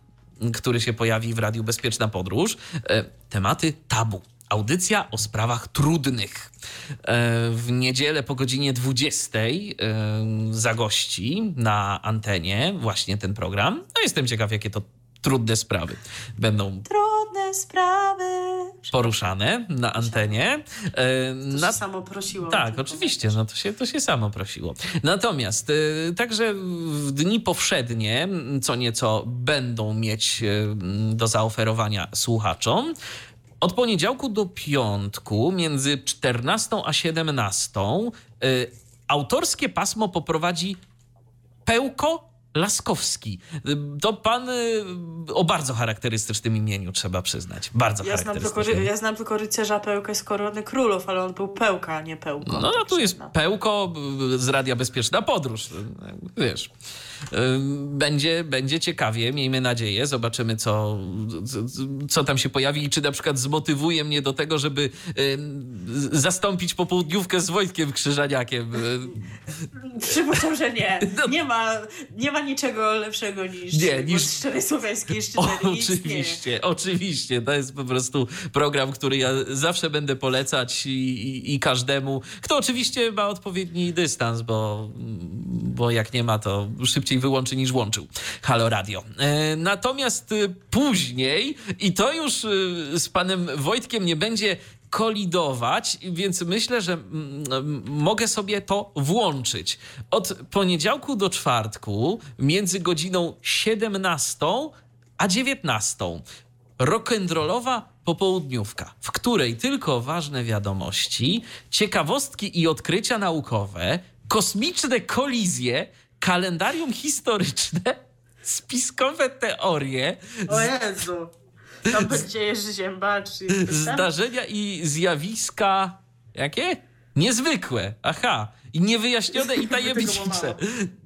który się pojawi w Radiu Bezpieczna Podróż. E, tematy tabu. Audycja o sprawach trudnych. W niedzielę po godzinie 20 zagości na antenie właśnie ten program. No jestem ciekaw, jakie to trudne sprawy będą trudne sprawy poruszane na antenie. E, to na... się samo prosiło. Tak, oczywiście, no to się, to się samo prosiło. Natomiast e, także w dni powszednie co nieco będą mieć e, do zaoferowania słuchaczom. Od poniedziałku do piątku między 14 a 17 autorskie pasmo poprowadzi Pełko Laskowski. To pan y, o bardzo charakterystycznym imieniu, trzeba przyznać. Bardzo ja charakterystycznym. Znam tylko, ja znam tylko rycerza Pełkę z Korony Królów, ale on był Pełka, a nie Pełko. No, no tu jest Pełko z Radia Bezpieczna Podróż. Wiesz, będzie, będzie ciekawie, miejmy nadzieję. Zobaczymy, co, co tam się pojawi i czy na przykład zmotywuje mnie do tego, żeby zastąpić popołudniówkę z Wojtkiem Krzyżaniakiem. (laughs) Przypuszczam, że nie. No. Nie ma, nie ma niczego lepszego niż, nie, niż... szczerej słowiańskiej (laughs) Oczywiście, oczywiście. To jest po prostu program, który ja zawsze będę polecać i, i, i, każdemu, kto oczywiście ma odpowiedni dystans, bo, bo jak nie ma, to szybciej wyłączy niż włączył Halo Radio. E, natomiast y, później, i to już y, z panem Wojtkiem nie będzie kolidować, więc myślę, że mm, mogę sobie to włączyć. Od poniedziałku do czwartku między godziną 17 a 19 rock'n'rollowa popołudniówka, w której tylko ważne wiadomości, ciekawostki i odkrycia naukowe, kosmiczne kolizje, kalendarium historyczne, spiskowe teorie. O Jezu. To będzie Jerzy Ziębacz. Zdarzenia i zjawiska jakie? Niezwykłe. Aha i niewyjaśnione i (laughs) tajemnicze.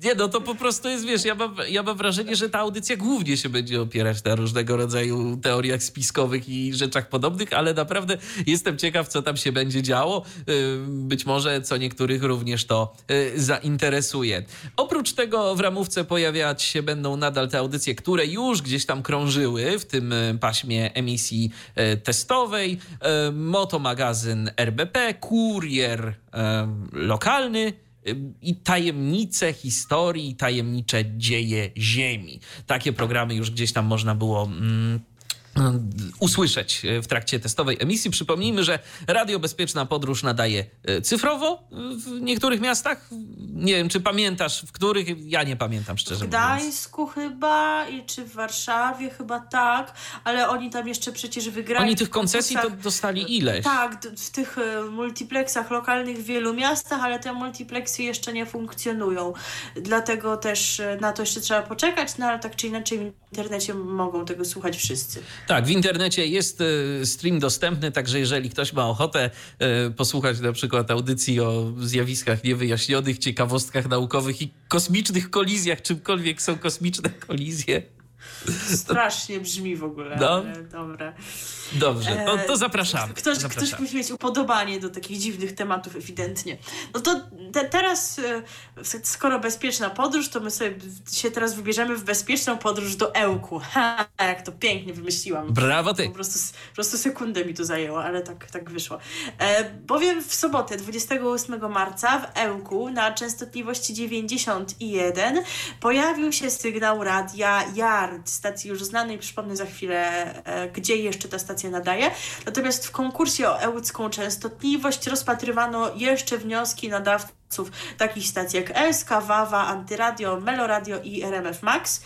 Nie, no to po prostu jest, wiesz, ja mam, ja mam wrażenie, że ta audycja głównie się będzie opierać na różnego rodzaju teoriach spiskowych i rzeczach podobnych, ale naprawdę jestem ciekaw, co tam się będzie działo. Y, być może co niektórych również to y, zainteresuje. Oprócz tego w ramówce pojawiać się będą nadal te audycje, które już gdzieś tam krążyły w tym y, paśmie emisji testowej. Moto magazyn RBP, kurier lokalny i tajemnice historii, tajemnicze dzieje Ziemi. Takie programy już gdzieś tam można było. Mm, usłyszeć w trakcie testowej emisji. Przypomnijmy, że Radio Bezpieczna Podróż nadaje e, cyfrowo w niektórych miastach. Nie wiem, czy pamiętasz, w których? Ja nie pamiętam, szczerze mówiąc. W Gdańsku chyba i czy w Warszawie chyba tak, ale oni tam jeszcze przecież wygrali. Oni tych koncesji to dostali ileś. Tak, w tych e, multiplexach lokalnych w wielu miastach, ale te multiplexy jeszcze nie funkcjonują. Dlatego też e, na to jeszcze trzeba poczekać, no ale tak czy inaczej w internecie mogą tego słuchać wszyscy. Tak, w internecie jest e, stream dostępny, także jeżeli ktoś ma ochotę e, posłuchać na przykład audycji o zjawiskach niewyjaśnionych, ciekawostkach naukowych i kosmicznych kolizjach, czymkolwiek są kosmiczne kolizje, Strasznie brzmi w ogóle, no. ale dobra. Dobrze, to, to zapraszamy. Ktoś, zapraszamy. ktoś musi mieć upodobanie do takich dziwnych tematów ewidentnie. No to te, teraz, e, skoro bezpieczna podróż, to my sobie się teraz wybierzemy w bezpieczną podróż do Ełku. (laughs) Ha, jak to pięknie wymyśliłam. Brawo ty. Po prostu, po prostu sekundę mi to zajęło, ale tak, tak wyszło. E, bowiem w sobotę, 28 marca w Ełku na częstotliwości 91 pojawił się sygnał radia Yard, stacji już znanej. Przypomnę za chwilę, e, gdzie jeszcze ta stacja nadaje. Natomiast w konkursie o ełcką częstotliwość rozpatrywano jeszcze wnioski nadawców takich stacji jak SK, Wawa, Antyradio, Meloradio i RMF Max.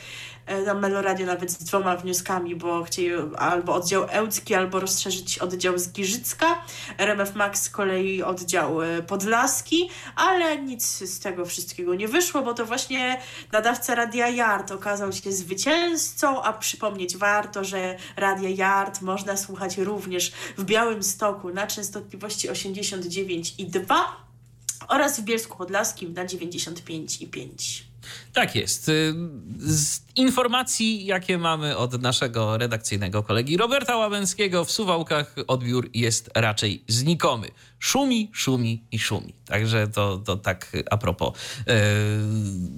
Na Meloradio nawet z dwoma wnioskami, bo chcieli albo oddział Ełcki, albo rozszerzyć oddział z Giżycka. RMF Max z kolei oddział podlaski, ale nic z tego wszystkiego nie wyszło, bo to właśnie nadawca Radia Yard okazał się zwycięzcą, a przypomnieć warto, że Radia Yard można słuchać również w Białym Stoku na częstotliwości 89,2 oraz w Bielsku Podlaskim na 95,5. Tak jest. Y, informacji, jakie mamy od naszego redakcyjnego kolegi Roberta Łabęckiego w Suwałkach, odbiór jest raczej znikomy. Szumi, szumi i szumi. Także to, to tak a propos e,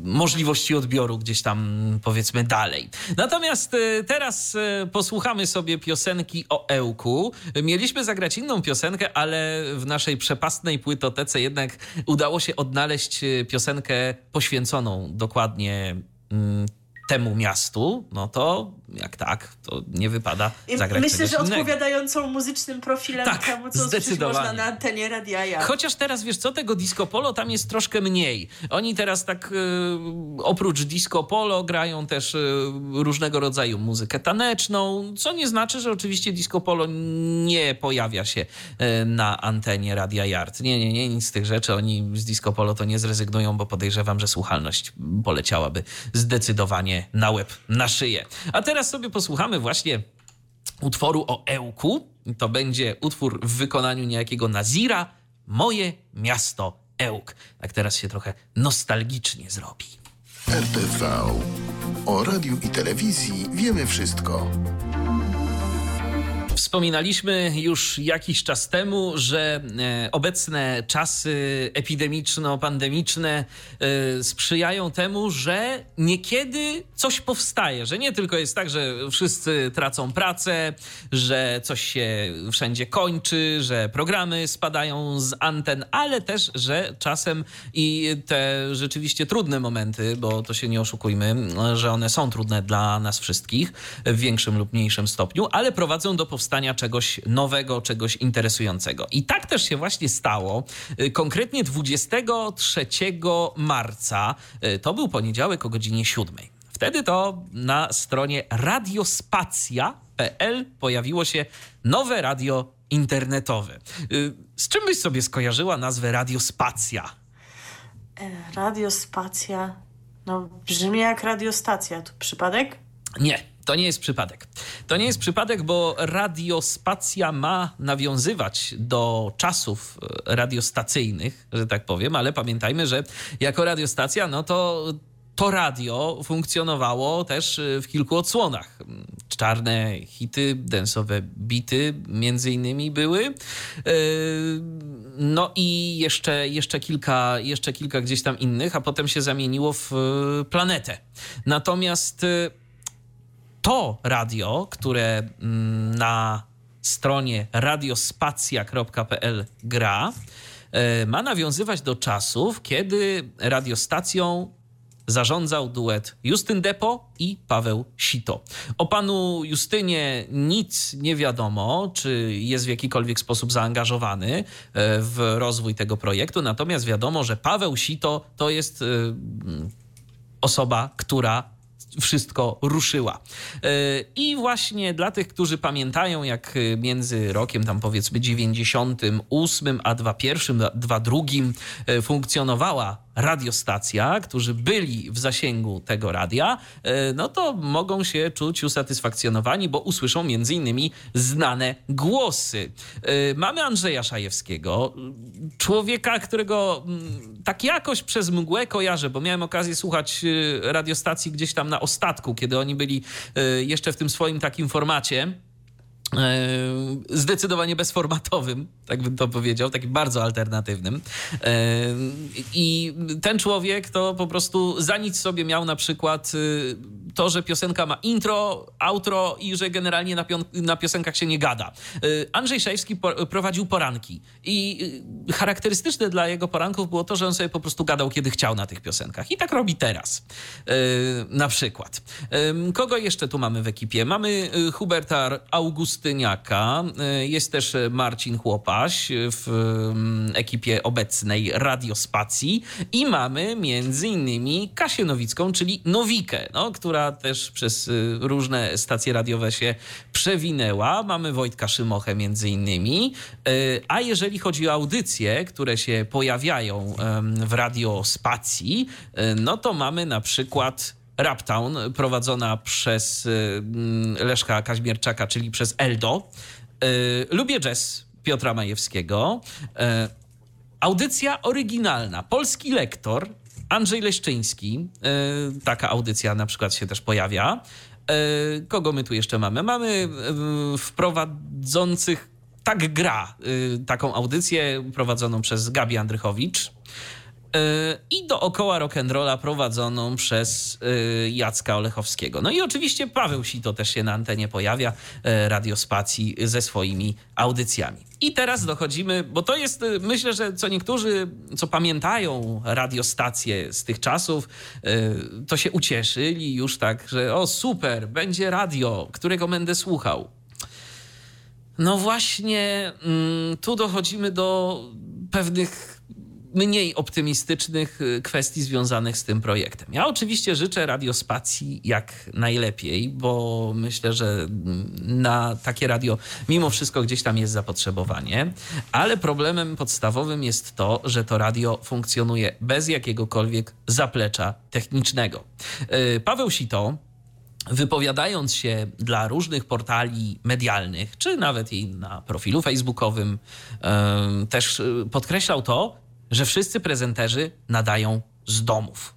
możliwości odbioru gdzieś tam powiedzmy dalej. Natomiast e, teraz e, posłuchamy sobie piosenki o Ełku. Mieliśmy zagrać inną piosenkę, ale w naszej przepastnej płytotece jednak udało się odnaleźć piosenkę poświęconą dokładnie mm, temu miastu, no to jak tak, to nie wypada zagrać Myślę, że innego. odpowiadającą muzycznym profilem tak, temu, co zdecydowanie. można na antenie Radia ja. Chociaż teraz, wiesz co, tego disco polo tam jest troszkę mniej. Oni teraz tak y, oprócz disco polo grają też y, różnego rodzaju muzykę taneczną, co nie znaczy, że oczywiście disco polo nie pojawia się y, na antenie Radia Yard. Nie, nie, nie, nic z tych rzeczy. Oni z disco polo to nie zrezygnują, bo podejrzewam, że słuchalność poleciałaby zdecydowanie na łeb, na szyję. A teraz sobie posłuchamy właśnie utworu o Ełku. To będzie utwór w wykonaniu niejakiego Nazira, Moje miasto Ełk. Tak teraz się trochę nostalgicznie zrobi. RTV. O radiu i telewizji wiemy wszystko. Wspominaliśmy już jakiś czas temu, że e, obecne czasy epidemiczno-pandemiczne e, sprzyjają temu, że niekiedy coś powstaje, że nie tylko jest tak, że wszyscy tracą pracę, że coś się wszędzie kończy, że programy spadają z anten, ale też, że czasem i te rzeczywiście trudne momenty, bo to się nie oszukujmy, że one są trudne dla nas wszystkich w większym lub mniejszym stopniu, ale prowadzą do powstania powstania czegoś nowego, czegoś interesującego. I tak też się właśnie stało. Y, konkretnie 23 marca, y, to był poniedziałek o godzinie 7. Wtedy to na stronie radiospacja.pl pojawiło się nowe radio internetowe. Y, z czym byś sobie skojarzyła nazwę Radiospacja? E, radiospacja. No, brzmi jak radiostacja. To przypadek? Nie. To nie jest przypadek. To nie jest przypadek, bo radiospacja ma nawiązywać do czasów e, radiostacyjnych, że tak powiem, ale pamiętajmy, że jako radiostacja, no to to radio funkcjonowało też e, w kilku odsłonach. Czarne hity, densowe bity między innymi były. E, no i jeszcze, jeszcze, kilka, jeszcze kilka gdzieś tam innych, a potem się zamieniło w planetę. Natomiast to radio, które mm, na stronie radiospacja.pl gra, e, ma nawiązywać do czasów, kiedy radiostacją zarządzał duet Justyn Depo i Paweł Sito. O panu Justynie nic nie wiadomo, czy jest w jakikolwiek sposób zaangażowany e, w rozwój tego projektu, natomiast wiadomo, że Paweł Sito to jest e, osoba, która wszystko ruszyła. E, I właśnie dla tych, którzy pamiętają, jak między rokiem tam powiedzmy 98 a 21, 22 e, funkcjonowała radiostacja, którzy byli w zasięgu tego radia, e, no to mogą się czuć usatysfakcjonowani, bo usłyszą między innymi znane głosy. Mamy Andrzeja Szajewskiego, człowieka, którego mm, tak jakoś przez mgłę kojarzę, bo miałem okazję słuchać radiostacji gdzieś tam na ostatku, kiedy oni byli e, jeszcze w tym swoim takim formacie e, zdecydowanie bezformatowym, tak bym to powiedział, takim bardzo alternatywnym. E, I ten człowiek to po prostu za nic sobie miał na przykład to, że piosenka ma intro, outro i że generalnie na, na piosenkach się nie gada. Andrzej Szajewski po prowadził poranki i charakterystyczne dla jego poranków było to, że on sobie po prostu gadał, kiedy chciał na tych piosenkach. I tak robi teraz. Na przykład. Kogo jeszcze tu mamy w ekipie? Mamy Huberta Augusta Pustyniaka, jest też Marcin Chłopaś w mm, ekipie obecnej Radiospacji i mamy między innymi Kasię Nowicką, czyli Nowikę, no, która też przez różne stacje radiowe się przewinęła. Mamy Wojtka Szymochę między innymi. A jeżeli chodzi o audycje, które się pojawiają w Radiospacji, no to mamy na przykład Raptown, prowadzona przez y, Leszka Kaźmierczaka, czyli przez Eldo. Y, lubię jazz Piotra Majewskiego. Y, audycja oryginalna. Polski lektor Andrzej Leszczyński. Taka audycja na przykład się też pojawia. Kogo my tu jeszcze mamy? Mamy wprowadzących Tak Gra, taką audycję prowadzoną przez Gabi Andrychowicz. E, i dookoła rock'n'rolla prowadzoną przez e, Jacka Olechowskiego. No i oczywiście Paweł Sito też się na antenie pojawia, e, radiospacji ze swoimi audycjami. I teraz dochodzimy, bo to jest, myślę, że co niektórzy, co pamiętają radiostacje z tych czasów, to się ucieszyli już tak, że o super, będzie radio, którego będę słuchał. No właśnie, mm, tu dochodzimy do pewnych mniej optymistycznych y, kwestii związanych z tym projektem. Ja oczywiście życzę radiospacji jak najlepiej, bo myślę, że mm, na takie radio mimo wszystko gdzieś tam jest zapotrzebowanie, ale problemem podstawowym jest to, że to radio funkcjonuje bez jakiegokolwiek zaplecza technicznego. Y, Paweł Sito, wypowiadając się dla różnych portali medialnych, czy nawet i na profilu facebookowym, y, też podkreślał to, że wszyscy prezenterzy nadają z domów.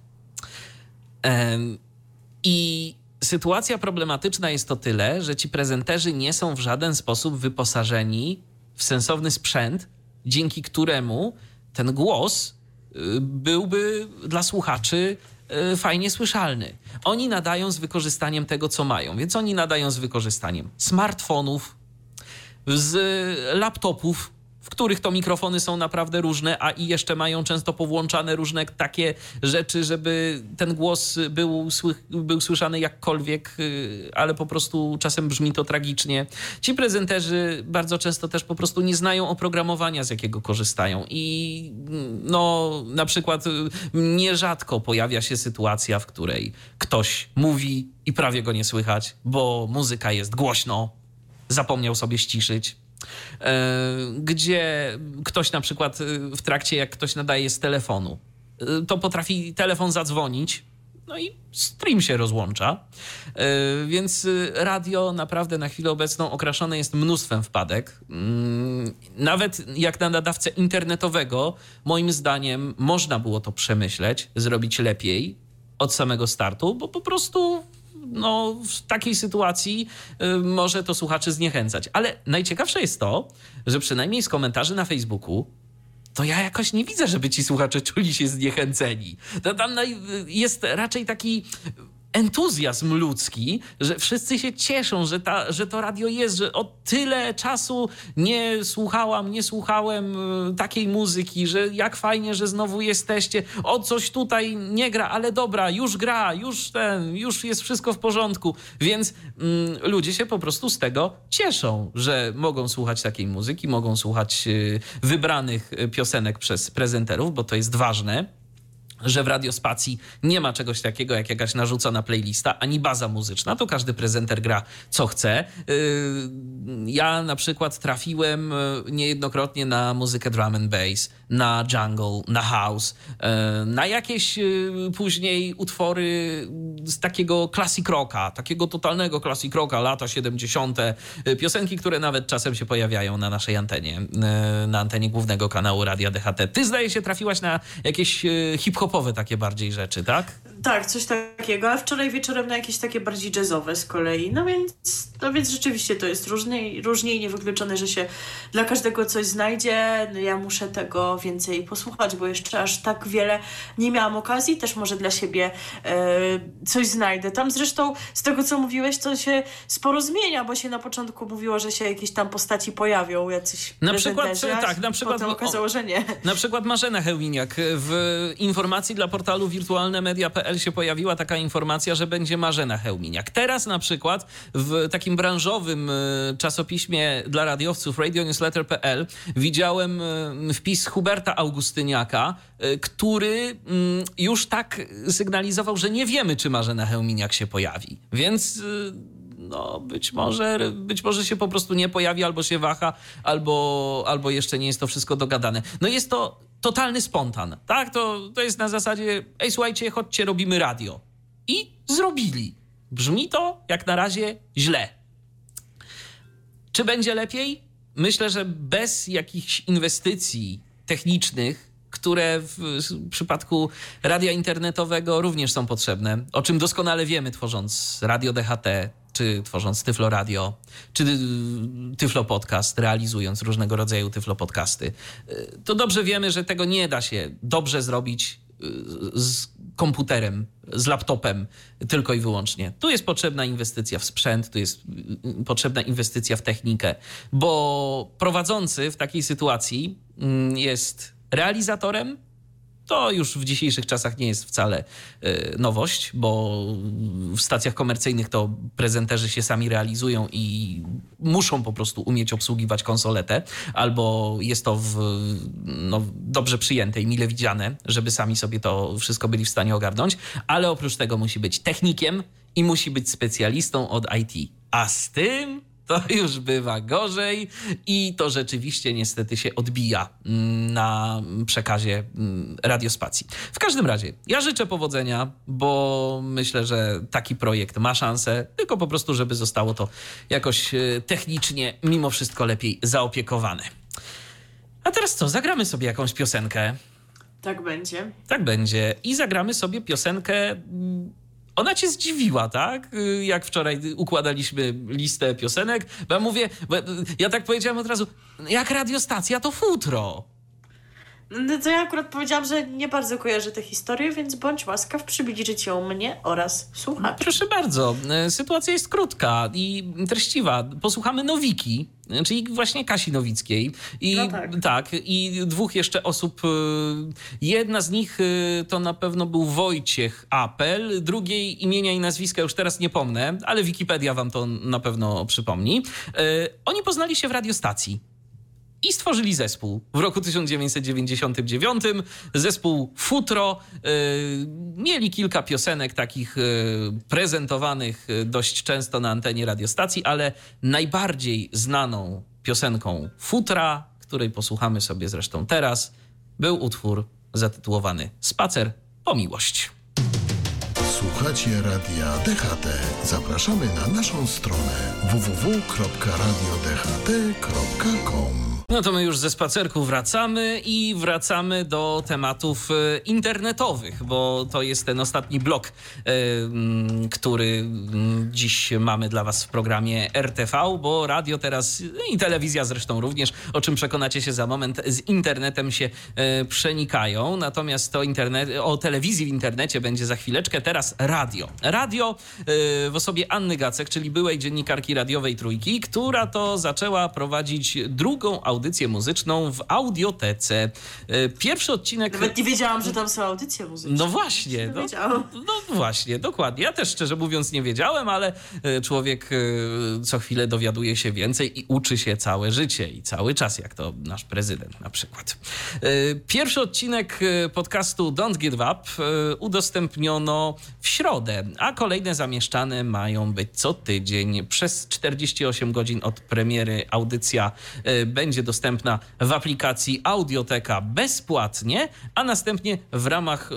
I sytuacja problematyczna jest to tyle, że ci prezenterzy nie są w żaden sposób wyposażeni w sensowny sprzęt, dzięki któremu ten głos y, byłby dla słuchaczy y, fajnie słyszalny. Oni nadają z wykorzystaniem tego, co mają, więc oni nadają z wykorzystaniem smartfonów, z laptopów, których to mikrofony są naprawdę różne, a i jeszcze mają często powłączane różne takie rzeczy, żeby ten głos był, był słyszany jakkolwiek, y, ale po prostu czasem brzmi to tragicznie. Ci prezenterzy bardzo często też po prostu nie znają oprogramowania, z jakiego korzystają i no na przykład y, nierzadko pojawia się sytuacja, w której ktoś mówi i prawie go nie słychać, bo muzyka jest głośno, zapomniał sobie ściszyć gdzie ktoś na przykład e, w trakcie, jak ktoś nadaje z telefonu, e, to potrafi telefon zadzwonić, no i stream się rozłącza. Więc radio naprawdę na chwilę obecną okraszone jest mnóstwem wpadek. Mm, nawet jak na nadawcę internetowego, moim zdaniem, można było to przemyśleć, zrobić lepiej od samego startu, bo po prostu no, w takiej sytuacji y, może to słuchaczy zniechęcać. Ale najciekawsze jest to, że przynajmniej z komentarzy na Facebooku to ja jakoś nie widzę, żeby ci słuchacze czuli się zniechęceni. To tam jest raczej taki entuzjazm ludzki, że wszyscy się cieszą, że, ta, że to radio jest, że od tyle czasu nie słuchałam, nie słuchałem y, takiej muzyki, że jak fajnie, że znowu jesteście. O coś tutaj nie gra, ale dobra, już gra, już ten, już jest wszystko w porządku. Więc mm, ludzie się po prostu z tego cieszą, że mogą słuchać takiej muzyki, mogą słuchać y, wybranych y, piosenek przez prezenterów, bo to jest ważne że w radiospacji nie ma czegoś takiego jak jakaś narzucona playlista, ani baza muzyczna, to każdy prezenter gra co chce. Yy, ja na przykład trafiłem yy, niejednokrotnie na muzykę drum and bass, na jungle, na house, yy, na jakieś później utwory z takiego classic rocka, takiego totalnego classic rocka, lata 70., piosenki, które nawet czasem się pojawiają na naszej antenie, na antenie głównego kanału Radia DHT. Ty zdaje się trafiłaś na jakieś hip-hop popowe takie bardziej rzeczy, tak? Tak, coś takiego, a wczoraj wieczorem na jakieś takie bardziej jazzowe z kolei. No więc, no więc rzeczywiście to jest różnie, różnie i niewykluczone, że się dla każdego coś znajdzie. No ja muszę tego więcej posłuchać, bo jeszcze aż tak wiele nie miałam okazji. Też może dla siebie e, coś znajdę. Tam zresztą z tego, co mówiłeś, to się sporo zmienia, bo się na początku mówiło, że się jakieś tam postaci pojawią, jacyś Na przykład, tak, na przykład... Potem okazało, że nie. Na przykład Marzena Hełwiniak w informacji informacji dla portalu wirtualnemedia.pl się pojawiła taka informacja, że będzie Marzena Hełminiak. Teraz na przykład w takim branżowym e, czasopiśmie dla radiowców radionewsletter.pl widziałem e, wpis Huberta Augustyniaka, e, który mm, już tak sygnalizował, że nie wiemy, czy Marzena Hełminiak się pojawi. Więc no być może, być może się po prostu nie pojawi, albo się waha, albo, albo jeszcze nie jest to wszystko dogadane. No jest to totalny spontan, tak? To, to jest na zasadzie, ej słuchajcie, chodźcie, robimy radio. I zrobili. Brzmi to jak na razie źle. Czy będzie lepiej? Myślę, że bez jakichś inwestycji technicznych, które w przypadku radia internetowego również są potrzebne, o czym doskonale wiemy, tworząc radio DHT, czy tworząc Tyflo Radio, czy Tyflo Podcast, realizując różnego rodzaju Tyflo Podcasty, to dobrze wiemy, że tego nie da się dobrze zrobić y, z komputerem, z laptopem tylko i wyłącznie. Tu jest potrzebna inwestycja w sprzęt, tu jest y, potrzebna inwestycja w technikę, bo prowadzący w takiej sytuacji mm, jest realizatorem, to już w dzisiejszych czasach nie jest wcale e, nowość, bo w stacjach komercyjnych to prezenterzy się sami realizują i muszą po prostu umieć obsługiwać konsoletę, albo jest to w, no, dobrze przyjęte i mile widziane, żeby sami sobie to wszystko byli w stanie ogarnąć, ale oprócz tego musi być technikiem i musi być specjalistą od IT. A z tym to już bywa gorzej i to rzeczywiście niestety się odbija mm, na przekazie mm, radiospacji. W każdym razie, ja życzę powodzenia, bo myślę, że taki projekt ma szansę, tylko po prostu, żeby zostało to jakoś e, technicznie mimo wszystko lepiej zaopiekowane. A teraz co? Zagramy sobie jakąś piosenkę. Tak będzie. Tak będzie. I zagramy sobie piosenkę mm, ona cię zdziwiła, tak? Y, jak wczoraj układaliśmy listę piosenek, bo ja mówię, bo ja tak powiedziałem od razu, jak radiostacja to futro. No to ja akurat powiedziałam, że nie bardzo kojarzę tę historię, więc bądź łaskaw przybliżyć ją mnie oraz słuchaczy. Proszę bardzo. E, sytuacja jest krótka i treściwa. Posłuchamy Nowiki, czyli właśnie Kasi Nowickiej. I, no tak. tak. I dwóch jeszcze osób. E, jedna z nich e, to na pewno był Wojciech Apel, drugiej imienia i nazwiska już teraz nie pomnę, ale Wikipedia wam to na pewno przypomni. Oni poznali się w radiostacji i stworzyli zespół w roku 1999. Zespół Futro. Yy, mieli kilka piosenek takich yy, prezentowanych yy, dość często na antenie radiostacji, ale najbardziej znaną piosenką Futra, której posłuchamy sobie zresztą teraz, był utwór zatytułowany Spacer po miłość. Słuchacie radia DHT. Zapraszamy na naszą stronę www.radiodht.com. No to my już ze spacerku wracamy i wracamy do tematów e, internetowych, bo to jest ten ostatni blok, e, który dziś mamy dla Was w programie RTV, bo radio teraz i telewizja zresztą również, o czym przekonacie się za moment, z internetem się e, przenikają. Natomiast to internet, o telewizji w internecie będzie za chwileczkę. Teraz radio. Radio w osobie Anny Gacek, czyli byłej dziennikarki radiowej Trójki, która to zaczęła prowadzić drugą audycję audycję muzyczną w audiotece. E, pierwszy odcinek. Nawet nie wiedziałam, że tam są audycje muzyczne. No właśnie. No, no, właśnie, dokładnie. Ja też szczerze mówiąc nie wiedziałem, ale e, człowiek e, co chwilę dowiaduje się więcej i uczy się całe życie i cały czas, jak to nasz prezydent na przykład. Pierwszy odcinek podcastu Don't Give Up udostępniono w środę, a kolejne zamieszczane mają być co tydzień. Przez 48 godzin od premiery audycja będzie dostępna dostępna w aplikacji Audioteka bezpłatnie, a następnie w ramach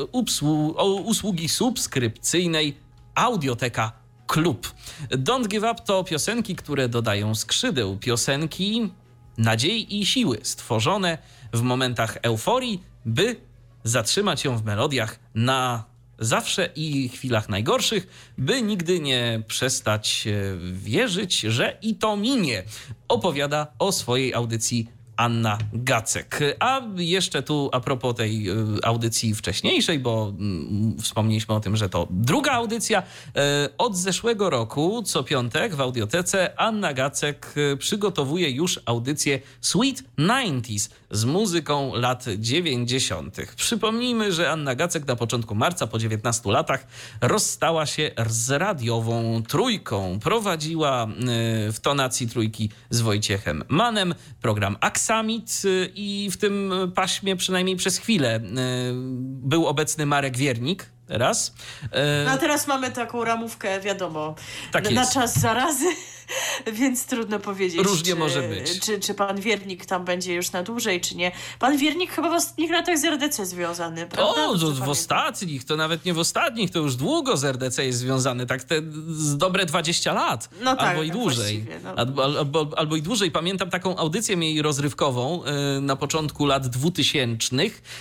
usługi subskrypcyjnej Audioteka Klub. Don't Give Up to piosenki, które dodają skrzydeł. Piosenki nadziei i siły, stworzone w momentach euforii, by zatrzymać ją w melodiach na zawsze i chwilach najgorszych, by nigdy nie przestać wierzyć, że i to minie. Opowiada o swojej audycji Anna Gacek. A jeszcze tu a propos tej y, audycji wcześniejszej, bo mm, wspomnieliśmy o tym, że to druga audycja. E, od zeszłego roku, co piątek w audiotece, Anna Gacek przygotowuje już audycję Sweet 90s z muzyką lat 90. Przypomnijmy, że Anna Gacek na początku marca, po 19 latach, rozstała się z radiową trójką. Prowadziła y, w tonacji trójki z Wojciechem Manem program Aksamit y, i w tym paśmie przynajmniej przez chwilę y, był obecny Marek Wiernik, teraz. No a teraz mamy taką ramówkę, wiadomo, Tak na jest. czas zarazy, (laughs) więc trudno powiedzieć. Różnie czy, może być. Czy, czy pan Wiernik tam będzie już na dłużej, czy nie. Pan Wiernik chyba w ostatnich latach z RDC związany, prawda? O, w pamiętam. ostatnich, to nawet nie w ostatnich, to już długo z RDC jest związany, tak te z dobre 20 lat. No tak, albo i tak dłużej. no. Albo, albo, albo i dłużej. Pamiętam taką audycję jej rozrywkową y, na początku lat 2000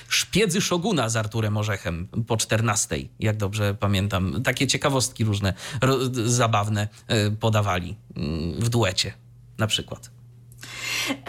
Szpiedzy Szoguna z Arturem Orzechem po 14, jak dobrze pamiętam. Takie ciekawostki różne, ro, zabawne y, podawali w duecie na przykład.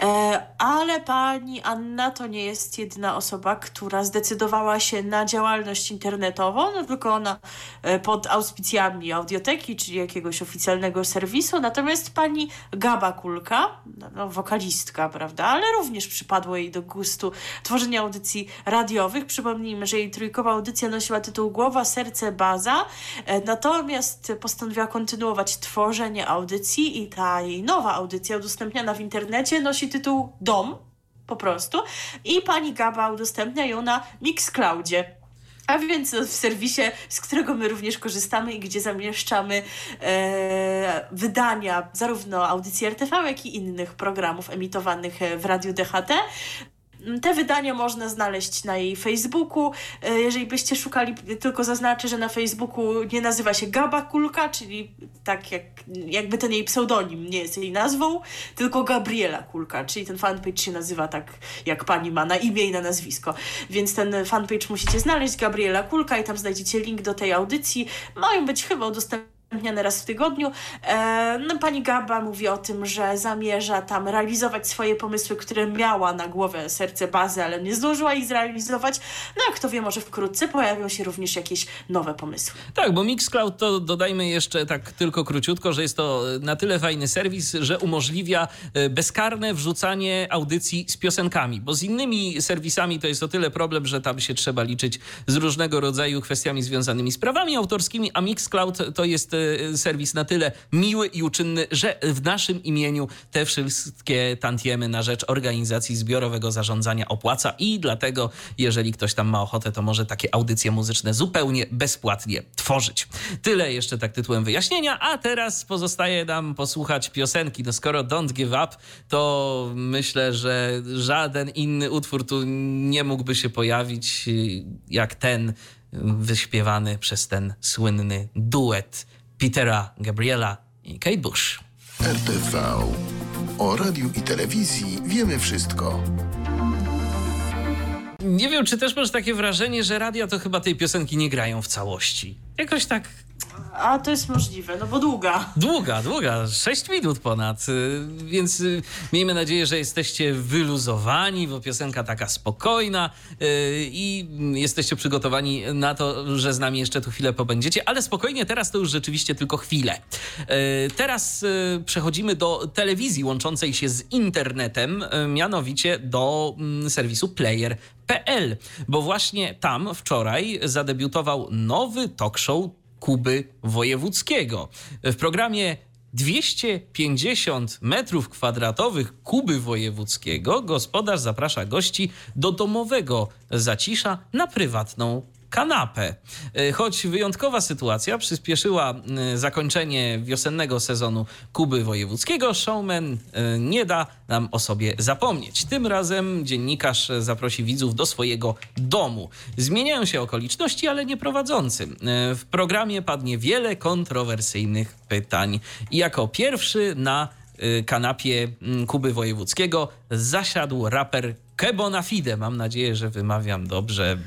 E, ale pani Anna to nie jest jedyna osoba, która zdecydowała się na działalność internetową, no tylko ona e, pod auspicjami audioteki, czyli jakiegoś oficjalnego serwisu. Natomiast pani Gaba Kulka, no, wokalistka, prawda, ale również przypadło jej do gustu tworzenie audycji radiowych. Przypomnijmy, że jej trójkowa audycja nosiła tytuł Głowa, Serce, Baza, e, natomiast postanowiła kontynuować tworzenie audycji i ta jej nowa audycja udostępniana w internecie nosi tytuł Dom, po prostu. I pani Gaba udostępnia ją na Mixcloudzie. A więc w serwisie, z którego my również korzystamy i gdzie zamieszczamy e, wydania zarówno audycji RTV, jak i innych programów emitowanych e, w Radiu DHT. Te wydania można znaleźć na jej Facebooku. E, Jeżeli byście szukali, tylko zaznaczę, że na Facebooku nie nazywa się Gaba Kulka, czyli tak jak, jakby ten jej pseudonim nie jest jej nazwą, tylko Gabriela Kulka, czyli ten fanpage się nazywa tak, jak pani ma na imię i na nazwisko. Więc ten fanpage musicie znaleźć, Gabriela Kulka, i tam znajdziecie link do tej audycji. Mają być chyba udostępnione udostępniane raz w tygodniu. E, no, pani Gaba mówi o tym, że zamierza tam realizować swoje pomysły, które miała na głowę serce bazy, ale nie zdążyła ich zrealizować. No a kto wie, może wkrótce pojawią się również jakieś nowe pomysły. Tak, bo Mixcloud to dodajmy jeszcze tak tylko króciutko, że jest to na tyle fajny serwis, że umożliwia e, bezkarne wrzucanie audycji z piosenkami, bo z innymi serwisami to jest o tyle problem, że tam się trzeba liczyć z różnego rodzaju kwestiami związanymi z prawami autorskimi, a Mixcloud to jest e, serwis na tyle miły i uczynny, że w naszym imieniu te wszystkie tantiemy na rzecz organizacji zbiorowego zarządzania opłaca i dlatego, jeżeli ktoś tam ma ochotę, to może takie audycje muzyczne zupełnie bezpłatnie tworzyć. Tyle jeszcze tak tytułem wyjaśnienia, a teraz pozostaje nam posłuchać piosenki. No skoro Don't Give Up, to myślę, że żaden inny utwór tu nie mógłby się pojawić jak ten wyśpiewany przez ten słynny duet Petera Gabriela i Kate Bush. RTV. O radiu i telewizji wiemy wszystko. Nie wiem, czy też masz takie wrażenie, że radia to chyba tej piosenki nie grają w całości. Jakoś tak A to jest możliwe, no bo długa. Długa, długa, 6 minut ponad, y, więc y, miejmy nadzieję, że jesteście wyluzowani, bo piosenka taka spokojna y, i jesteście przygotowani na to, że z nami jeszcze tu chwilę pobędziecie, ale spokojnie, teraz to już rzeczywiście tylko chwilę. Teraz przechodzimy do telewizji łączącej się z internetem, mianowicie do mm, serwisu player.pl, bo właśnie tam wczoraj zadebiutował nowy talk show Kuby Wojewódzkiego. W programie 250 metrów kwadratowych Kuby Wojewódzkiego gospodarz zaprasza gości do domowego zacisza na prywatną kanapę. Choć wyjątkowa sytuacja przyspieszyła zakończenie wiosennego sezonu Kuby Wojewódzkiego, showman nie da nam o sobie zapomnieć. Tym razem dziennikarz zaprosi widzów do swojego domu. Zmieniają się okoliczności, ale nie prowadzący. W programie padnie wiele kontrowersyjnych pytań. I jako pierwszy na kanapie Kuby Wojewódzkiego zasiadł raper Kebona Fide. Mam nadzieję, że wymawiam dobrze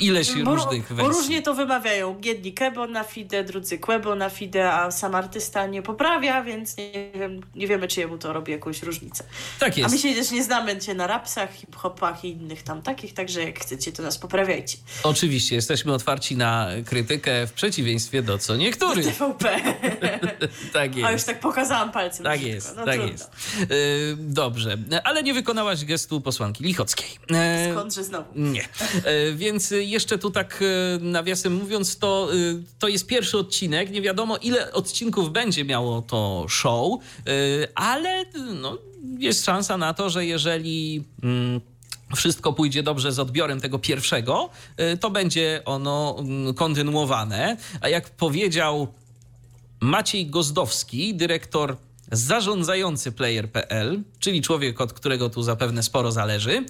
ileś Bo, różnych bo wersji. różnie to wymawiają. Jedni kebo na fide, drudzy kłebo na fide, a sam artysta nie poprawia, więc nie, wiem, nie wiemy, czy jemu to robi jakąś różnicę. Tak A my jest. się też nie znamy się na rapsach, hip-hopach i innych tam takich, także jak chcecie, to nas poprawiajcie. Oczywiście, jesteśmy otwarci na krytykę w przeciwieństwie do co niektórych. TVP. (laughs) Tak jest. A już tak pokazałam palcem. Tak jest, no, tak trudno. jest. E, dobrze, ale nie wykonałaś gestu posłanki Lichockiej. E, Skądże znowu? Nie. E, Więc jeszcze tu tak e, nawiasem mówiąc, to, e, to jest pierwszy odcinek. Nie wiadomo, ile odcinków będzie miało to show, ale no, jest szansa na to, że jeżeli. mm, Wszystko pójdzie dobrze z odbiorem tego pierwszego, to będzie ono mm, kontynuowane. A jak powiedział Maciej Gozdowski, dyrektor zarządzający Player.pl, czyli człowiek, od którego tu zapewne sporo zależy.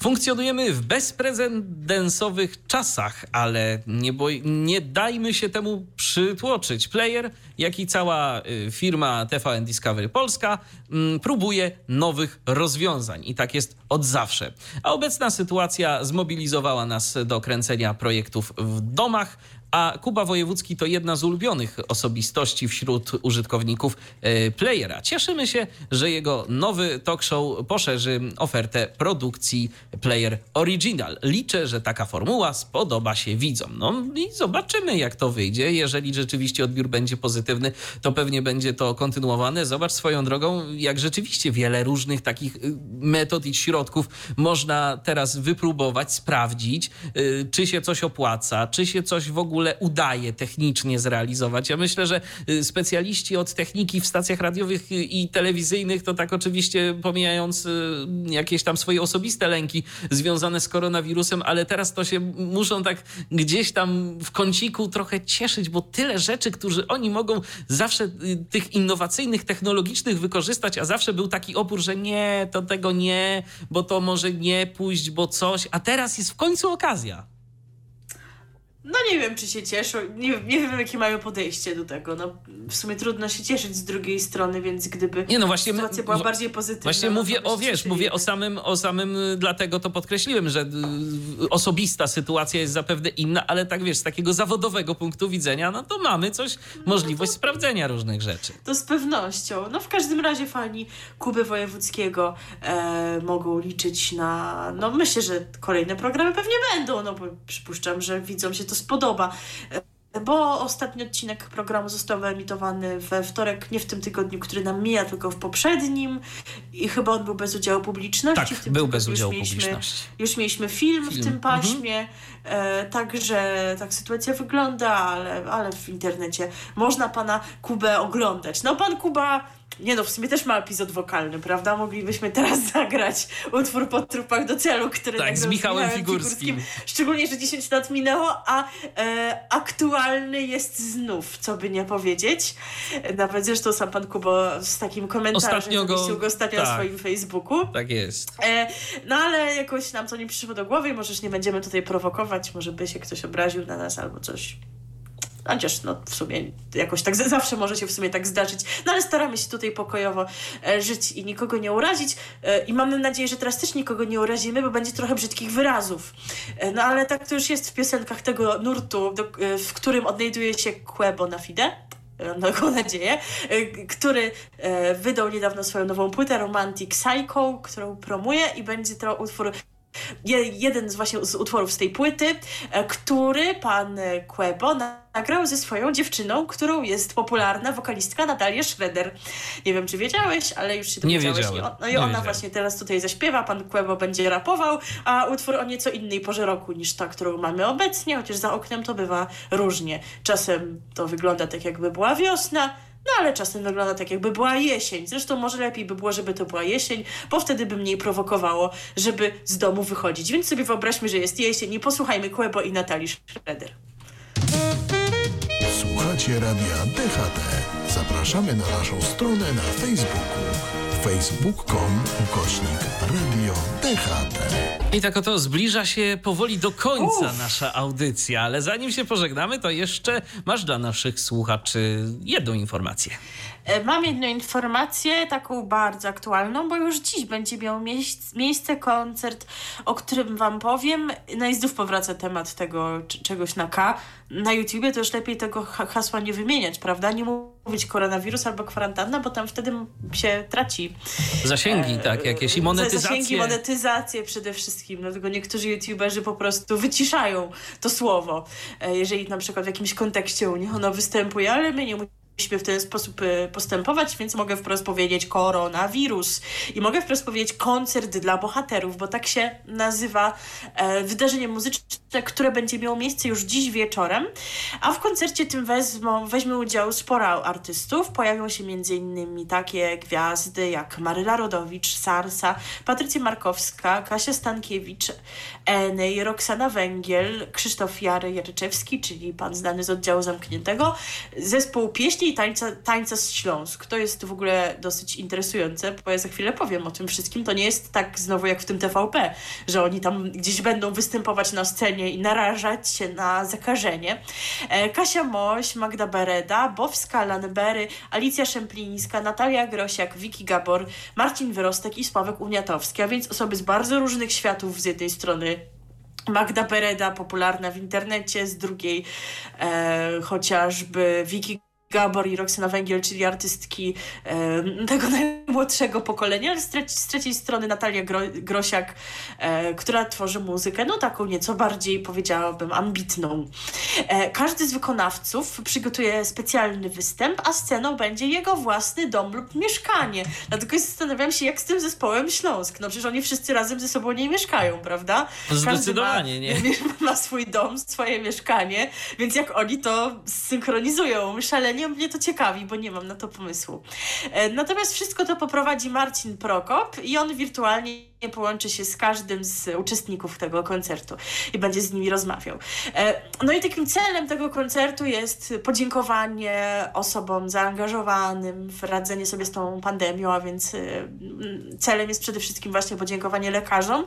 Funkcjonujemy w bezprecedensowych czasach, ale nie, boj, nie dajmy się temu przytłoczyć. Player, jak i cała y, firma TVN Discovery Polska mm, próbuje nowych rozwiązań i tak jest od zawsze. A obecna sytuacja zmobilizowała nas do kręcenia projektów w domach, a Kuba Wojewódzki to jedna z ulubionych osobistości wśród użytkowników e, Playera. Cieszymy się, że jego nowy talk show poszerzy ofertę produkcji Player Original. Liczę, że taka formuła spodoba się widzom. No i zobaczymy, jak to wyjdzie. Jeżeli rzeczywiście odbiór będzie pozytywny, to pewnie będzie to kontynuowane. Zobacz swoją drogą, jak rzeczywiście wiele różnych takich y, metod i środków można teraz wypróbować, sprawdzić, y, czy się coś opłaca, czy się coś w ogóle udaje technicznie zrealizować. Ja myślę, że y, specjaliści od techniki w stacjach radiowych y, i telewizyjnych, to tak oczywiście pomijając y, jakieś tam swoje osobiste lęki związane z koronawirusem, ale teraz to się muszą tak gdzieś tam w kąciku trochę cieszyć, bo tyle rzeczy, którzy oni mogą zawsze tych innowacyjnych, technologicznych wykorzystać, a zawsze był taki opór, że nie, to tego nie, bo to może nie pójść, bo coś, a teraz jest w końcu okazja. No nie wiem, czy się cieszą. Nie, nie wiem, jakie mają podejście do tego. No, w sumie trudno się cieszyć z drugiej strony, więc gdyby Nie, no właśnie, sytuacja była bardziej pozytywna. Właśnie no, to mówię o, wiesz, cieszyli. mówię o samym, o samym, dlatego to podkreśliłem, że y, osobista sytuacja jest zapewne inna, ale tak wiesz, z takiego zawodowego punktu widzenia, no to mamy coś, możliwość sprawdzenia różnych rzeczy. To z pewnością. No w każdym razie fani Kuby Wojewódzkiego e, mogą liczyć na... No myślę, że kolejne programy pewnie będą, no bo przypuszczam, że widzom się to spodoba. E, Bo ostatni odcinek programu został wyemitowany we wtorek, nie w tym tygodniu, który nam mija, tylko w poprzednim. I chyba on był bez udziału publiczności. Tak, w tym był bez już udziału mieliśmy- publiczności. Już mieliśmy film, Film. w tym paśmie, e, także tak sytuacja wygląda, ale, ale w internecie można pana Kubę oglądać. No pan Kuba, nie no, w sumie też ma epizod wokalny, prawda? Moglibyśmy teraz (laughs) zagrać utwór po trupach do celu, który Tak, z Michałem Figurskim. Szczególnie, że 10 lat minęło, a e, aktualny jest znów, co by nie powiedzieć. Nawet zresztą sam pan Kuba z takim komentarzem Ostatnio go- go ostatnio na tak. swoim Facebooku. Tak jest. E, no ale jakoś nam to nie przyszło do głowy i może już nie będziemy tutaj prowokować, może by się ktoś obraził na nas albo coś. Chociaż no w sumie jakoś tak zawsze może się w sumie tak zdarzyć. No ale staramy się tutaj pokojowo e, żyć i nikogo nie urazić. E, I mamy nadzieję, że teraz też nikogo nie urazimy, bo będzie trochę brzydkich wyrazów. E, no ale tak to już jest w piosenkach tego nurtu, do, w którym odnajduje się Quebo na Fide. Mam nadzieję, który wydał niedawno swoją nową płytę Romantic Psycho, którą promuje i będzie to utwór jeden z właśnie z utworów z tej płyty, e, który pan e, Quebo na- nagrał ze swoją dziewczyną, którą jest popularna wokalistka Natalia Schroeder. Nie wiem, czy wiedziałeś, ale już się Nie dowiedziałeś. wiedziałem, I on- No i nie ona wiedziałem. właśnie teraz tutaj zaśpiewa, pan Quebo będzie rapował, a utwór o nieco innej porze roku niż ta, którą mamy obecnie, chociaż za oknem to bywa różnie. Czasem to wygląda tak, jakby była wiosna, no ale czasem wygląda tak, jakby była jesień. Zresztą może lepiej by było, żeby to była jesień, bo wtedy by mniej prowokowało, żeby z domu wychodzić. Więc sobie wyobraźmy, że jest jesień i posłuchajmy Quebo i Natalii Schroeder. Słuchacie radia DHT. Zapraszamy na naszą stronę na Facebooku. facebook.com ukośnik Radio DHT. I tak oto zbliża się powoli do końca nasza audycja, ale zanim się pożegnamy, to jeszcze masz dla naszych słuchaczy jedną informację. E, mam jedną informację, taką bardzo aktualną, bo już dziś będzie miał miejsce koncert, o którym Wam powiem. No i znów powraca temat tego czegoś na K. Na YouTubie to już lepiej tego hasła nie wymieniać, prawda? Nie mówić koronawirus albo kwarantanna, bo tam wtedy się traci. Zasięgi, e, tak, jakieś i monetyzacje. Zasięgi, monetyzacje przede wszystkim. Dlatego niektórzy YouTuberzy po prostu wyciszają to słowo, e, jeżeli na przykład w jakimś kontekście u nich ono występuje, ale my nie musimy w ten sposób y, postępować, więc mogę wprost powiedzieć koronawirus i mogę wprost powiedzieć koncert dla bohaterów, bo tak się nazywa e, wydarzenie muzyczne, które będzie miało miejsce już dziś wieczorem, a w koncercie tym wezmą, weźmie udział sporo artystów. Pojawią się m.in. takie gwiazdy jak Maryla Rodowicz, Sarsa, Patrycja Markowska, Kasia Stankiewicz, Enej, Roxana Węgiel, Krzysztof Jary Jaryczewski, czyli pan znany z oddziału zamkniętego, zespół pieśni i tańca, tańca z Śląsk. To jest w ogóle dosyć interesujące, bo ja za chwilę powiem o tym wszystkim. To nie jest tak znowu jak w tym TVP, że oni tam gdzieś będą występować na scenie i narażać się na zakażenie. E, Kasia Moś, Magda Bereda, Bowska, Lanbery, Alicja Szemplińska, Natalia Grosiak, Wiki Gabor, Marcin Wyrostek i Sławek Uniatowski, a więc osoby z bardzo różnych światów z jednej strony Magda Bereda, popularna w internecie, z drugiej e, chociażby Wiki Gabor i Roxana Węgiel, czyli artystki e, tego (laughs) najmłodszego pokolenia, ale z, z trzeciej strony Natalia Gro, Grosiak, e, która tworzy muzykę, no taką nieco bardziej, powiedziałabym, ambitną. E, każdy z wykonawców przygotuje specjalny występ, a sceną będzie jego własny dom lub mieszkanie. Dlatego zastanawiam się, jak z tym zespołem Śląsk. No przecież oni wszyscy razem ze sobą nie mieszkają, prawda? Zdecydowanie, ma, nie? (laughs) Ma swój dom, swoje mieszkanie, więc jak oni to synchronizują, szalenie nie, mnie to ciekawi, bo nie mam na to pomysłu. E, natomiast wszystko to poprowadzi Marcin Prokop i on wirtualnie połączy się z każdym z uczestników tego koncertu i będzie z nimi rozmawiał. E, no i takim celem tego koncertu jest podziękowanie osobom zaangażowanym w radzenie sobie z tą pandemią, a więc e, celem jest przede wszystkim właśnie podziękowanie lekarzom.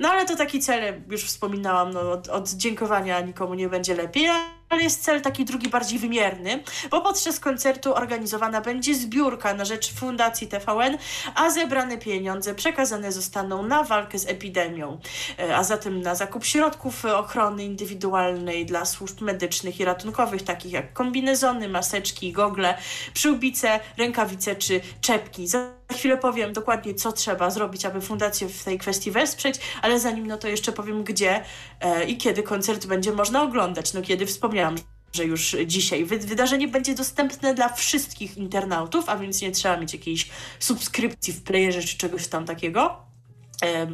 No ale to taki cel, już wspominałam, no, od, od dziękowania nikomu nie będzie lepiej, ale jest cel taki drugi, bardziej wymierny, bo podczas koncertu organizowana będzie zbiórka na rzecz Fundacji TVN, a zebrane pieniądze przekazane zostaną na walkę z epidemią, e, a zatem na zakup środków ochrony indywidualnej dla służb medycznych i ratunkowych, takich jak kombinezony, maseczki, gogle, przyłbice, rękawice czy czepki. Za chwilę powiem dokładnie, co trzeba zrobić, aby fundację w tej kwestii wesprzeć, ale zanim no to jeszcze powiem, gdzie e, i kiedy koncert będzie można oglądać. No kiedy wspomniałam, że już dzisiaj wydarzenie będzie dostępne dla wszystkich internautów, a więc nie trzeba mieć jakiejś subskrypcji w playerze czy czegoś tam takiego.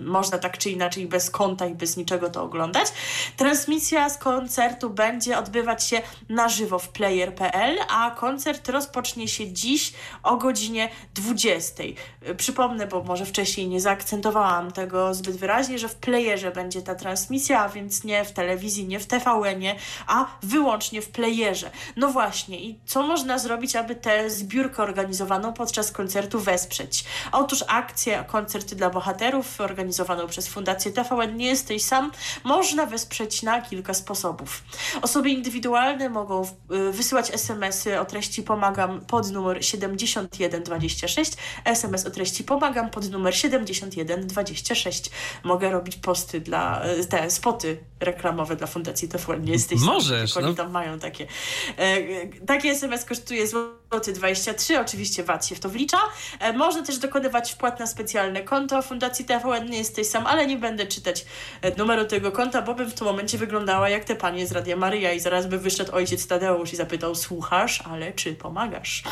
Można tak czy inaczej bez konta i bez niczego to oglądać. Transmisja z koncertu będzie odbywać się na żywo w player.pl, a koncert rozpocznie się dziś o godzinie 20. E, przypomnę, bo może wcześniej nie zaakcentowałam tego zbyt wyraźnie, że w playerze będzie ta transmisja, a więc nie w telewizji, nie w TVN-ie, a wyłącznie w playerze. No właśnie, i co można zrobić, aby tę zbiórkę organizowaną podczas koncertu wesprzeć? Otóż akcję Koncerty dla Bohaterów organizowaną przez Fundację TVN Nie jesteś sam można wesprzeć na kilka sposobów. Osoby indywidualne mogą y, wysyłać SMS-y o treści pomagam pod numer 7126, SMS o treści pomagam pod numer 7126. Mogę robić posty dla, y, te spoty reklamowe dla Fundacji TVN Nie jesteś sam. Możesz. No. tam mają takie. E, taki SMS kosztuje złoty 23, oczywiście VAT się w to wlicza. E, można też dokonywać wpłat na specjalne konto Fundacji TVN nie jesteś sam, ale nie będę czytać e, numeru tego konta, bo bym w tym momencie wyglądała jak te panie z Radia Maryja i zaraz by wyszedł ojciec Tadeusz i zapytał, słuchasz, ale czy pomagasz?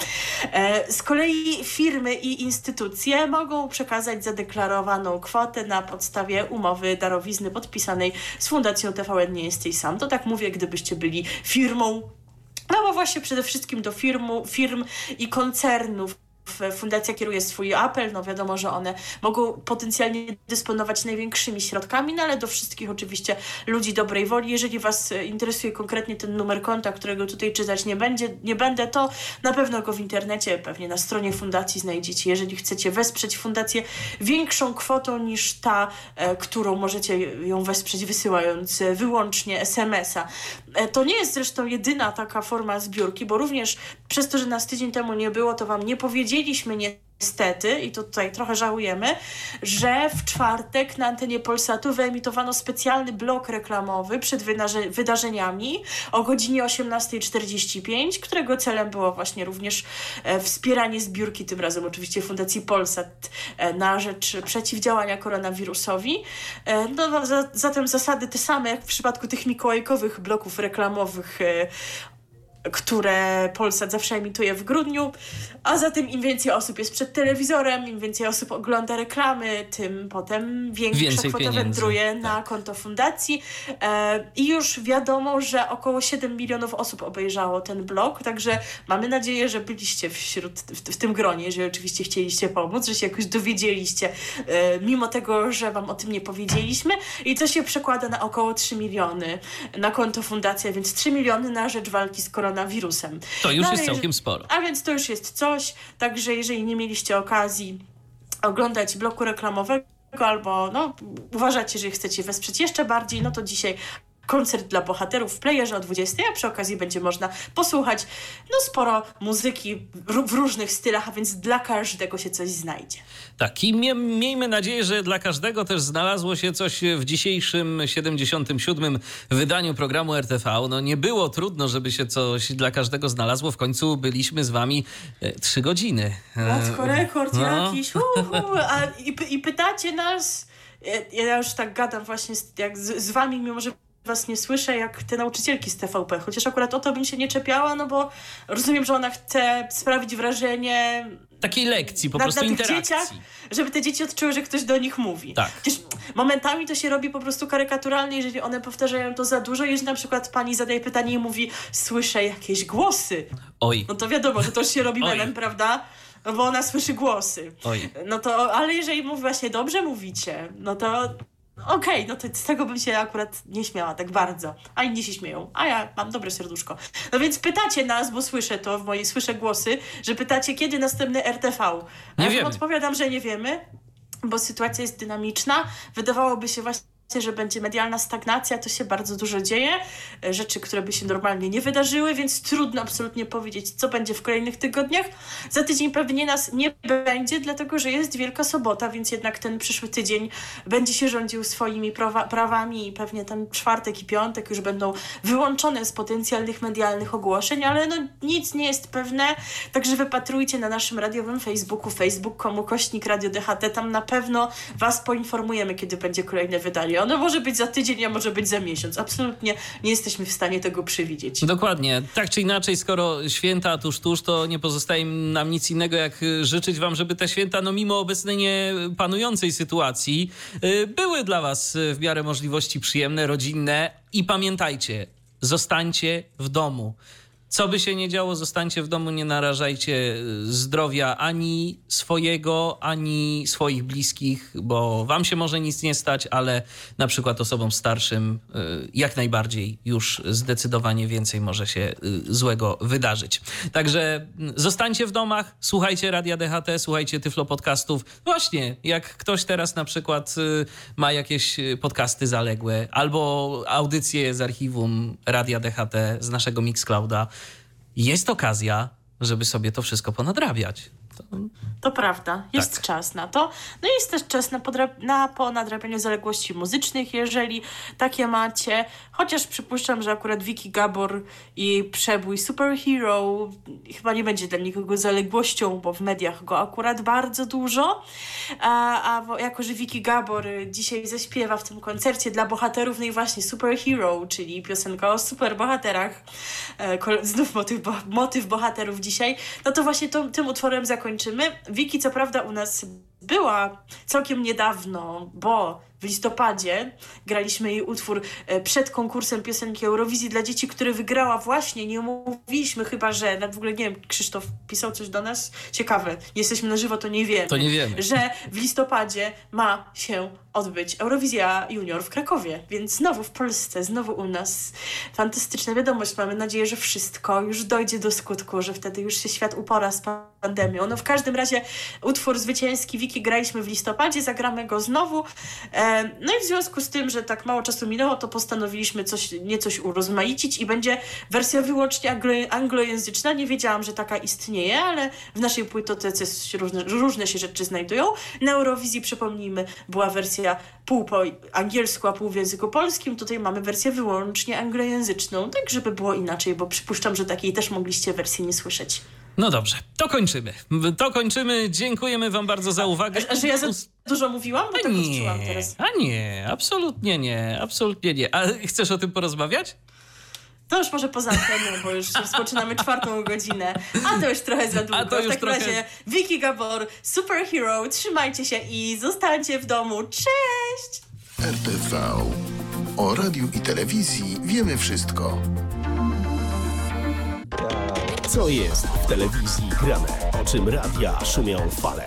E, z kolei firmy i instytucje mogą przekazać zadeklarowaną kwotę na podstawie umowy darowizny podpisanej z Fundacją TVN Nie Jesteś Sam. To tak mówię, gdybyście byli firmą no bo właśnie przede wszystkim do firmu, firm i koncernów, fundacja kieruje swój apel, no wiadomo, że one mogą potencjalnie dysponować największymi środkami, no ale do wszystkich oczywiście ludzi dobrej woli. Jeżeli Was interesuje konkretnie ten numer konta, którego tutaj czytać nie, będzie, nie będę, to na pewno go w internecie, pewnie na stronie fundacji znajdziecie. Jeżeli chcecie wesprzeć fundację większą kwotą niż ta, e, którą możecie ją wesprzeć wysyłając wyłącznie SMS-a E, to nie jest zresztą jedyna taka forma zbiórki, bo również przez to, że nas tydzień temu nie było, to wam nie powiedzieliśmy nie niestety, i tutaj trochę żałujemy, że w czwartek na antenie Polsatu wyemitowano specjalny blok reklamowy przed wydarzeniami o godzinie 18.45, którego celem było właśnie również e, wspieranie zbiórki, tym razem oczywiście Fundacji Polsat e, na rzecz przeciwdziałania koronawirusowi. E, no, zatem zasady te same jak w przypadku tych mikołajkowych bloków reklamowych które Polsat zawsze emituje w grudniu, a zatem im więcej osób jest przed telewizorem, im więcej osób ogląda reklamy, tym potem większa więcej kwota pieniędzy. wędruje na tak. konto fundacji e, i już wiadomo, że około 7 milionów osób obejrzało ten blog, także mamy nadzieję, że byliście wśród, w, w tym gronie, jeżeli oczywiście chcieliście pomóc, że się jakoś dowiedzieliście, e, mimo tego, że wam o tym nie powiedzieliśmy i to się przekłada na około 3 miliony na konto fundacji, więc 3 miliony na rzecz walki z koronawirusem koronawirusem. To już no, jest całkiem sporo. A więc to już jest coś, także jeżeli nie mieliście okazji oglądać bloku reklamowego, albo no, uważacie, że chcecie wesprzeć jeszcze bardziej, no to dzisiaj koncert dla bohaterów w playerze o 20, a przy okazji będzie można posłuchać no sporo muzyki w różnych stylach, a więc dla każdego się coś znajdzie. Tak, i mie miejmy nadzieję, że dla każdego też znalazło się coś w dzisiejszym 77. wydaniu programu RTV. No nie było trudno, żeby się coś dla każdego znalazło. W końcu byliśmy z wami e, trzy godziny. Matko, rekord no. jakiś. Uhu, (laughs) a, i, I pytacie nas... Ja, ja już tak gadam właśnie z, jak z, z wami, mimo że was nie słyszę jak te nauczycielki z TVP, chociaż akurat o to bym się nie czepiała, no bo rozumiem, że ona chce sprawić wrażenie takiej lekcji, po na, prostu na interakcji. Dzieciach, żeby te dzieci odczuły, że ktoś do nich mówi. Tak. Przecież momentami to się robi po prostu karykaturalnie, jeżeli one powtarzają to za dużo, jeżeli na przykład pani zadaje pytanie i mówi, słyszę jakieś głosy. Oj. No to wiadomo, że to się robi (laughs) memem, prawda? No bo ona słyszy głosy. Oj. No to, ale jeżeli mówi właśnie dobrze mówicie, no to Okej, okay, no to z tego bym się akurat nie śmiała tak bardzo. A inni się śmieją, a ja mam dobre serduszko. No więc pytacie nas, bo słyszę to w mojej, słyszę głosy, że pytacie, kiedy następny RTV. Nie ja wiemy. odpowiadam, że nie wiemy, bo sytuacja jest dynamiczna. Wydawałoby się właśnie że będzie medialna stagnacja, to się bardzo dużo dzieje, e, rzeczy, które by się normalnie nie wydarzyły, więc trudno absolutnie powiedzieć, co będzie w kolejnych tygodniach. Za tydzień pewnie nas nie będzie, dlatego że jest Wielka Sobota, więc jednak ten przyszły tydzień będzie się rządził swoimi prawa, prawami i pewnie ten czwartek i piątek już będą wyłączone z potencjalnych medialnych ogłoszeń, ale no nic nie jest pewne, także wypatrujcie na naszym radiowym Facebooku, facebook.com kośnik Radio DHT, tam na pewno Was poinformujemy, kiedy będzie kolejne wydanie. Ono może być za tydzień, a może być za miesiąc. Absolutnie nie jesteśmy w stanie tego przewidzieć. Dokładnie. Tak czy inaczej, skoro święta tuż, tuż, to nie pozostaje nam nic innego, jak życzyć wam, żeby te święta, no mimo obecnej nie panującej sytuacji, y, były dla was w miarę możliwości przyjemne, rodzinne i pamiętajcie, zostańcie w domu. Co by się nie działo, zostańcie w domu, nie narażajcie y, zdrowia ani swojego, ani swoich bliskich, bo wam się może nic nie stać, ale na przykład osobom starszym y, jak najbardziej już zdecydowanie więcej może się y, złego wydarzyć. Także zostańcie w domach, słuchajcie Radia DHT, słuchajcie Tyflo Podcastów. Właśnie, jak ktoś teraz na przykład ma jakieś podcasty zaległe albo audycje z archiwum Radia DHT z naszego Mixclouda, jest okazja, żeby sobie to wszystko ponadrabiać. To, to prawda, jest tak. czas na to. No i jest też czas na, na ponadrabianie zaległości muzycznych, jeżeli takie macie. Chociaż przypuszczam, że akurat Vicky Gabor i przebój Superhero chyba nie będzie dla nikogo zaległością, bo w mediach go akurat bardzo dużo. A, a jako, że Vicky Gabor dzisiaj zaśpiewa w tym koncercie dla bohaterów, no i właśnie Superhero, czyli piosenka o superbohaterach, e, znów motyw, bo, motyw bohaterów dzisiaj, no to właśnie tym utworem zakończymy. Wiki co prawda u nas była całkiem niedawno, bo w listopadzie graliśmy jej utwór e, przed konkursem piosenki Eurowizji dla dzieci, który wygrała właśnie, nie mówiliśmy chyba, że, w ogóle nie wiem, Krzysztof pisał coś do nas, ciekawe, jesteśmy na żywo, to nie wiemy. To nie wiemy. Że w listopadzie ma się odbyć Eurowizja Junior w Krakowie, więc znowu w Polsce, znowu u nas. Fantastyczna wiadomość, mamy nadzieję, że wszystko już dojdzie do skutku, że wtedy już się świat upora z pandemią. No w każdym razie utwór zwycięski Wiki graliśmy w listopadzie, zagramy go znowu. E, No i w związku z tym, że tak mało czasu minęło, to postanowiliśmy coś, niecoś urozmaicić i będzie wersja wyłącznie anglo- anglojęzyczna. Nie wiedziałam, że taka istnieje, ale w naszej płytotece różne, różne się rzeczy znajdują. Na Eurowizji, przypomnijmy, była wersja pół po angielsku, a pół w języku polskim. Tutaj mamy wersję wyłącznie anglojęzyczną, tak żeby było inaczej, bo przypuszczam, że takiej też mogliście wersji nie słyszeć. No dobrze, to kończymy. To kończymy. Dziękujemy wam bardzo za uwagę. A że ja za dużo mówiłam? Bo tak odczułam Nie, teraz. a nie, absolutnie nie, absolutnie nie. A chcesz o tym porozmawiać? To już może poza anteną, bo już rozpoczynamy czwartą godzinę. A to już trochę za długo. A to już w takim trochę- razie Vicky Gabor, Superhero, trzymajcie się i zostańcie w domu. Cześć! RTV. O radiu i telewizji wiemy wszystko. Co jest w telewizji grane? O czym radia szumią fale?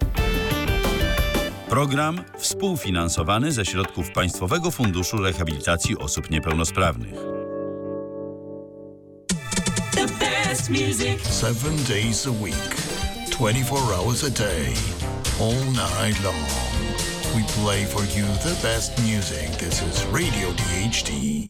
Program współfinansowany ze środków Państwowego Funduszu Rehabilitacji Osób Niepełnosprawnych. Seven days a week, 24 hours a day, all night long. We play for you the best music. This is Radio DHT.